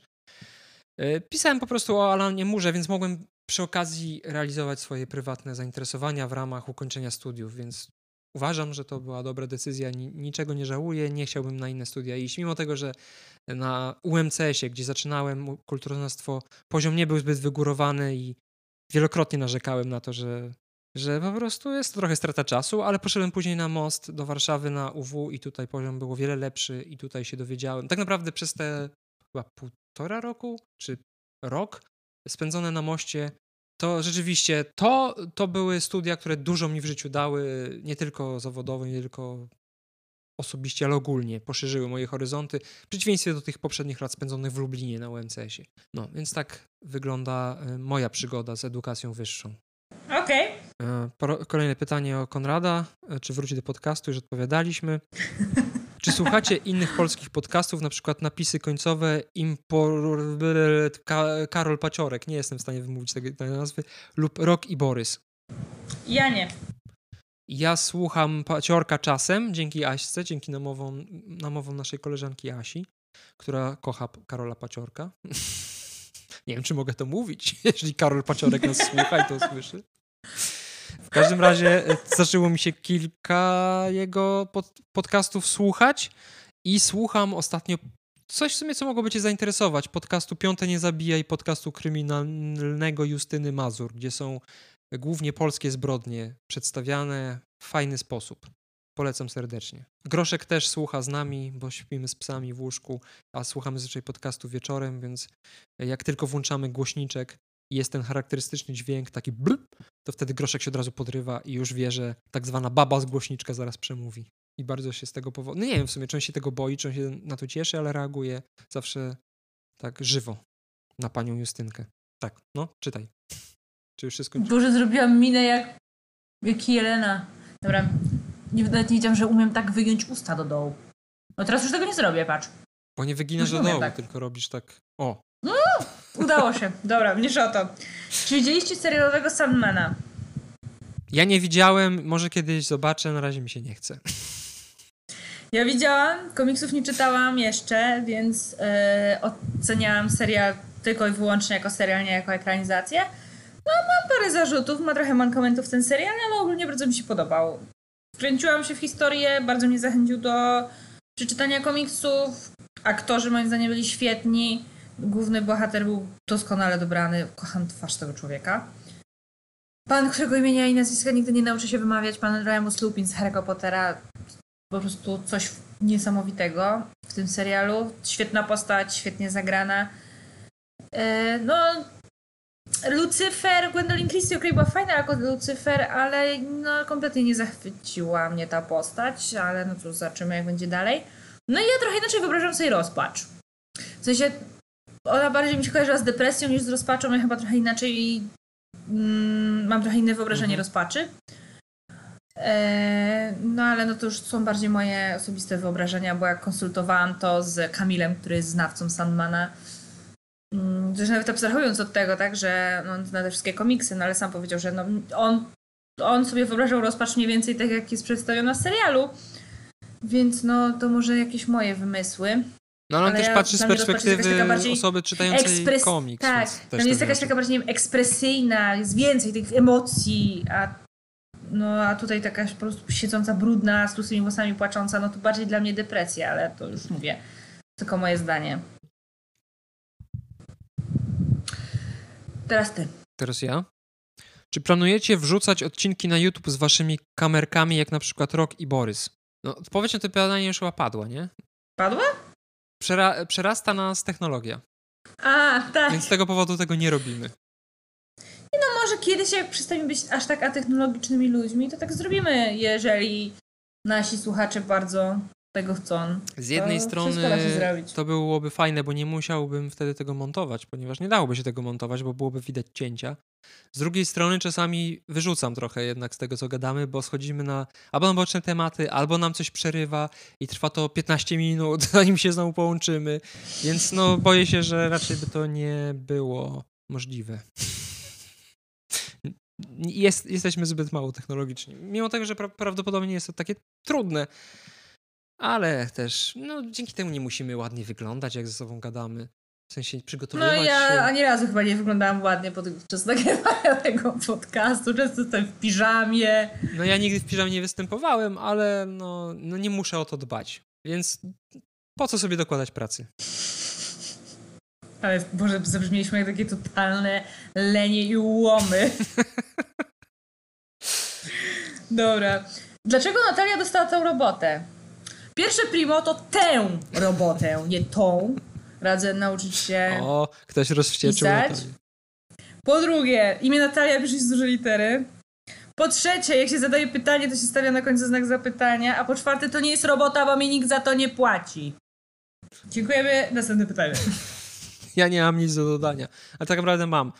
E, pisałem po prostu o Alanie Murze, więc mogłem przy okazji realizować swoje prywatne zainteresowania w ramach ukończenia studiów, więc uważam, że to była dobra decyzja. Niczego nie żałuję, nie chciałbym na inne studia iść, mimo tego, że na UMCS-ie, gdzie zaczynałem kulturoznawstwo, poziom nie był zbyt wygórowany i wielokrotnie narzekałem na to, że, że po prostu jest to trochę strata czasu, ale poszedłem później na most do Warszawy na UW i tutaj poziom był o wiele lepszy i tutaj się dowiedziałem. Tak naprawdę przez te chyba półtora roku czy rok spędzone na moście, to rzeczywiście to, to były studia, które dużo mi w życiu dały, nie tylko zawodowo, nie tylko osobiście, ale ogólnie poszerzyły moje horyzonty, w przeciwieństwie do tych poprzednich lat spędzonych w Lublinie na UMCS-ie. No, więc tak wygląda e, moja przygoda z edukacją wyższą. Okej. Okay. E, kolejne pytanie o Konrada. E, czy wróci do podcastu? Już odpowiadaliśmy. Czy słuchacie innych polskich podcastów, na przykład napisy końcowe Impor... Karol Paciorek, nie jestem w stanie wymówić tej nazwy, lub Rok i Borys? Ja nie. Ja słucham Paciorka czasem, dzięki Aśce, dzięki namowom, namowom naszej koleżanki Asi, która kocha Karola Paciorka. nie wiem, czy mogę to mówić, jeżeli Karol Paciorek nas słucha i to słyszy. W każdym razie e, zaczęło mi się kilka jego pod, podcastów słuchać i słucham ostatnio coś w sumie, co mogłoby cię zainteresować. Podcastu Piąte Nie Zabija i podcastu kryminalnego Justyny Mazur, gdzie są głównie polskie zbrodnie przedstawiane w fajny sposób. Polecam serdecznie. Groszek też słucha z nami, bo śpimy z psami w łóżku, a słuchamy zazwyczaj podcastu wieczorem, więc jak tylko włączamy głośniczek i jest ten charakterystyczny dźwięk, taki blub, to wtedy Groszek się od razu podrywa i już wie, że tak zwana baba z głośniczka zaraz przemówi. I bardzo się z tego powodu. No nie wiem w sumie, on się tego boi, on się na to cieszy, ale reaguje zawsze tak żywo na panią Justynkę. Tak, no, czytaj. Czy już wszystko... Boże, zrobiłam minę jak, jak Jelena. Dobra, nie, nawet nie wiedziałam, że umiem tak wygiąć usta do dołu. No teraz już tego nie zrobię, patrz. Bo nie wyginasz do dołu, tak. tylko robisz tak... O! No, udało się. Dobra, mniejsza o to. Czy widzieliście serialowego Sandmana? Ja nie widziałem, może kiedyś zobaczę, na razie mi się nie chce. Ja widziałam, komiksów nie czytałam jeszcze, więc yy, oceniałam serial tylko i wyłącznie jako serial, nie jako ekranizację. No, mam parę zarzutów, ma trochę mankamentów ten serial, ale ogólnie bardzo mi się podobał. Wkręciłam się w historię, bardzo mnie zachęcił do przeczytania komiksów. Aktorzy moim zdaniem byli świetni. Główny bohater był doskonale dobrany. Kocham twarz tego człowieka. Pan, którego imienia i nazwiska nigdy nie nauczy się wymawiać, pan Remus Lupin z Harry'ego Pottera. Po prostu coś niesamowitego w tym serialu. Świetna postać, świetnie zagrana. E, no, Lucyfer, Gwendolyn Christie, okej, była fajna jako Lucyfer, ale no, kompletnie nie zachwyciła mnie ta postać, ale no cóż, zobaczymy jak będzie dalej. No i ja trochę inaczej wyobrażam sobie rozpacz. W sensie, ona bardziej mi się kojarzyła z depresją niż z rozpaczą, ja chyba trochę inaczej mm, mam trochę inne wyobrażenie mhm. rozpaczy. E, no ale no to już są bardziej moje osobiste wyobrażenia, bo jak konsultowałam to z Kamilem, który jest znawcą Sandmana, Mm, też nawet abstrahując od tego, tak, że no, on zna te wszystkie komiksy, no ale sam powiedział, że no, on, on sobie wyobrażał rozpacz mniej więcej tak, jak jest przedstawiona w serialu. Więc no, to może jakieś moje wymysły. No ale on też ja, patrzy z perspektywy osoby czytającej ekspres... komiks. Tak, tam jest jakaś taka bardziej wiem, ekspresyjna, jest więcej tych emocji, a, no, a tutaj taka po prostu siedząca brudna, z tłustymi włosami płacząca, no to bardziej dla mnie depresja, ale to już mówię, tylko moje zdanie. Teraz ty. Teraz ja. Czy planujecie wrzucać odcinki na YouTube z waszymi kamerkami, jak na przykład Rok i Borys? No, odpowiedź na to pytanie już chyba padła, nie? Padła? Przera przerasta nas technologia. A, tak. Więc z tego powodu tego nie robimy. No może kiedyś, jak przestaniemy być aż tak atechnologicznymi ludźmi, to tak zrobimy, jeżeli nasi słuchacze bardzo tego chcą. Z jednej strony to byłoby fajne, bo nie musiałbym wtedy tego montować, ponieważ nie dałoby się tego montować, bo byłoby widać cięcia. Z drugiej strony czasami wyrzucam trochę jednak z tego, co gadamy, bo schodzimy na albo na boczne tematy, albo nam coś przerywa i trwa to 15 minut, zanim się znowu połączymy, więc no boję się, że raczej by to nie było możliwe. Jest, jesteśmy zbyt mało technologiczni. Mimo tego, że pra prawdopodobnie jest to takie trudne, ale też no, dzięki temu nie musimy ładnie wyglądać, jak ze sobą gadamy. W sensie przygotowywać No ja się. ani razu chyba nie wyglądałam ładnie podczas nagrywania tego podcastu. Często jestem w piżamie. No ja nigdy w piżamie nie występowałem, ale no, no nie muszę o to dbać. Więc po co sobie dokładać pracy? Ale Boże, zabrzmieliśmy jak takie totalne lenie i łomy. Dobra. Dlaczego Natalia dostała tę robotę? Pierwsze primo to tę robotę, nie tą. Radzę nauczyć się. O, ktoś rozwścieczył pisać. Po drugie, imię Natalia pisze z duże litery. Po trzecie, jak się zadaje pytanie, to się stawia na końcu znak zapytania. A po czwarte, to nie jest robota, bo mi nikt za to nie płaci. Dziękujemy. Następne pytanie. Ja nie mam nic do dodania, ale tak naprawdę mam.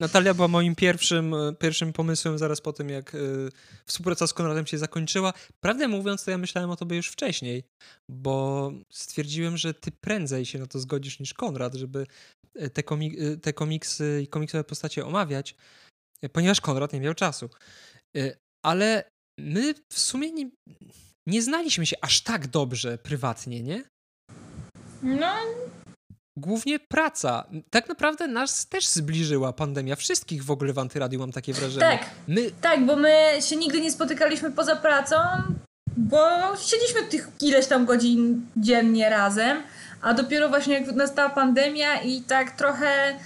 Natalia była moim pierwszym, e, pierwszym pomysłem zaraz po tym, jak y, współpraca z Konradem się zakończyła. Prawdę mówiąc, to ja myślałem o tobie już wcześniej, bo stwierdziłem, że ty prędzej się na to zgodzisz niż Konrad, żeby e, te, komik te komiksy i komiksowe postacie omawiać, ponieważ Konrad nie miał czasu. Ale my w sumie nie, nie znaliśmy się aż tak dobrze prywatnie, nie? No, głównie praca. Tak naprawdę nas też zbliżyła pandemia. Wszystkich w ogóle w Antyradiu mam takie wrażenie. Tak, my... tak, bo my się nigdy nie spotykaliśmy poza pracą, bo siedzieliśmy tych ileś tam godzin dziennie razem, a dopiero właśnie jak nastała pandemia i tak trochę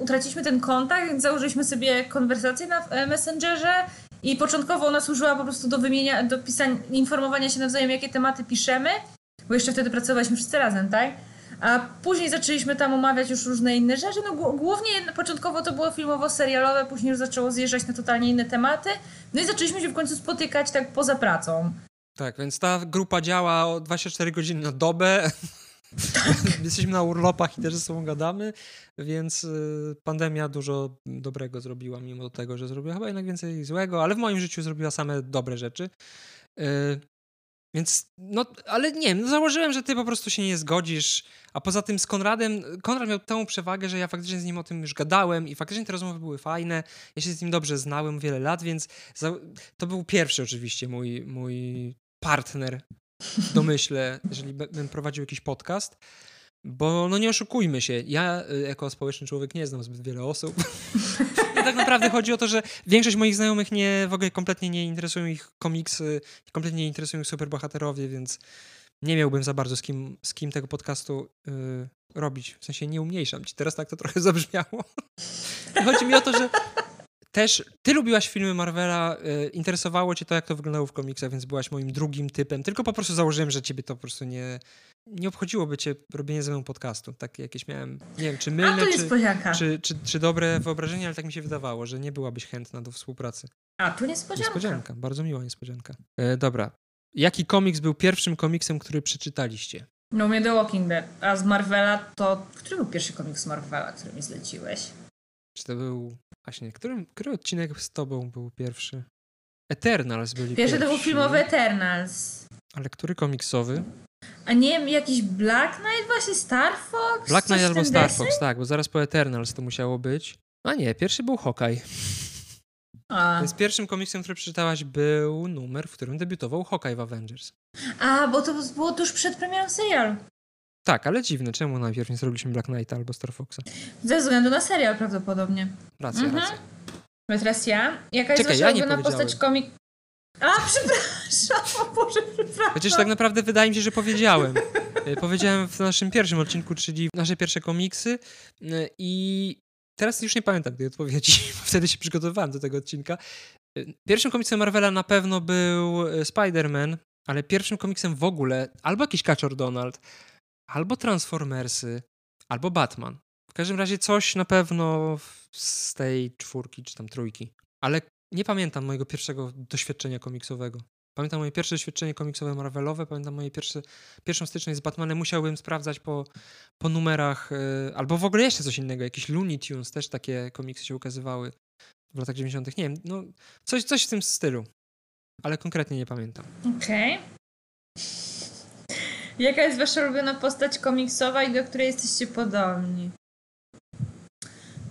utraciliśmy ten kontakt, więc założyliśmy sobie konwersację na e, Messengerze i początkowo ona służyła po prostu do wymienia, do pisania, informowania się nawzajem, jakie tematy piszemy, bo jeszcze wtedy pracowaliśmy wszyscy razem, tak? A później zaczęliśmy tam omawiać już różne inne rzeczy. No głównie początkowo to było filmowo-serialowe, później już zaczęło zjeżdżać na totalnie inne tematy. No i zaczęliśmy się w końcu spotykać tak poza pracą. Tak, więc ta grupa działa 24 godziny na dobę. Tak. Jesteśmy na urlopach i też ze sobą gadamy, więc y, pandemia dużo dobrego zrobiła, mimo tego, że zrobiła chyba jednak więcej złego, ale w moim życiu zrobiła same dobre rzeczy. Więc, no, ale nie wiem, no założyłem, że ty po prostu się nie zgodzisz, a poza tym z Konradem, Konrad miał tę przewagę, że ja faktycznie z nim o tym już gadałem i faktycznie te rozmowy były fajne, ja się z nim dobrze znałem wiele lat, więc za, to był pierwszy oczywiście mój, mój partner w domyśle, jeżeli bym prowadził jakiś podcast. Bo no nie oszukujmy się, ja y, jako społeczny człowiek nie znam zbyt wiele osób. Tak naprawdę chodzi o to, że większość moich znajomych nie, w ogóle kompletnie nie interesują ich komiksy, kompletnie nie interesują ich superbohaterowie, więc nie miałbym za bardzo z kim, z kim tego podcastu yy, robić. W sensie nie umniejszam ci. Teraz tak to trochę zabrzmiało. chodzi mi o to, że też ty lubiłaś filmy Marvela, y, interesowało cię to, jak to wyglądało w komiksach, więc byłaś moim drugim typem. Tylko po prostu założyłem, że ciebie to po prostu nie, nie obchodziłoby cię robienie ze mną podcastu. Takie jakieś miałem, nie wiem, czy mylne, czy, czy, czy, czy, dobre wyobrażenie, ale tak mi się wydawało, że nie byłabyś chętna do współpracy. A, tu niespodzianka. Niespodzianka, bardzo miła niespodzianka. E, dobra. Jaki komiks był pierwszym komiksem, który przeczytaliście? No mnie The Walking Dead. A z Marvela to... Który był pierwszy komiks z Marvela, który mi zleciłeś? Czy to był Właśnie, który, który odcinek z tobą był pierwszy? Eternals byli Pierwszy to był filmowy Eternals. Ale który komiksowy? A nie wiem, jakiś Black Knight właśnie, Star Fox? Black Knight albo Star Fox, tak, bo zaraz po Eternals to musiało być. A nie, pierwszy był Hawkeye. A. Więc pierwszym komiksem, który przeczytałaś był numer, w którym debiutował Hawkeye w Avengers. A, bo to było tuż przed premierą serialu. Tak, ale dziwne. Czemu najpierw nie zrobiliśmy Black Knighta albo Star Foxa? Ze względu na serial prawdopodobnie. Racja, mhm. racja. Ale teraz ja? Jaka jest Czekaj, wasza ja postać komik... A, przepraszam, o Boże, przepraszam. Chociaż tak naprawdę wydaje mi się, że powiedziałem. E, powiedziałem w naszym pierwszym odcinku, czyli nasze pierwsze komiksy e, i teraz już nie pamiętam tej odpowiedzi, bo wtedy się przygotowywałem do tego odcinka. E, pierwszym komiksem Marvela na pewno był Spider-Man, ale pierwszym komiksem w ogóle albo jakiś Kaczor Donald, albo Transformersy, albo Batman. W każdym razie coś na pewno z tej czwórki czy tam trójki. Ale nie pamiętam mojego pierwszego doświadczenia komiksowego. Pamiętam moje pierwsze doświadczenie komiksowe Marvelowe, pamiętam moje pierwsze, pierwszą styczność z Batmanem. Musiałbym sprawdzać po, po numerach, yy, albo w ogóle jeszcze coś innego. Jakieś Looney Tunes, też takie komiksy się ukazywały w latach 90. Nie wiem, no coś, coś w tym stylu. Ale konkretnie nie pamiętam. Okej. Okay. Jaka jest wasza ulubiona postać komiksowa i do której jesteście podobni?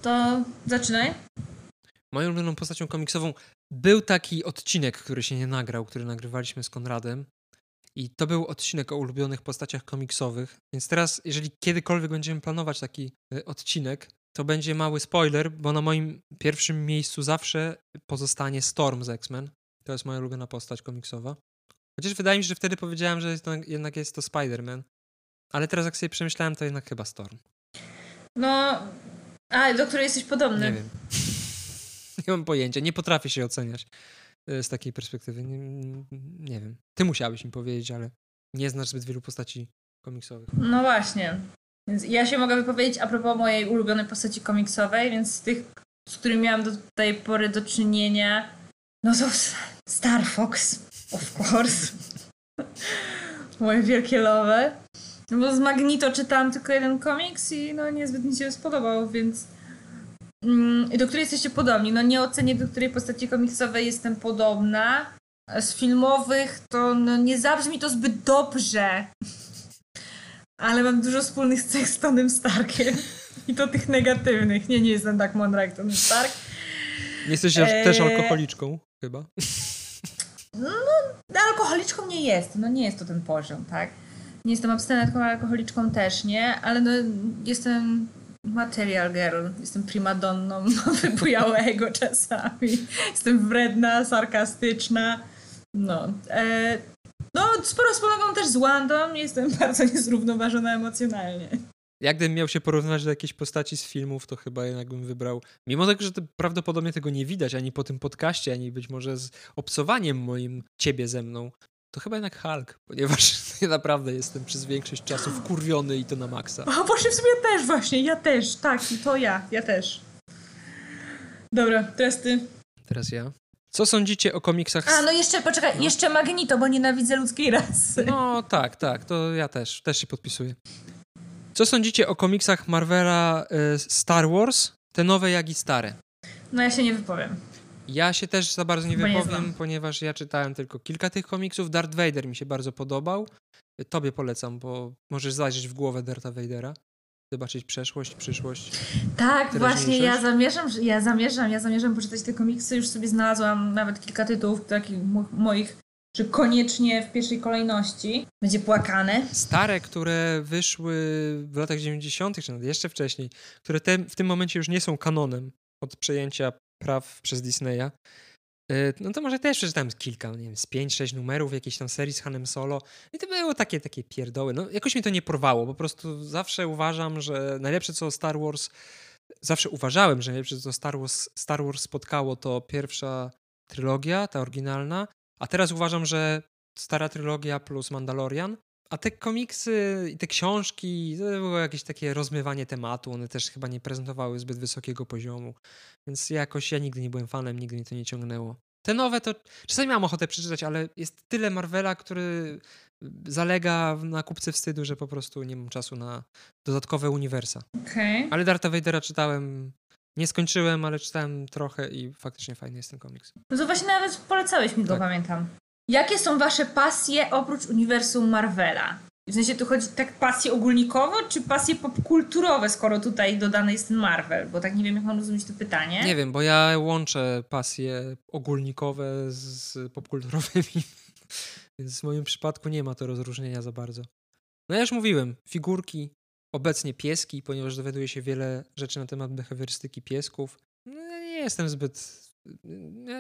To zaczynaj. Moją ulubioną postacią komiksową był taki odcinek, który się nie nagrał, który nagrywaliśmy z Konradem. I to był odcinek o ulubionych postaciach komiksowych. Więc teraz, jeżeli kiedykolwiek będziemy planować taki y, odcinek, to będzie mały spoiler, bo na moim pierwszym miejscu zawsze pozostanie Storm z X-Men. To jest moja ulubiona postać komiksowa. Chociaż wydaje mi się, że wtedy powiedziałem, że jest to, jednak jest to Spider-Man. Ale teraz jak sobie przemyślałem, to jednak chyba Storm. No, a do której jesteś podobny? Nie wiem. nie mam pojęcia, nie potrafię się oceniać e, z takiej perspektywy. Nie, nie wiem. Ty musiałeś mi powiedzieć, ale nie znasz zbyt wielu postaci komiksowych. No właśnie. Więc ja się mogę wypowiedzieć a propos mojej ulubionej postaci komiksowej, więc z tych, z którymi miałam do tej pory do czynienia, no to Star Fox. Of course. Moje wielkie love. Bo z Magnito czytałam tylko jeden komiks i no niezbyt mi się spodobał, więc... Mm, do której jesteście podobni? No nie ocenię, do której postaci komiksowej jestem podobna. Z filmowych to no, nie zabrzmi to zbyt dobrze. Ale mam dużo wspólnych cech z Tonym Starkiem. I to tych negatywnych. Nie, nie jestem tak mądra jak Tony Stark. Jesteś eee... też alkoholiczką, chyba. No, no, alkoholiczką nie jest. No nie jest to ten poziom, tak? Nie jestem abstynentką, alkoholiczką też nie, ale no, jestem material girl. Jestem primadonną wypujałego czasami. Jestem wredna, sarkastyczna. No. E, no, sporo wspólnego też z Wandą. Jestem bardzo niezrównoważona emocjonalnie. Jak gdybym miał się porównać do jakiejś postaci z filmów, to chyba jednak bym wybrał. Mimo tego, że to prawdopodobnie tego nie widać ani po tym podcaście, ani być może z obcowaniem moim ciebie ze mną, to chyba jednak Hulk, ponieważ ja naprawdę jestem przez większość czasu wkurwiony i to na maksa. A właśnie w sumie też właśnie, ja też, tak, i to ja, ja też. Dobra, teraz ty. Teraz ja. Co sądzicie o komiksach? A, no jeszcze, poczekaj, no. jeszcze Magneto, bo nienawidzę ludzkiej rasy. No tak, tak, to ja też, też się podpisuję. Co sądzicie o komiksach Marvela y, Star Wars? Te nowe, jak i stare? No ja się nie wypowiem. Ja się też za bardzo nie Bo wypowiem, nie ponieważ ja czytałem tylko kilka tych komiksów. Darth Vader mi się bardzo podobał. Tobie polecam, bo możesz zajrzeć w głowę Dartha Vadera zobaczyć przeszłość, przyszłość. Tak, właśnie ja zamierzam, ja zamierzam, ja zamierzam poczytać te komiksy, już sobie znalazłam nawet kilka tytułów takich moich, że koniecznie w pierwszej kolejności będzie płakane. Stare, które wyszły w latach 90., czy nawet jeszcze wcześniej, które te, w tym momencie już nie są kanonem od przejęcia praw przez Disneya, E, no to może też przeczytałem kilka, nie wiem, z 5-6 numerów jakiejś tam serii z Hanem Solo i to było takie, takie pierdoły. No jakoś mi to nie porwało, po prostu zawsze uważam, że najlepsze co Star Wars, zawsze uważałem, że najlepsze co Star Wars, Star Wars spotkało to pierwsza trylogia, ta oryginalna, a teraz uważam, że stara trylogia plus Mandalorian a te komiksy i te książki to było jakieś takie rozmywanie tematu, one też chyba nie prezentowały zbyt wysokiego poziomu, więc jakoś ja nigdy nie byłem fanem, nigdy mnie to nie ciągnęło. Te nowe to czasami mam ochotę przeczytać, ale jest tyle Marvela, który zalega na kupce wstydu, że po prostu nie mam czasu na dodatkowe uniwersa. Okay. Ale Darta Vadera czytałem, nie skończyłem, ale czytałem trochę i faktycznie fajny jest ten komiks. No to właśnie nawet polecałeś mi go, tak. pamiętam. Jakie są wasze pasje oprócz uniwersum Marvela? W sensie tu chodzi tak pasje ogólnikowo, czy pasje popkulturowe, skoro tutaj dodany jest ten Marvel? Bo tak nie wiem, jak mam rozumieć to pytanie. Nie wiem, bo ja łączę pasje ogólnikowe z popkulturowymi. Więc w moim przypadku nie ma to rozróżnienia za bardzo. No ja już mówiłem, figurki, obecnie pieski, ponieważ dowiaduje się wiele rzeczy na temat behawiorystyki piesków. No, nie jestem zbyt...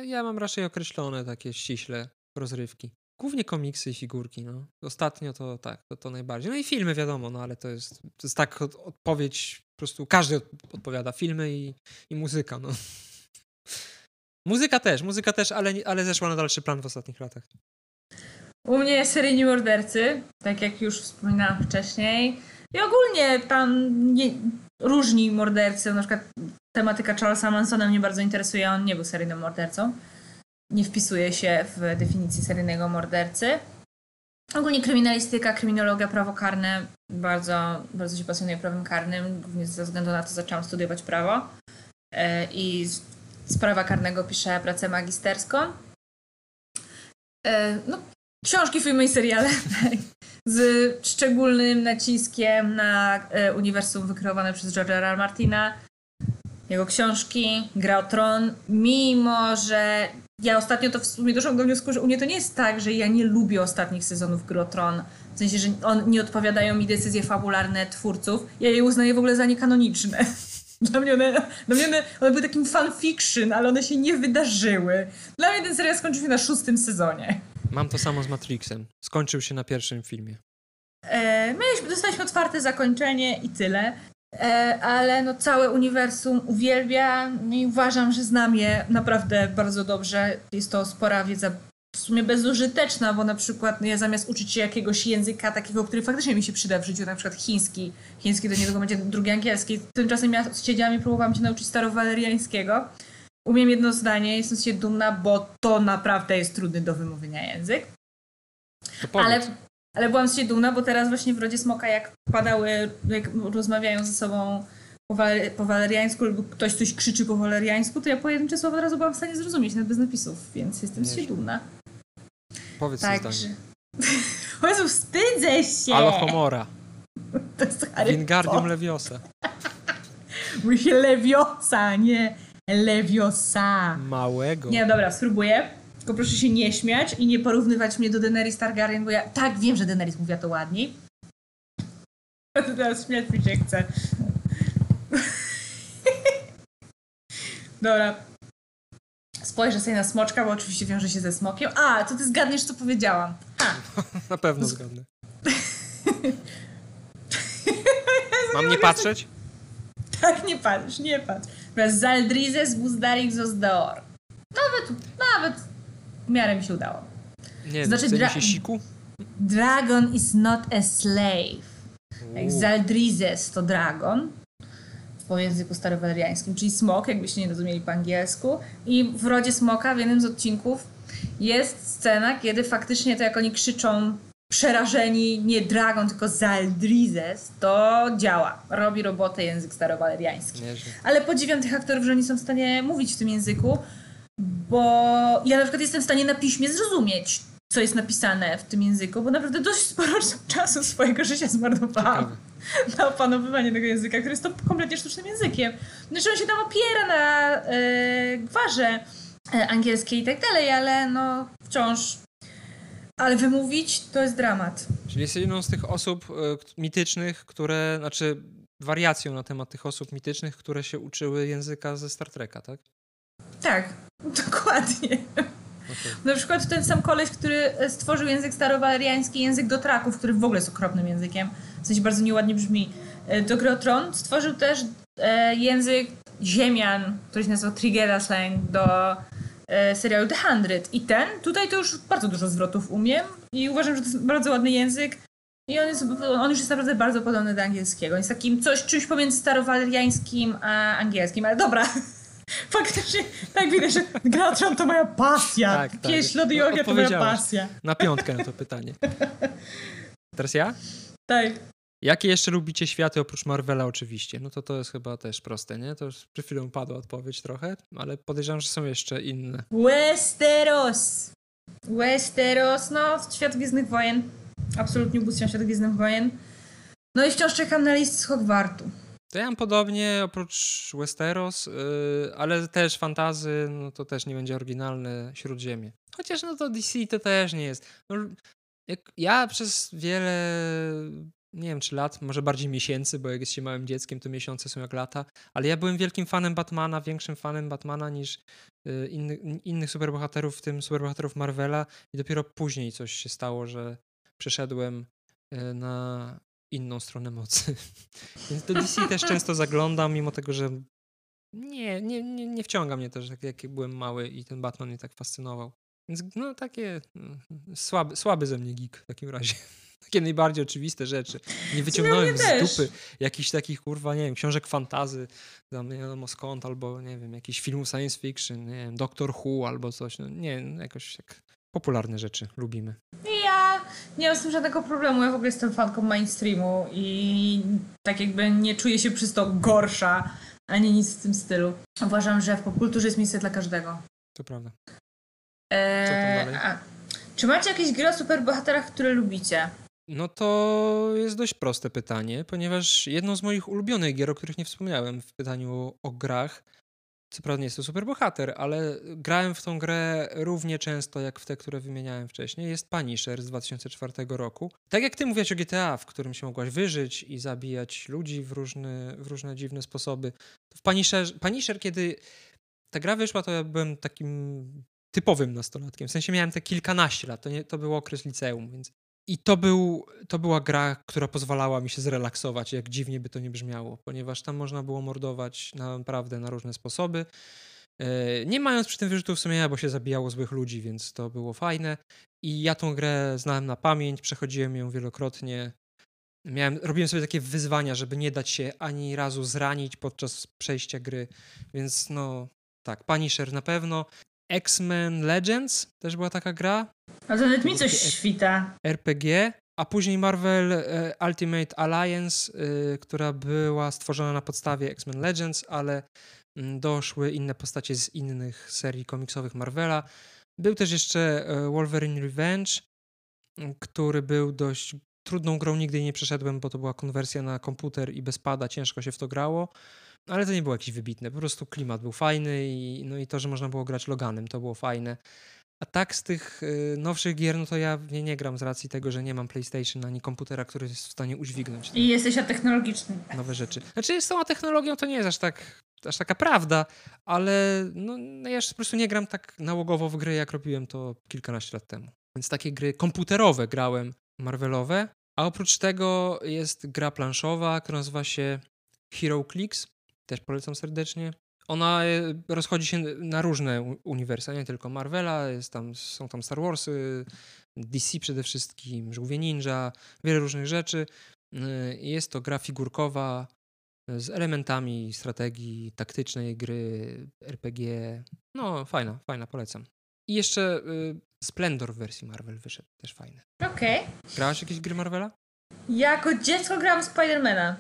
Ja mam raczej określone takie ściśle rozrywki. Głównie komiksy i figurki, no. Ostatnio to tak, to, to najbardziej. No i filmy wiadomo, no ale to jest, to jest tak odpowiedź, po prostu każdy odpowiada. Filmy i, i muzyka, no. Muzyka też, muzyka też, ale, ale zeszła na dalszy plan w ostatnich latach. U mnie seryjni mordercy, tak jak już wspominałam wcześniej. I ogólnie tam nie, różni mordercy, na przykład tematyka Charlesa Mansona mnie bardzo interesuje, on nie był seryjnym mordercą nie wpisuje się w definicję seryjnego mordercy. Ogólnie kryminalistyka, kryminologia, prawo karne. Bardzo, bardzo się pasjonuję prawem karnym, głównie ze względu na to zaczęłam studiować prawo. E, I z prawa karnego piszę pracę magisterską. E, no, książki, filmy i seriale. z szczególnym naciskiem na e, uniwersum wykreowane przez George'a R. Martina. Jego książki, Gra o Tron, mimo że ja ostatnio to w sumie doszłam do wniosku, że u mnie to nie jest tak, że ja nie lubię ostatnich sezonów Gry Tron. W sensie, że on, nie odpowiadają mi decyzje fabularne twórców. Ja je uznaję w ogóle za niekanoniczne. Dla mnie one, dla mnie one, one były takim fanfiction, ale one się nie wydarzyły. Dla mnie ten serial skończył się na szóstym sezonie. Mam to samo z Matrixem. Skończył się na pierwszym filmie. E, mieliśmy, dostaliśmy otwarte zakończenie i tyle. E, ale no całe uniwersum uwielbia i uważam, że znam je naprawdę bardzo dobrze. Jest to spora wiedza w sumie bezużyteczna, bo na przykład no ja zamiast uczyć się jakiegoś języka takiego, który faktycznie mi się przyda w życiu, na przykład chiński, chiński do niedługo będzie drugi angielski, tymczasem ja siedziałam i próbowałam się nauczyć starowaleriańskiego. Umiem jedno zdanie, jestem się dumna, bo to naprawdę jest trudny do wymówienia język. Ale ale byłam z siebie dumna, bo teraz właśnie w Rodzie Smoka, jak padały, jak rozmawiają ze sobą po, waler po waleriańsku lub ktoś coś krzyczy po waleriańsku, to ja pojedyncze słowa od razu byłam w stanie zrozumieć, nawet bez napisów, więc jestem z siebie dumna. Powiedz tak, zdanie. O Jezu, wstydzę się! Alohomora. To jest Harry Wingardium Leviosa. Mówi się Leviosa, nie Leviosa. Małego. Nie, dobra, spróbuję. Tylko proszę się nie śmiać i nie porównywać mnie do Daenerys Targaryen, bo ja tak wiem, że Daenerys mówiła to ładniej. Teraz śmiać mi się chce. Dobra. spojrzę sobie na smoczka, bo oczywiście wiąże się ze smokiem. A, to ty zgadniesz, co powiedziałam. Ha. Na pewno zgadnę. Mam nie patrzeć? Tak, nie patrz, nie patrz. Zaldrizes Buzdarix Zosdeor. Nawet, nawet w miarę mi się udało. Nie, Znaczy, dra- się siku? Dragon is not a slave. Jak. Zaldrizes to dragon po języku starowaleriańskim, czyli smok, jakbyście nie rozumieli po angielsku. I w rodzie smoka w jednym z odcinków jest scena, kiedy faktycznie to jak oni krzyczą przerażeni nie dragon, tylko Zaldrizes, to działa. Robi robotę język starowaleriański. Ale podziwiam tych aktorów, że oni są w stanie mówić w tym języku, bo ja na przykład jestem w stanie na piśmie zrozumieć, co jest napisane w tym języku, bo naprawdę dość sporo czasu swojego życia zmarnowałam Ciekawe. na opanowywanie tego języka, który jest to kompletnie sztucznym językiem. Znaczy on się tam opiera na e, gwarze e, angielskiej i tak dalej, ale no wciąż... Ale wymówić to jest dramat. Czyli jest jedną z tych osób e, mitycznych, które, znaczy wariacją na temat tych osób mitycznych, które się uczyły języka ze Star Treka, tak? Tak, dokładnie. Okej. Na przykład ten sam koleś, który e, stworzył język starowaleriański, język dotraków, który w ogóle jest okropnym językiem, w sensie bardzo nieładnie brzmi, e, do gry o Tron, stworzył też język ziemian, który się nazywa Trigera Slang do serialu The Hundred. I ten, tutaj to już bardzo dużo zwrotów umiem i uważam, że to jest bardzo ładny język. I on, jest, on już jest naprawdę bardzo podobny do angielskiego. Jest takim coś, czymś pomiędzy starowaleriańskim a angielskim, ale dobra. Faktycznie, tak widać, że gra o Tron to moja pasja. Tak, tak. Lody Ognia to moja pasja. Na piątkę to pytanie. Teraz ja? Tak. Jakie jeszcze lubicie światy oprócz Marvela oczywiście? No to to jest chyba też proste, nie? To już przed chwilą padła odpowiedź trochę, ale podejrzewam, że są jeszcze inne. Westeros. Westeros, no, świat Gwiezdnych Wojen. Absolutnie ubóstwiam świat Gwiezdnych Wojen. No i wciąż czekam na list z Hogwartu. To ja mam podobnie, oprócz Westeros, yy, ale też fantazy, no to też nie będzie oryginalne Śródziemie. Chociaż no to DC to też nie jest. No, jak ja przez wiele, nie wiem czy lat, może bardziej miesięcy, bo jak jest się małym dzieckiem, to miesiące są jak lata, ale ja byłem wielkim fanem Batmana, większym fanem Batmana niż yy, inny, innych superbohaterów, w tym superbohaterów Marvela i dopiero później coś się stało, że przeszedłem yy, na inną stronę mocy. Więc do DC też często zaglądam, mimo tego, że nie, nie, nie, nie wciąga mnie też, jak, jak byłem mały i ten Batman mnie tak fascynował. Więc no takie mm, słaby, słaby ze mnie geek w takim razie. Takie najbardziej oczywiste rzeczy. Nie wyciągnąłem mnie z dupy jakichś takich, kurwa, nie wiem, książek fantazy, tam nie wiadomo skąd, albo nie wiem, jakichś filmów science fiction, nie wiem, Doctor Who albo coś. No, nie, no, jakoś tak popularne rzeczy lubimy. Ja nie mam z tym żadnego problemu. Ja w ogóle jestem fanką mainstreamu i tak jakby nie czuję się przez to gorsza, ani nic w tym stylu. Uważam, że w popkulturze jest miejsce dla każdego. To prawda. Eee, czy macie jakieś gry o superbohaterach, które lubicie? No to jest dość proste pytanie, ponieważ jedną z moich ulubionych gier, o których nie wspomniałem w pytaniu o, grach, co prawda nie jest to superbohater, ale grałem w tą grę równie często jak w te, które wymieniałem wcześniej, jest Punisher z 2004 roku. Tak jak ty mówiłeś o GTA, w którym się mogłaś wyżyć i zabijać ludzi w różne, w różne dziwne sposoby, w Punisher, Punisher, kiedy ta gra wyszła, to ja byłem takim typowym nastolatkiem, w sensie miałem te kilkanaście lat, to, nie, to był okres liceum, więc i to, był, to była gra, która pozwalała mi się zrelaksować, jak dziwnie by to nie brzmiało, ponieważ tam można było mordować naprawdę na różne sposoby. E, Nie mając przy tym wyrzutów sumienia, bo się zabijało złych ludzi, więc to było fajne. I ja tą grę znałem na pamięć, przechodziłem ją wielokrotnie. Miałem, robiłem sobie takie wyzwania, żeby nie dać się ani razu zranić podczas przejścia gry, więc no tak, Punisher na pewno. X-Men Legends też była taka gra, A to nawet mi coś świta. RPG, a później Marvel e, Ultimate Alliance, e, która była stworzona na podstawie X-Men Legends, ale mm, doszły inne postacie z innych serii komiksowych Marvela. Był też jeszcze e, Wolverine Revenge, który był dość trudną grą, nigdy nie przeszedłem, bo to była konwersja na komputer i bez pada, ciężko się w to grało. Ale to nie było jakieś wybitne, po prostu klimat był fajny i, no i to, że można było grać Loganem, to było fajne. A tak z tych y, nowszych gier, no to ja nie, nie gram z racji tego, że nie mam PlayStation ani komputera, który jest w stanie udźwignąć I jesteś technologiczny. nowe rzeczy. Znaczy z tą technologią to nie jest aż tak aż taka prawda, ale no, no ja po prostu nie gram tak nałogowo w gry, jak robiłem to kilkanaście lat temu. Więc takie gry komputerowe grałem, Marvelowe, a oprócz tego jest gra planszowa, która nazywa się Hero Clicks, też polecam serdecznie. Ona e, rozchodzi się na różne uniwersa, nie tylko Marvela, jest tam, są tam Star Warsy, DC przede wszystkim, Żółwie Ninja, wiele różnych rzeczy. E, jest to gra figurkowa z elementami strategii taktycznej gry, RPG. No, fajna, fajna, polecam. I jeszcze Splendor w wersji Marvel wyszedł, też fajny. Okej. Okay. Grałaś jakieś gry Marvela? Jako dziecko grałam Spidermana.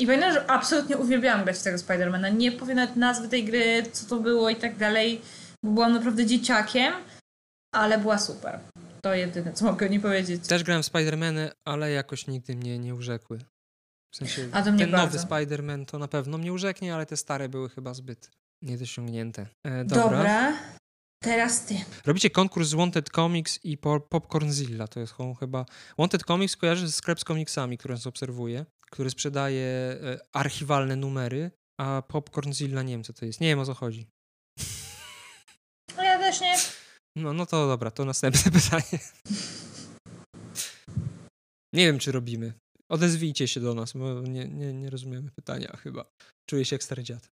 I pamiętam, że absolutnie uwielbiałam grać w tego Spidermana. Nie powiem nawet nazwy tej gry, co to było i tak dalej, bo byłam naprawdę dzieciakiem, ale była super. To jedyne, co mogę nie powiedzieć. Też grałem w Spidermany, ale jakoś nigdy mnie nie urzekły. W sensie A to mnie ten bardzo. nowy Spider-Man to na pewno mnie urzeknie, ale te stare były chyba zbyt niedosiągnięte. E, dobra. dobra. Teraz ty. Robicie konkurs z Wanted Comics i po Popcornzilla. To jest chyba... Wanted Comics kojarzy ze sklep z komiksami, który nas obserwuje, który sprzedaje e, archiwalne numery, a Popcornzilla nie wiem, co to jest. Nie wiem, o co chodzi. No ja też nie. No, no to dobra, to następne pytanie. Nie wiem, czy robimy. Odezwijcie się do nas, bo nie, nie, nie rozumiemy pytania chyba. Czuję się jak stary dziad.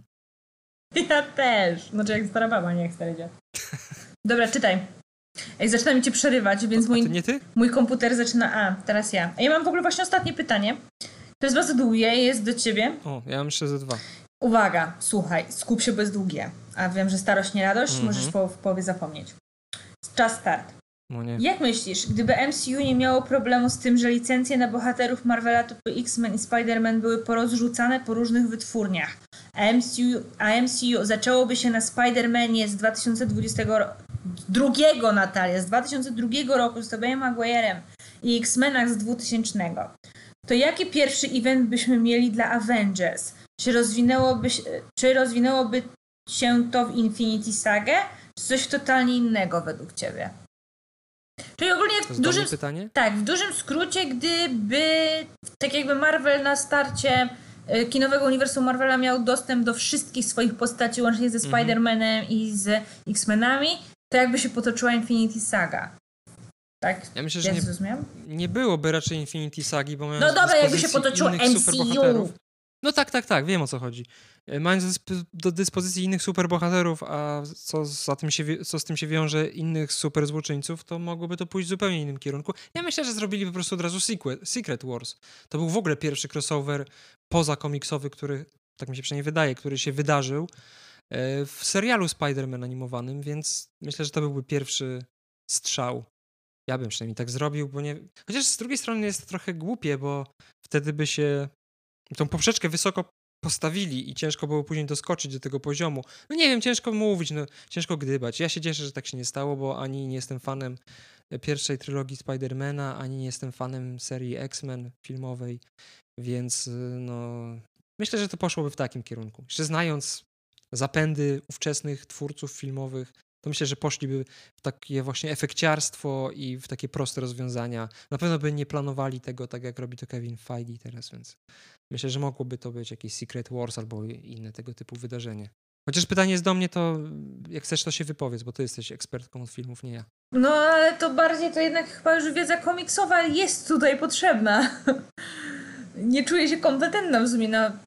Ja też. Znaczy jak stara baba, nie jak stary dziad. Dobra, czytaj. Ej, zaczyna mi cię przerywać, więc mój, nie ty? mój komputer zaczyna... A, teraz ja. A ja mam w ogóle właśnie ostatnie pytanie. To jest bardzo długie, jest do ciebie. O, ja mam jeszcze ze dwa. Uwaga, słuchaj, skup się bez długie. A wiem, że starość nie radość, Mhm. możesz po, w połowie zapomnieć. Czas start. No nie. Jak myślisz, gdyby MCU nie miało problemu z tym, że licencje na bohaterów Marvela typu X-Men i Spider-Man były porozrzucane po różnych wytwórniach, a MCU, a MCU zaczęłoby się na Spider-Manie z 2020 roku, drugiego Natalia, z 2002 roku z Tobeyem Maguire'em i X-Menach z 2000, to jaki pierwszy event byśmy mieli dla Avengers? Czy rozwinęłoby, się- czy rozwinęłoby się to w Infinity Sagę, czy coś totalnie innego według Ciebie? Czyli ogólnie w dużym, pytanie? tak, w dużym skrócie, gdyby tak jakby Marvel na starcie e, kinowego uniwersum Marvela miał dostęp do wszystkich swoich postaci, łącznie ze Mhm. Spider-Manem i z X-Menami, to jakby się potoczyła Infinity Saga. Tak? Ja myślę, że nie, nie byłoby raczej Infinity Sagi, bo No do dobra, jakby się potoczyło MCU. No tak, tak, tak, wiem o co chodzi. E, Mając do dysp- do dyspozycji innych superbohaterów, a co, za tym się, co z tym się wiąże innych super złoczyńców, to mogłoby to pójść w zupełnie innym kierunku. Ja myślę, że zrobili po prostu od razu sequel, Secret Wars. To był w ogóle pierwszy crossover poza komiksowy, który, tak mi się przynajmniej wydaje, który się wydarzył e, w serialu Spider-Man animowanym, więc myślę, że to byłby pierwszy strzał. Ja bym przynajmniej tak zrobił, bo nie. Chociaż z drugiej strony jest to trochę głupie, bo wtedy by się tą poprzeczkę wysoko postawili i ciężko było później doskoczyć do tego poziomu. No nie wiem, ciężko mówić, no ciężko gdybać. Ja się cieszę, że tak się nie stało, bo ani nie jestem fanem pierwszej trylogii Spidermana, ani nie jestem fanem serii X-Men filmowej, więc y, no myślę, że to poszłoby w takim kierunku. Jeszcze znając zapędy ówczesnych twórców filmowych, to myślę, że poszliby w takie właśnie efekciarstwo i w takie proste rozwiązania. Na pewno by nie planowali tego tak, jak robi to Kevin Feige teraz, więc myślę, że mogłoby to być jakiś Secret Wars albo inne tego typu wydarzenie. Chociaż pytanie jest do mnie, to jak chcesz, to się wypowiedz, bo ty jesteś ekspertką od filmów, nie ja. No ale to bardziej to jednak chyba już wiedza komiksowa jest tutaj potrzebna. Nie czuję się kompetentna w sumie na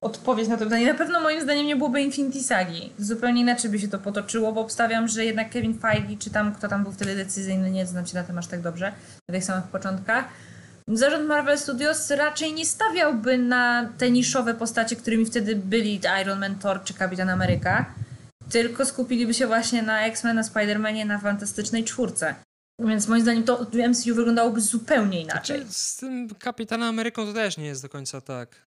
odpowiedź na to pytanie. Na pewno moim zdaniem nie byłoby Infinity Sagi. Zupełnie inaczej by się to potoczyło, bo obstawiam, że jednak Kevin Feige, czy tam kto tam był wtedy decyzyjny, nie znam się na tym aż tak dobrze, na tych samych początkach. Zarząd Marvel Studios raczej nie stawiałby na te niszowe postacie, którymi wtedy byli Iron Man, Thor czy Kapitan Ameryka, tylko skupiliby się właśnie na X-Men, na Spider-Manie, na Fantastycznej Czwórce. Więc moim zdaniem to MCU wyglądało zupełnie inaczej. Znaczy, z tym Kapitanem Ameryką to też nie jest do końca tak.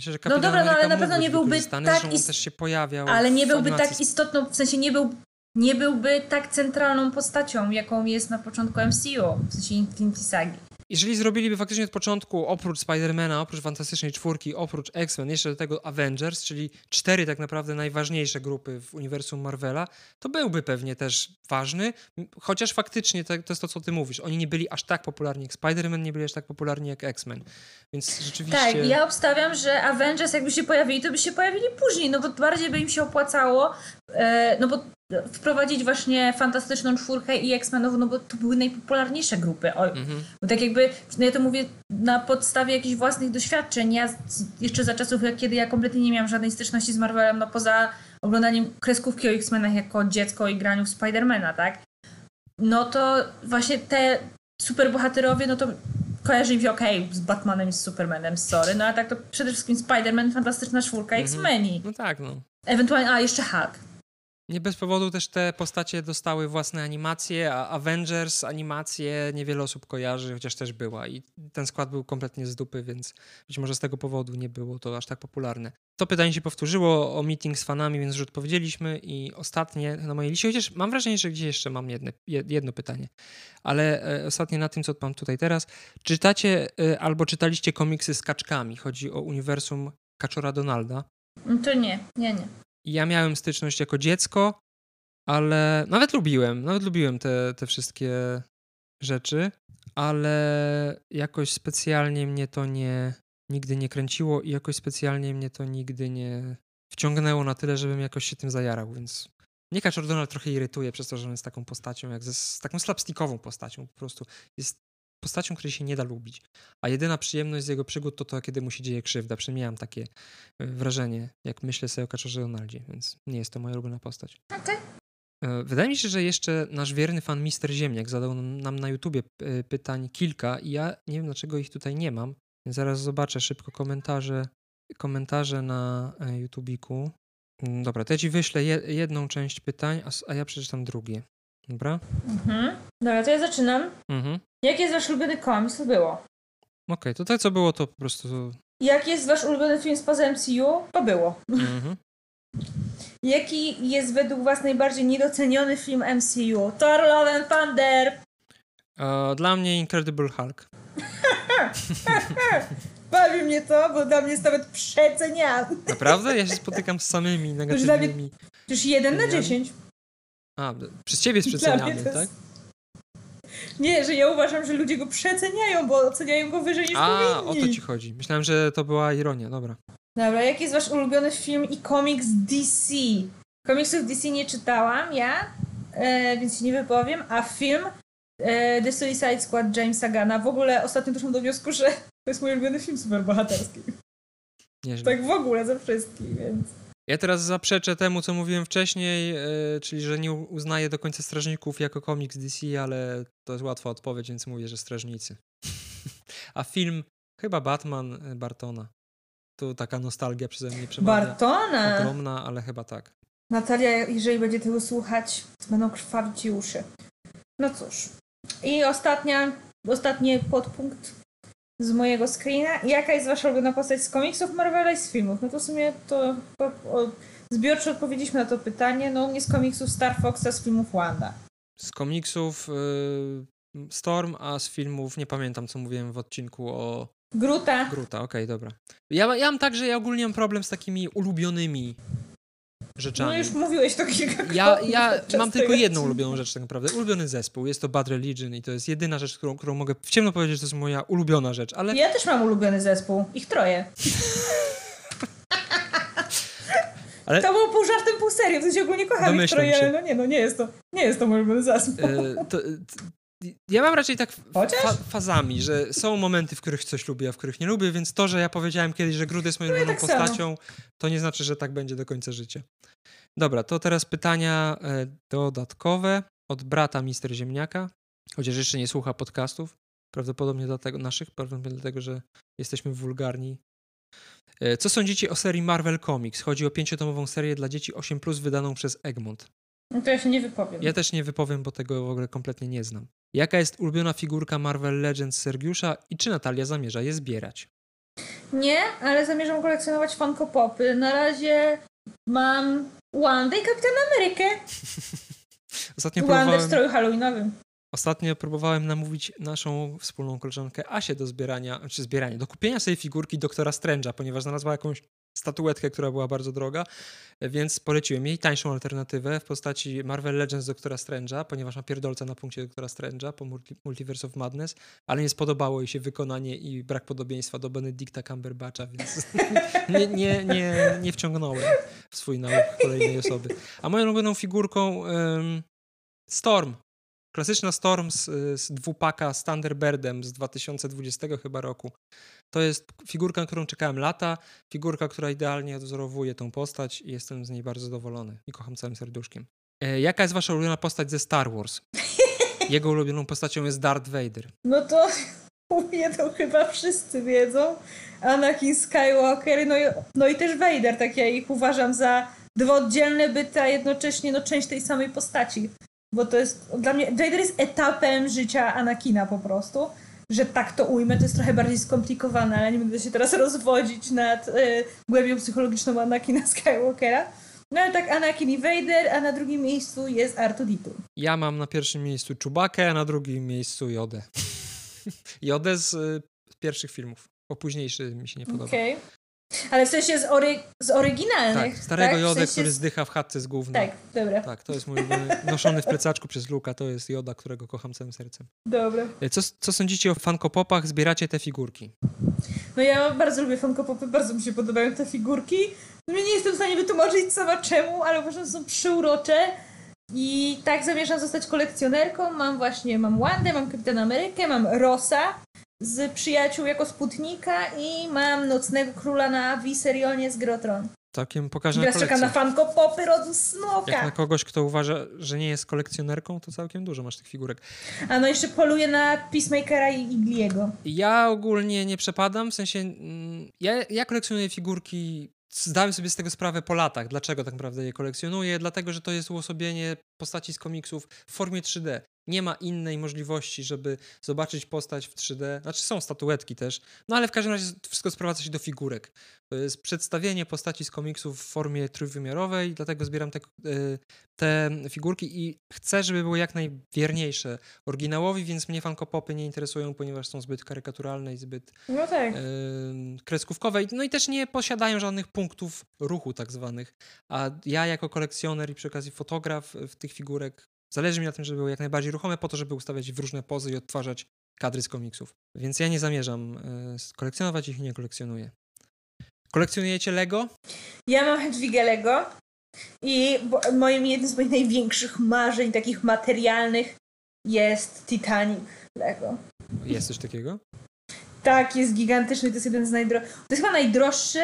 Myślę, że No dobra, no ale na pewno nie byłby tak ist- też się pojawiał Ale nie byłby tak istotną, w sensie nie, był, nie byłby tak centralną postacią, jaką jest na początku MCU, w sensie Infinity Sagi. Jeżeli zrobiliby faktycznie od początku, oprócz Spidermana, oprócz Fantastycznej Czwórki, oprócz X-Men, jeszcze do tego Avengers, czyli cztery tak naprawdę najważniejsze grupy w uniwersum Marvela, to byłby pewnie też ważny, chociaż faktycznie to, to jest to, co ty mówisz. Oni nie byli aż tak popularni jak Spider-Man, nie byli aż tak popularni jak X-Men. Więc rzeczywiście... Tak, ja obstawiam, że Avengers jakby się pojawili, to by się pojawili później, no bo bardziej by im się opłacało, e, no bo wprowadzić właśnie Fantastyczną Czwórkę i X-Menów, no bo to były najpopularniejsze grupy. O, mhm. Bo tak jakby, no ja to mówię na podstawie jakichś własnych doświadczeń. Ja jeszcze za czasów, kiedy ja kompletnie nie miałam żadnej styczności z Marvelem, no poza oglądaniem kreskówki o X-Menach jako dziecko i graniu w Spidermana, tak? No to właśnie te superbohaterowie, no to kojarzy mi się okej okay, z Batmanem i z Supermanem, sorry, no a tak to przede wszystkim Spider-Man, Fantastyczna Czwórka, mhm. X-Meni. No tak, no. Ewentualnie, a jeszcze Hulk. Nie bez powodu też te postacie dostały własne animacje, a Avengers animacje niewiele osób kojarzy, chociaż też była. I ten skład był kompletnie z dupy, więc być może z tego powodu nie było to aż tak popularne. To pytanie się powtórzyło o meeting z fanami, więc już odpowiedzieliśmy. I ostatnie na mojej liście, chociaż mam wrażenie, że gdzieś jeszcze mam jedno, jedno pytanie, ale e, ostatnie na tym, co mam tutaj teraz. Czytacie e, albo czytaliście komiksy z kaczkami? Chodzi o uniwersum Kaczora Donalda. To nie, nie, nie ja miałem styczność jako dziecko, ale nawet lubiłem, nawet lubiłem te, te wszystkie rzeczy, ale jakoś specjalnie mnie to nie, nigdy nie kręciło i jakoś specjalnie mnie to nigdy nie wciągnęło na tyle, żebym jakoś się tym zajarał, więc mnie Kaczor Donald trochę irytuje przez to, że on jest taką postacią, jak ze, z taką slapstickową postacią, po prostu. Jest postacią, której się nie da lubić. A jedyna przyjemność z jego przygód to to, kiedy mu się dzieje krzywda. Przynajmniej miałem takie e, wrażenie, jak myślę sobie o Kaczorze Donaldzie, więc nie jest to moja ulubiona postać. Okay. E, wydaje mi się, że jeszcze nasz wierny fan Mister Ziemniak zadał nam na YouTubie e, pytań kilka i ja nie wiem, dlaczego ich tutaj nie mam, więc zaraz zobaczę szybko komentarze, komentarze na YouTubiku. Mm, dobra, to ja ci wyślę jedną część pytań, a, a ja przeczytam drugie. Dobra? Mhm. Dobra, to ja zaczynam. Mhm. Jaki jest wasz ulubiony komiks? To było. Okej, okay, to tak co było, to po prostu... Jaki jest wasz ulubiony film spoza MCU? To było. Mhm. Jaki jest według was najbardziej niedoceniony film MCU? Thor Love and Thunder! Uh, dla mnie Incredible Hulk. Bawi mnie to, bo dla mnie jest nawet przeceniany. Naprawdę? Ja się spotykam z samymi negatywnymi. Już jeden na dziesięć. A, przez ciebie jest przeceniany, tak? Nie, że ja uważam, że ludzie go przeceniają, bo oceniają go wyżej niż A, powinni. o to ci chodzi. Myślałem, że to była ironia, dobra. Dobra, jaki jest wasz ulubiony film i komiks DC? Komiksów DC nie czytałam ja, e, więc się nie wypowiem, a film e, The Suicide Squad Jamesa Gana. W ogóle ostatnio doszłam do wniosku, że to jest mój ulubiony film superbohaterski. Nieźle. Tak w ogóle ze wszystkich, więc... Ja teraz zaprzeczę temu, co mówiłem wcześniej, yy, czyli że nie uznaję do końca Strażników jako komiks DC, ale to jest łatwa odpowiedź, więc mówię, że Strażnicy. A film chyba Batman e, Bartona. Tu taka nostalgia przeze mnie przemawia. Bartona? Ogromna, ale chyba tak. Natalia, jeżeli będzie tego słuchać, będą krwawić uszy. No cóż. I ostatnia, ostatni podpunkt z mojego screena. Jaka jest wasza ulubiona postać z komiksów Marvela i z filmów? No to w sumie to zbiorczo odpowiedzieliśmy na to pytanie. No u mnie z komiksów Star Foxa, z filmów Wanda. Z komiksów y, Storm, a z filmów nie pamiętam, co mówiłem w odcinku o... Gruta. Gruta, okej, okay, dobra. Ja, ja mam tak, że ja ogólnie mam problem z takimi ulubionymi rzeczami. No już mówiłeś to kilka Ja, ja mam tylko jedną ulubioną rzecz tak naprawdę. Ulubiony zespół. Jest to Bad Religion i to jest jedyna rzecz, którą, którą mogę w ciemno powiedzieć, że to jest moja ulubiona rzecz, ale... Ja też mam ulubiony zespół. Ich troje. ale... To było pół żartem, pół serio. To się ogólnie kocham ich troje, ale no nie, no nie jest to, nie jest to mój ulubiony zespół. E, to, ja mam raczej tak fa fazami, że są momenty, w których coś lubię, a w których nie lubię, więc to, że ja powiedziałem kiedyś, że Grud jest moją no tak postacią, samo. to nie znaczy, że tak będzie do końca życia. Dobra, to teraz pytania e, dodatkowe od brata Mister Ziemniaka, chociaż jeszcze nie słucha podcastów, prawdopodobnie dlatego naszych, prawdopodobnie dlatego, że jesteśmy wulgarni. E, co sądzicie o serii Marvel Comics? Chodzi o pięciotomową serię dla dzieci 8+, wydaną przez Egmont. No to ja się nie wypowiem. Ja też nie wypowiem, bo tego w ogóle kompletnie nie znam. Jaka jest ulubiona figurka Marvel Legends Sergiusza i czy Natalia zamierza je zbierać? Nie, ale zamierzam kolekcjonować Funko Popy. Na razie mam Wanda i Kapitan Amerykę. Ostatnio Wanda w stroju halloweenowym. Ostatnio próbowałem namówić naszą wspólną koleżankę Asię do zbierania, czy zbierania, do kupienia sobie figurki doktora Strange'a, ponieważ znalazła jakąś statuetkę, która była bardzo droga, więc poleciłem jej tańszą alternatywę w postaci Marvel Legends Doktora Strange'a, ponieważ ma pierdolca na punkcie Doktora Strange'a po Multiverse of Madness, ale nie spodobało jej się wykonanie i brak podobieństwa do Benedicta Cumberbatcha, więc nie, nie, nie, nie wciągnąłem w swój nauk kolejnej osoby. A moją ulubioną figurką Storm Klasyczna Storm z, z dwupaka z Thunderbirdem z 2020 chyba roku. To jest figurka, na którą czekałem lata, figurka, która idealnie odwzorowuje tą postać i jestem z niej bardzo zadowolony i kocham całym serduszkiem. E, jaka jest wasza ulubiona postać ze Star Wars? Jego ulubioną postacią jest Darth Vader. No to to chyba wszyscy wiedzą. Anakin Skywalker, no i, no i też Vader, tak ja ich uważam za dwa oddzielne byty, a jednocześnie no, część tej samej postaci bo to jest dla mnie, Vader jest etapem życia Anakina po prostu, że tak to ujmę, to jest trochę bardziej skomplikowane, ale nie będę się teraz rozwodzić nad y, głębią psychologiczną Anakina Skywalkera. No ale tak Anakin i Vader, a na drugim miejscu jest R2-D2. Ja mam na pierwszym miejscu Chewbacca, a na drugim miejscu Jodę. Jodę z, y, pierwszych filmów, bo późniejszy mi się nie podoba. Okay. Ale w sensie z, ory, z oryginalnych. Tak, starego tak? Jodę, w sensie... który zdycha w chatce z główną. Tak, dobra. Tak, to jest mój noszony w plecaczku przez Luka, to jest Joda, którego kocham całym sercem. Dobra. E, co, co sądzicie o fankopopach? Zbieracie te figurki? No ja bardzo lubię fankopopy, bardzo mi się podobają te figurki. No nie jestem w stanie wytłumaczyć sama czemu, ale uważam, że są przyurocze. I tak zamierzam zostać kolekcjonerką. Mam właśnie, mam Wandę, mam Kapitana Amerykę, mam Rosa, z przyjaciół jako Sputnika i mam Nocnego Króla na Viserionie z Grotron. Całkiem pokażę Teraz czekam na fanko popy rodu Smoka. Jak na kogoś, kto uważa, że nie jest kolekcjonerką, to całkiem dużo masz tych figurek. A no jeszcze poluję na Peacemakera i Igliego. Ja ogólnie nie przepadam, w sensie mm, ja, ja kolekcjonuję figurki zdałem sobie z tego sprawę po latach. Dlaczego tak naprawdę je kolekcjonuję? Dlatego, że to jest uosobienie postaci z komiksów w formie 3D. Nie ma innej możliwości, żeby zobaczyć postać w 3D. Znaczy są statuetki też, no ale w każdym razie wszystko sprowadza się do figurek. To jest przedstawienie postaci z komiksów w formie trójwymiarowej, dlatego zbieram te, e, te figurki i chcę, żeby były jak najwierniejsze oryginałowi, więc mnie fankopopy nie interesują, ponieważ są zbyt karykaturalne i zbyt no tak. kreskówkowe. No i też nie posiadają żadnych punktów ruchu tak zwanych. A ja jako kolekcjoner i przy okazji fotograf w tych figurek Zależy mi na tym, żeby były jak najbardziej ruchome, po to, żeby ustawiać w różne pozy i odtwarzać kadry z komiksów. Więc ja nie zamierzam y, kolekcjonować ich i nie kolekcjonuję. Kolekcjonujecie Lego? Ja mam Hedwigę Lego i moim jednym z moich największych marzeń, takich materialnych, jest Titanic Lego. Jest coś takiego? Tak, jest gigantyczny, to jest jeden z najdroższych. To jest chyba najdroższy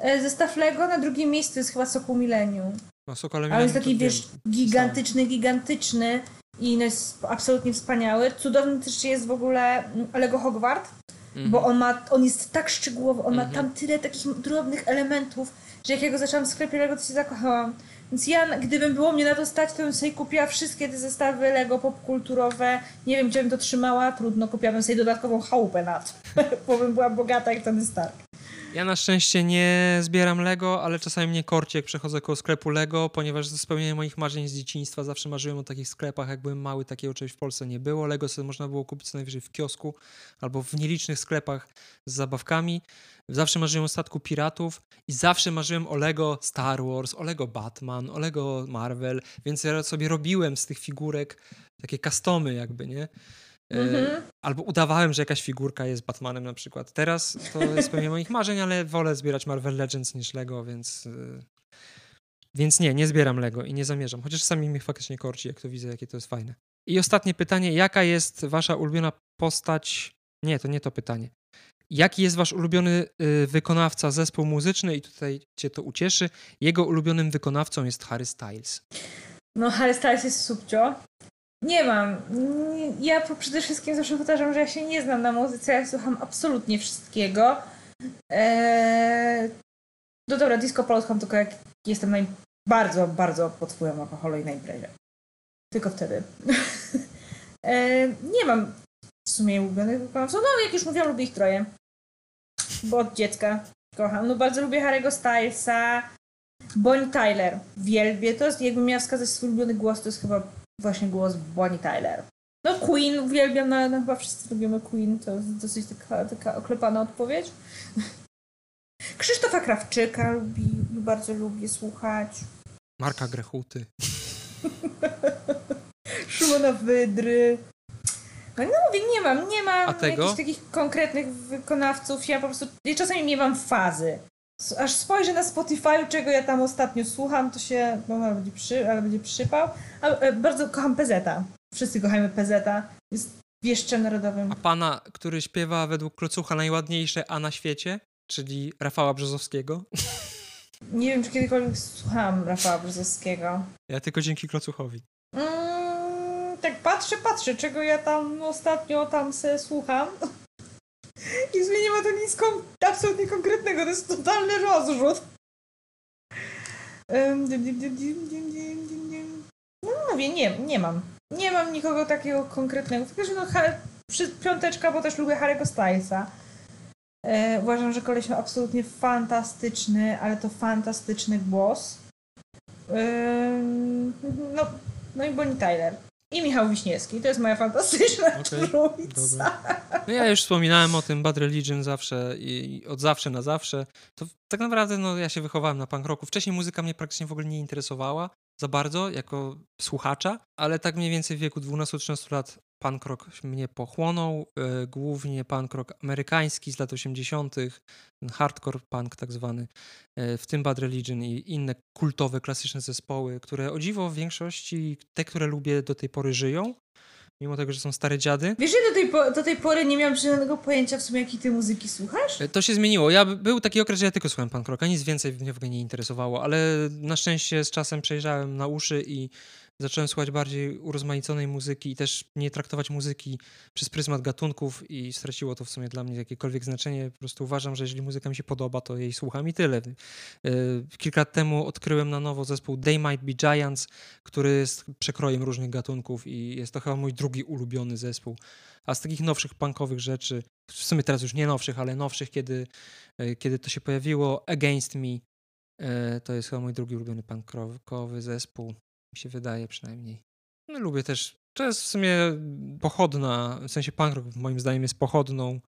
e, zestaw Lego, na drugim miejscu jest chyba Sokół Millennium. No, Sokole Ale jest taki, wiesz, gigantyczny, gigantyczny i no jest absolutnie wspaniały. Cudowny też jest w ogóle mm, Lego Hogwart, mm -hmm. bo on ma, on jest tak szczegółowy, on mm -hmm. ma mhm. tam tyle takich drobnych elementów, że jak ja go zaczęłam w sklepie Lego, to się zakochałam. Więc ja, gdybym było mnie na to stać, to bym sobie kupiła wszystkie te zestawy Lego popkulturowe. Nie wiem, gdzie bym to trzymała, trudno, kupiłabym sobie dodatkową chałupę na to, bo bym była bogata jak ten Stark. Ja na szczęście nie zbieram Lego, ale czasami mnie korci, jak przechodzę koło sklepu Lego, ponieważ spełnienie moich marzeń z dzieciństwa. Zawsze marzyłem o takich sklepach, jak byłem mały, takiego czegoś w Polsce nie było. Lego sobie można było kupić co najwyżej w kiosku albo w nielicznych sklepach z zabawkami. Zawsze marzyłem o statku piratów i zawsze marzyłem o Lego Star Wars, o Lego Batman, o Lego Marvel, więc ja sobie robiłem z tych figurek takie customy jakby, nie? Mhm. Albo udawałem, że jakaś figurka jest Batmanem na przykład. Teraz to jest pewnie moich marzeń, ale wolę zbierać Marvel Legends niż Lego, więc... Y, więc nie, nie zbieram Lego i nie zamierzam. Chociaż czasami mnie faktycznie korci, jak to widzę, jakie to jest fajne. I ostatnie pytanie. Jaka jest wasza ulubiona postać... Nie, to nie to pytanie. Jaki jest wasz ulubiony y, wykonawca, zespół muzyczny? I tutaj cię to ucieszy. Jego ulubionym wykonawcą jest Harry Styles. No, Harry Styles jest subcio. Nie mam. Ja przede wszystkim zawsze powtarzam, że ja się nie znam na muzyce, ja słucham absolutnie wszystkiego. Eee... No dobra, disco polo słucham tylko jak jestem naj... bardzo, bardzo pod wpływem alkoholu i na imprezie. Tylko wtedy. eee, nie mam w sumie ulubionych wykonawców. No, jak już mówiłam, lubię ich troje. Bo od dziecka kocham. No bardzo lubię Harry'ego Stylesa. Bonnie Tyler. Wielbię to. Jakbym miała wskazać swój ulubiony głos, to jest chyba właśnie głos Bonnie Tyler. No Queen uwielbiam, no, no chyba wszyscy lubimy Queen, to jest dosyć taka, taka oklepana odpowiedź. Krzysztofa Krawczyka lubi, bardzo lubię słuchać. Marka Grechuty. Szymona Wydry. No, no mówię, nie mam, nie mam jakichś takich konkretnych wykonawców. Ja po prostu, ja czasami nie mam fazy. Aż spojrzę na Spotify, czego ja tam ostatnio słucham, to się, no ale będzie, przy, ale będzie przypał. Ale bardzo kocham Pezeta. Wszyscy kochamy Pezeta. Jest wieszczem narodowym. A pana, który śpiewa według Klocucha najładniejsze A na świecie, czyli Rafała Brzozowskiego? Nie wiem, czy kiedykolwiek słuchałam Rafała Brzozowskiego. Ja tylko dzięki Klocuchowi. Mm, tak patrzę, patrzę, czego ja tam ostatnio tam se słucham. I ma to nic kon- absolutnie konkretnego, to jest totalny rozrzut. No mówię, nie, nie mam. Nie mam nikogo takiego konkretnego. Tylko, że no, piąteczka, bo też lubię Harry'ego Stylesa. E, uważam, że koleś ma absolutnie fantastyczny, ale to fantastyczny głos. E, no, no i Bonnie Tyler. I Michał Wiśniewski. To jest moja fantastyczna Okej, trójca. No ja już wspominałem o tym Bad Religion zawsze i i od zawsze na zawsze. To tak naprawdę no, ja się wychowałem na punk rocku. Wcześniej muzyka mnie praktycznie w ogóle nie interesowała za bardzo jako słuchacza, ale tak mniej więcej w wieku 12-13 lat punk rock mnie pochłonął. e, głównie punk rock amerykański z lat 80., ten hardcore punk tak zwany, e, w tym Bad Religion i inne kultowe, klasyczne zespoły, które o dziwo w większości, te, które lubię do tej pory żyją, mimo tego, że są stare dziady. Wiesz, że do tej, po, do tej pory nie miałam żadnego pojęcia w sumie, jakiej ty muzyki słuchasz? E, To się zmieniło. Ja był taki okres, że ja tylko słuchałem punk rocka, nic więcej mnie w ogóle nie interesowało, ale na szczęście z czasem przejrzałem na uszy i zacząłem słuchać bardziej urozmaiconej muzyki i też nie traktować muzyki przez pryzmat gatunków i straciło to w sumie dla mnie jakiekolwiek znaczenie. Po prostu uważam, że jeżeli muzyka mi się podoba, to jej słucham i tyle. E, Kilka lat temu odkryłem na nowo zespół They Might Be Giants, który jest przekrojem różnych gatunków i jest to chyba mój drugi ulubiony zespół. A z takich nowszych punkowych rzeczy, w sumie teraz już nie nowszych, ale nowszych, kiedy, e, kiedy to się pojawiło, Against Me, e, to jest chyba mój drugi ulubiony punkowy zespół, mi się wydaje przynajmniej. No, lubię też, to jest w sumie pochodna, w sensie punk rock moim zdaniem jest pochodną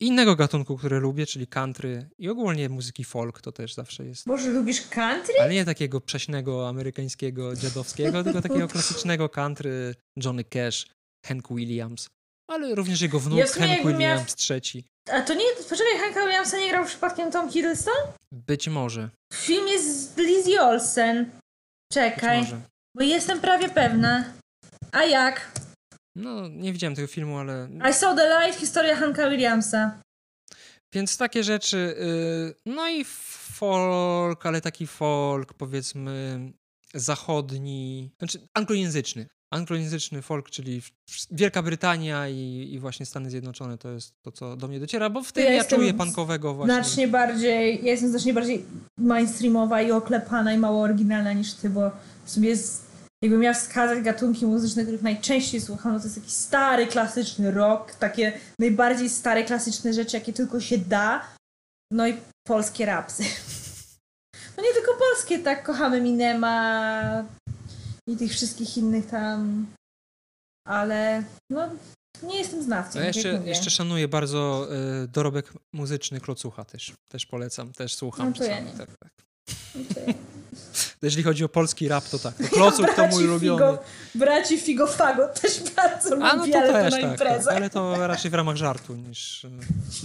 innego gatunku, który lubię, czyli country i ogólnie muzyki folk, to też zawsze jest. Boże, lubisz country? Ale nie takiego prześnego, amerykańskiego, dziadowskiego, tylko takiego klasycznego country Johnny Cash, Hank Williams, ale również jego wnuk Ja Hank Williams trzeci. A to nie, poczekaj, Hanka Williamsa nie grał przypadkiem Tom Hiddleston? Być może, Film jest z Lizzie Olsen. być Czekaj, może. Bo jestem prawie pewna. A jak? No, nie widziałem tego filmu, ale... I Saw the Light, historia Hanka Williamsa. Więc takie rzeczy, y, no i folk, ale taki folk powiedzmy zachodni, znaczy anglojęzyczny. Anglojęzyczny folk, czyli Wielka Brytania i, i właśnie Stany Zjednoczone to jest to, co do mnie dociera, bo w tym Ja ja, czuję punkowego właśnie. Znacznie bardziej, ja jestem znacznie bardziej mainstreamowa i oklepana i mało oryginalna niż ty, bo w sumie jest, jakbym miała wskazać gatunki muzyczne, których najczęściej słucham, no to jest taki stary, klasyczny rock, takie najbardziej stare, klasyczne rzeczy, jakie tylko się da, no i polskie rapsy. No nie tylko polskie, tak, kochamy Minema i tych wszystkich innych tam, ale no nie jestem znawcą, No ja tak jeszcze, jeszcze szanuję bardzo y, dorobek muzyczny Klocucha też. Też polecam, też słucham. No to ja nie. Tak, tak. Okej. Jeżeli chodzi o polski rap, to tak. To Klocuch to braci mój ulubiony. Figo, braci Figo Fago też bardzo A no lubię, to ale to też na tak, tak, imprezach. ale to raczej w ramach żartu niż y,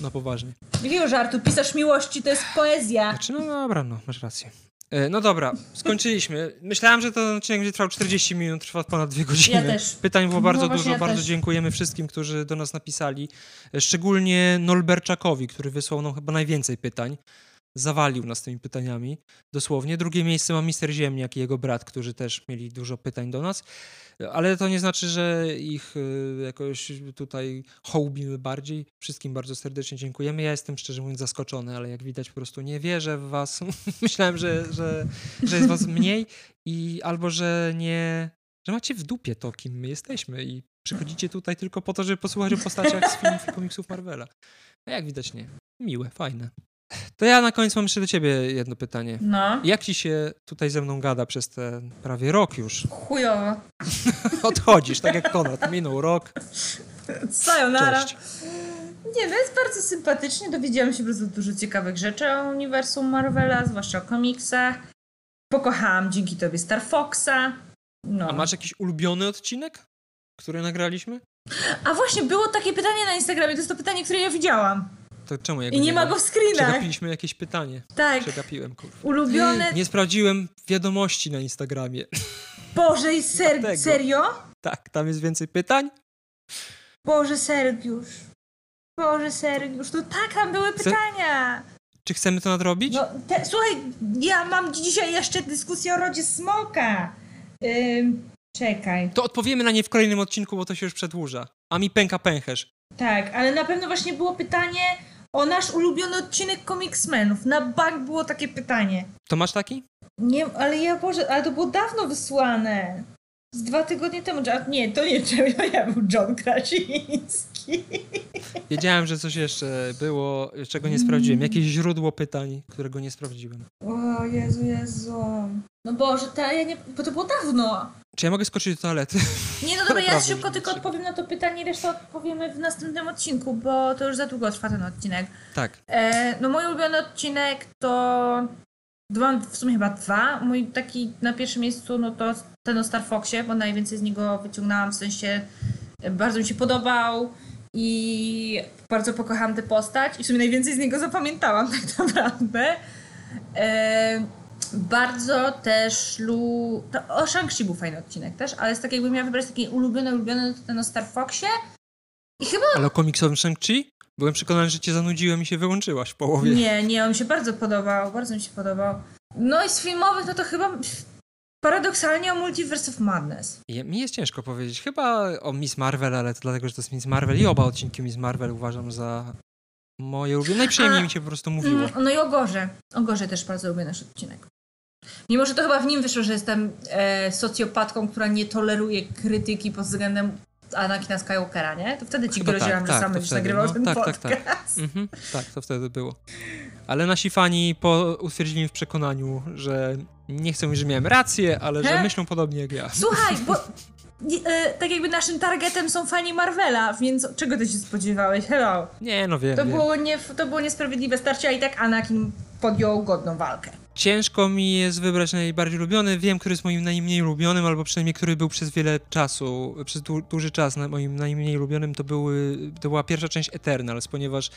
na poważnie. Jakiego żartu? Pisarz miłości to jest poezja. Znaczy, no dobra, no, masz rację. E, No dobra, skończyliśmy. Myślałem, że ten odcinek będzie trwał 40 minut, trwa ponad dwie godziny. Ja też. Pytań było bardzo No dużo, ja bardzo też. dziękujemy wszystkim, którzy do nas napisali. E, Szczególnie Nolberczakowi, który wysłał nam chyba najwięcej pytań. Zawalił nas tymi pytaniami, dosłownie. Drugie miejsce ma Mister Ziemniak i jego brat, którzy też mieli dużo pytań do nas. Ale to nie znaczy, że ich e, jakoś tutaj hołbimy bardziej. Wszystkim bardzo serdecznie dziękujemy. Ja jestem szczerze mówiąc zaskoczony, ale jak widać po prostu nie wierzę w was. Myślałem, że, że, że jest was mniej i albo, że nie, że macie w dupie to, kim my jesteśmy i przychodzicie tutaj tylko po to, żeby posłuchać o postaciach z filmów i komiksów Marvela. A jak widać nie. Miłe, fajne. To ja na koniec mam jeszcze do ciebie jedno pytanie. No. Jak ci się tutaj ze mną gada przez ten prawie rok już? Chujowo. Odchodzisz, tak jak Konrad. Minął rok. Sayonara. Cześć. Nie, no jest bardzo sympatycznie. Dowiedziałam się bardzo dużo ciekawych rzeczy o uniwersum Marvela, zwłaszcza o komiksach. Pokochałam dzięki tobie Star Foxa. No. A masz jakiś ulubiony odcinek, który nagraliśmy? A właśnie, było takie pytanie na Instagramie, to jest to pytanie, które ja widziałam. To czemu I nie ma go w screenach. Przegapiliśmy jakieś pytanie. Tak. Przegapiłem, kurwa. Ulubione... Nie sprawdziłem wiadomości na Instagramie. Boże, i ser... Serio? Tak, tam jest więcej pytań. Boże, Sergiusz. Boże, Sergiusz, no tak, tam były Chce- pytania. Czy chcemy to nadrobić? No, te, słuchaj, ja mam dzisiaj jeszcze dyskusję o rodzie smoka. Ym, czekaj. To odpowiemy na nie w kolejnym odcinku, bo to się już przedłuża. A mi pęka pęcherz. Tak, ale na pewno właśnie było pytanie o nasz ulubiony odcinek Comicsmenów. Na bank było takie pytanie. To masz taki? Nie, ale ja Boże, ale to było dawno wysłane. Z dwa tygodnie temu. Nie, to nie, ja był John Krasiński. Wiedziałem, że coś jeszcze było, czego nie sprawdziłem. Jakieś źródło pytań, którego nie sprawdziłem. O Jezu, Jezu. No Boże, to ja nie, bo to było dawno. Czy ja mogę skoczyć do toalety? Nie, no dobra, ja szybko tylko odpowiem na to pytanie, resztę odpowiemy w następnym odcinku, bo to już za długo trwa ten odcinek. tak. E, no mój ulubiony odcinek to... Mam w sumie chyba dwa. Mój taki na pierwszym miejscu no to ten o Star Foxie, bo najwięcej z niego wyciągnęłam, w sensie bardzo mi się podobał i bardzo pokochałam tę postać i w sumie najwięcej z niego zapamiętałam tak naprawdę. E, bardzo też lu... To o Shang-Chi był fajny odcinek też, ale z tak jakbym miała wybrać taki ulubiony, ulubiony to ten o Star Foxie i chyba Ale o komiksowym Shang-Chi? Byłem przekonany, że cię zanudziłem i się wyłączyłaś w połowie. Nie, nie, on mi się bardzo podobał, bardzo mi się podobał. No i z filmowych, no to chyba paradoksalnie o Multiverse of Madness. Mi jest ciężko powiedzieć. Chyba o Miss Marvel, ale to dlatego, że to jest Miss Marvel i oba odcinki Miss Marvel uważam za moje ulubione. Najprzyjemniej A- mi się po prostu mówiło. Mm, no i o Gorze. O Gorze też bardzo lubię nasz odcinek. Mimo, że to chyba w nim wyszło, że jestem e, socjopatką, która nie toleruje krytyki pod względem Anakina Skywalkera, nie? To wtedy ci Chyba groziłam, tak, że tak, sam będziesz nagrywał no. ten Tak, tak, podcast. tak. Mhm, tak, to wtedy było. Ale nasi fani po, utwierdzili w przekonaniu, że nie chcą mówić, że miałem rację, ale że He? myślą podobnie jak ja. Słuchaj, bo nie, e, tak jakby naszym targetem są fani Marvela, więc czego ty się spodziewałeś? Hello. Nie, no wiem, To wiem. było, nie, to było niesprawiedliwe starcie, a i tak Anakin podjął godną walkę. Ciężko mi jest wybrać najbardziej ulubiony. Wiem, który jest moim najmniej ulubionym, albo przynajmniej który był przez wiele czasu, przez du duży czas moim najmniej ulubionym. To, były, to była pierwsza część Eternals, ponieważ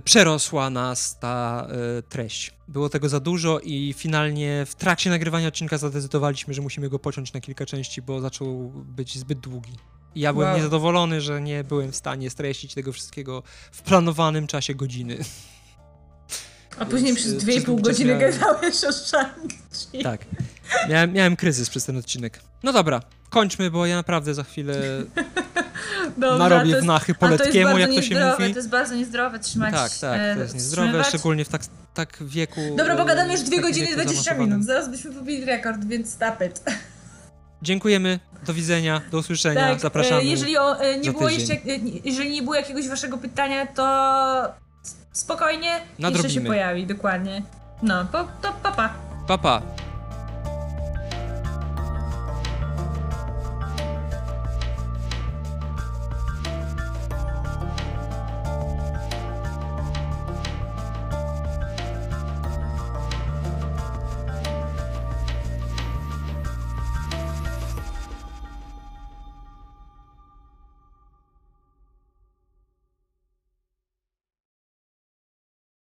przerosła nas ta e, treść. Było tego za dużo i finalnie w trakcie nagrywania odcinka zadecydowaliśmy, że musimy go pociąć na kilka części, bo zaczął być zbyt długi. I ja byłem Wow. niezadowolony, że nie byłem w stanie streścić tego wszystkiego w planowanym czasie godziny. A później przez y, 2,5 przez długi czas godziny miałem- gadałeś o Shang-Chi. Tak. Miałem, miałem kryzys przez ten odcinek. No dobra, kończmy, bo ja naprawdę za chwilę Dobra, narobię jest- to jest poletkiemu, jak to się niezdrowe, mówi. To jest bardzo niezdrowe trzymać. Tak, tak, e, to jest niezdrowe, szczególnie w tak, tak wieku... Dobra, bo gadamy już w 2 takim godziny wieku 20 zaawansowanym. minut. Zaraz byśmy pobili rekord, więc stop it. Dziękujemy, do widzenia, do usłyszenia, Tak, zapraszamy. e, jeżeli o, e, nie było jeszcze, jeżeli nie było jakiegoś waszego pytania, to spokojnie, jeszcze się Nadrobimy. pojawi, dokładnie. No, po, to papa. Pa. Pa, pa.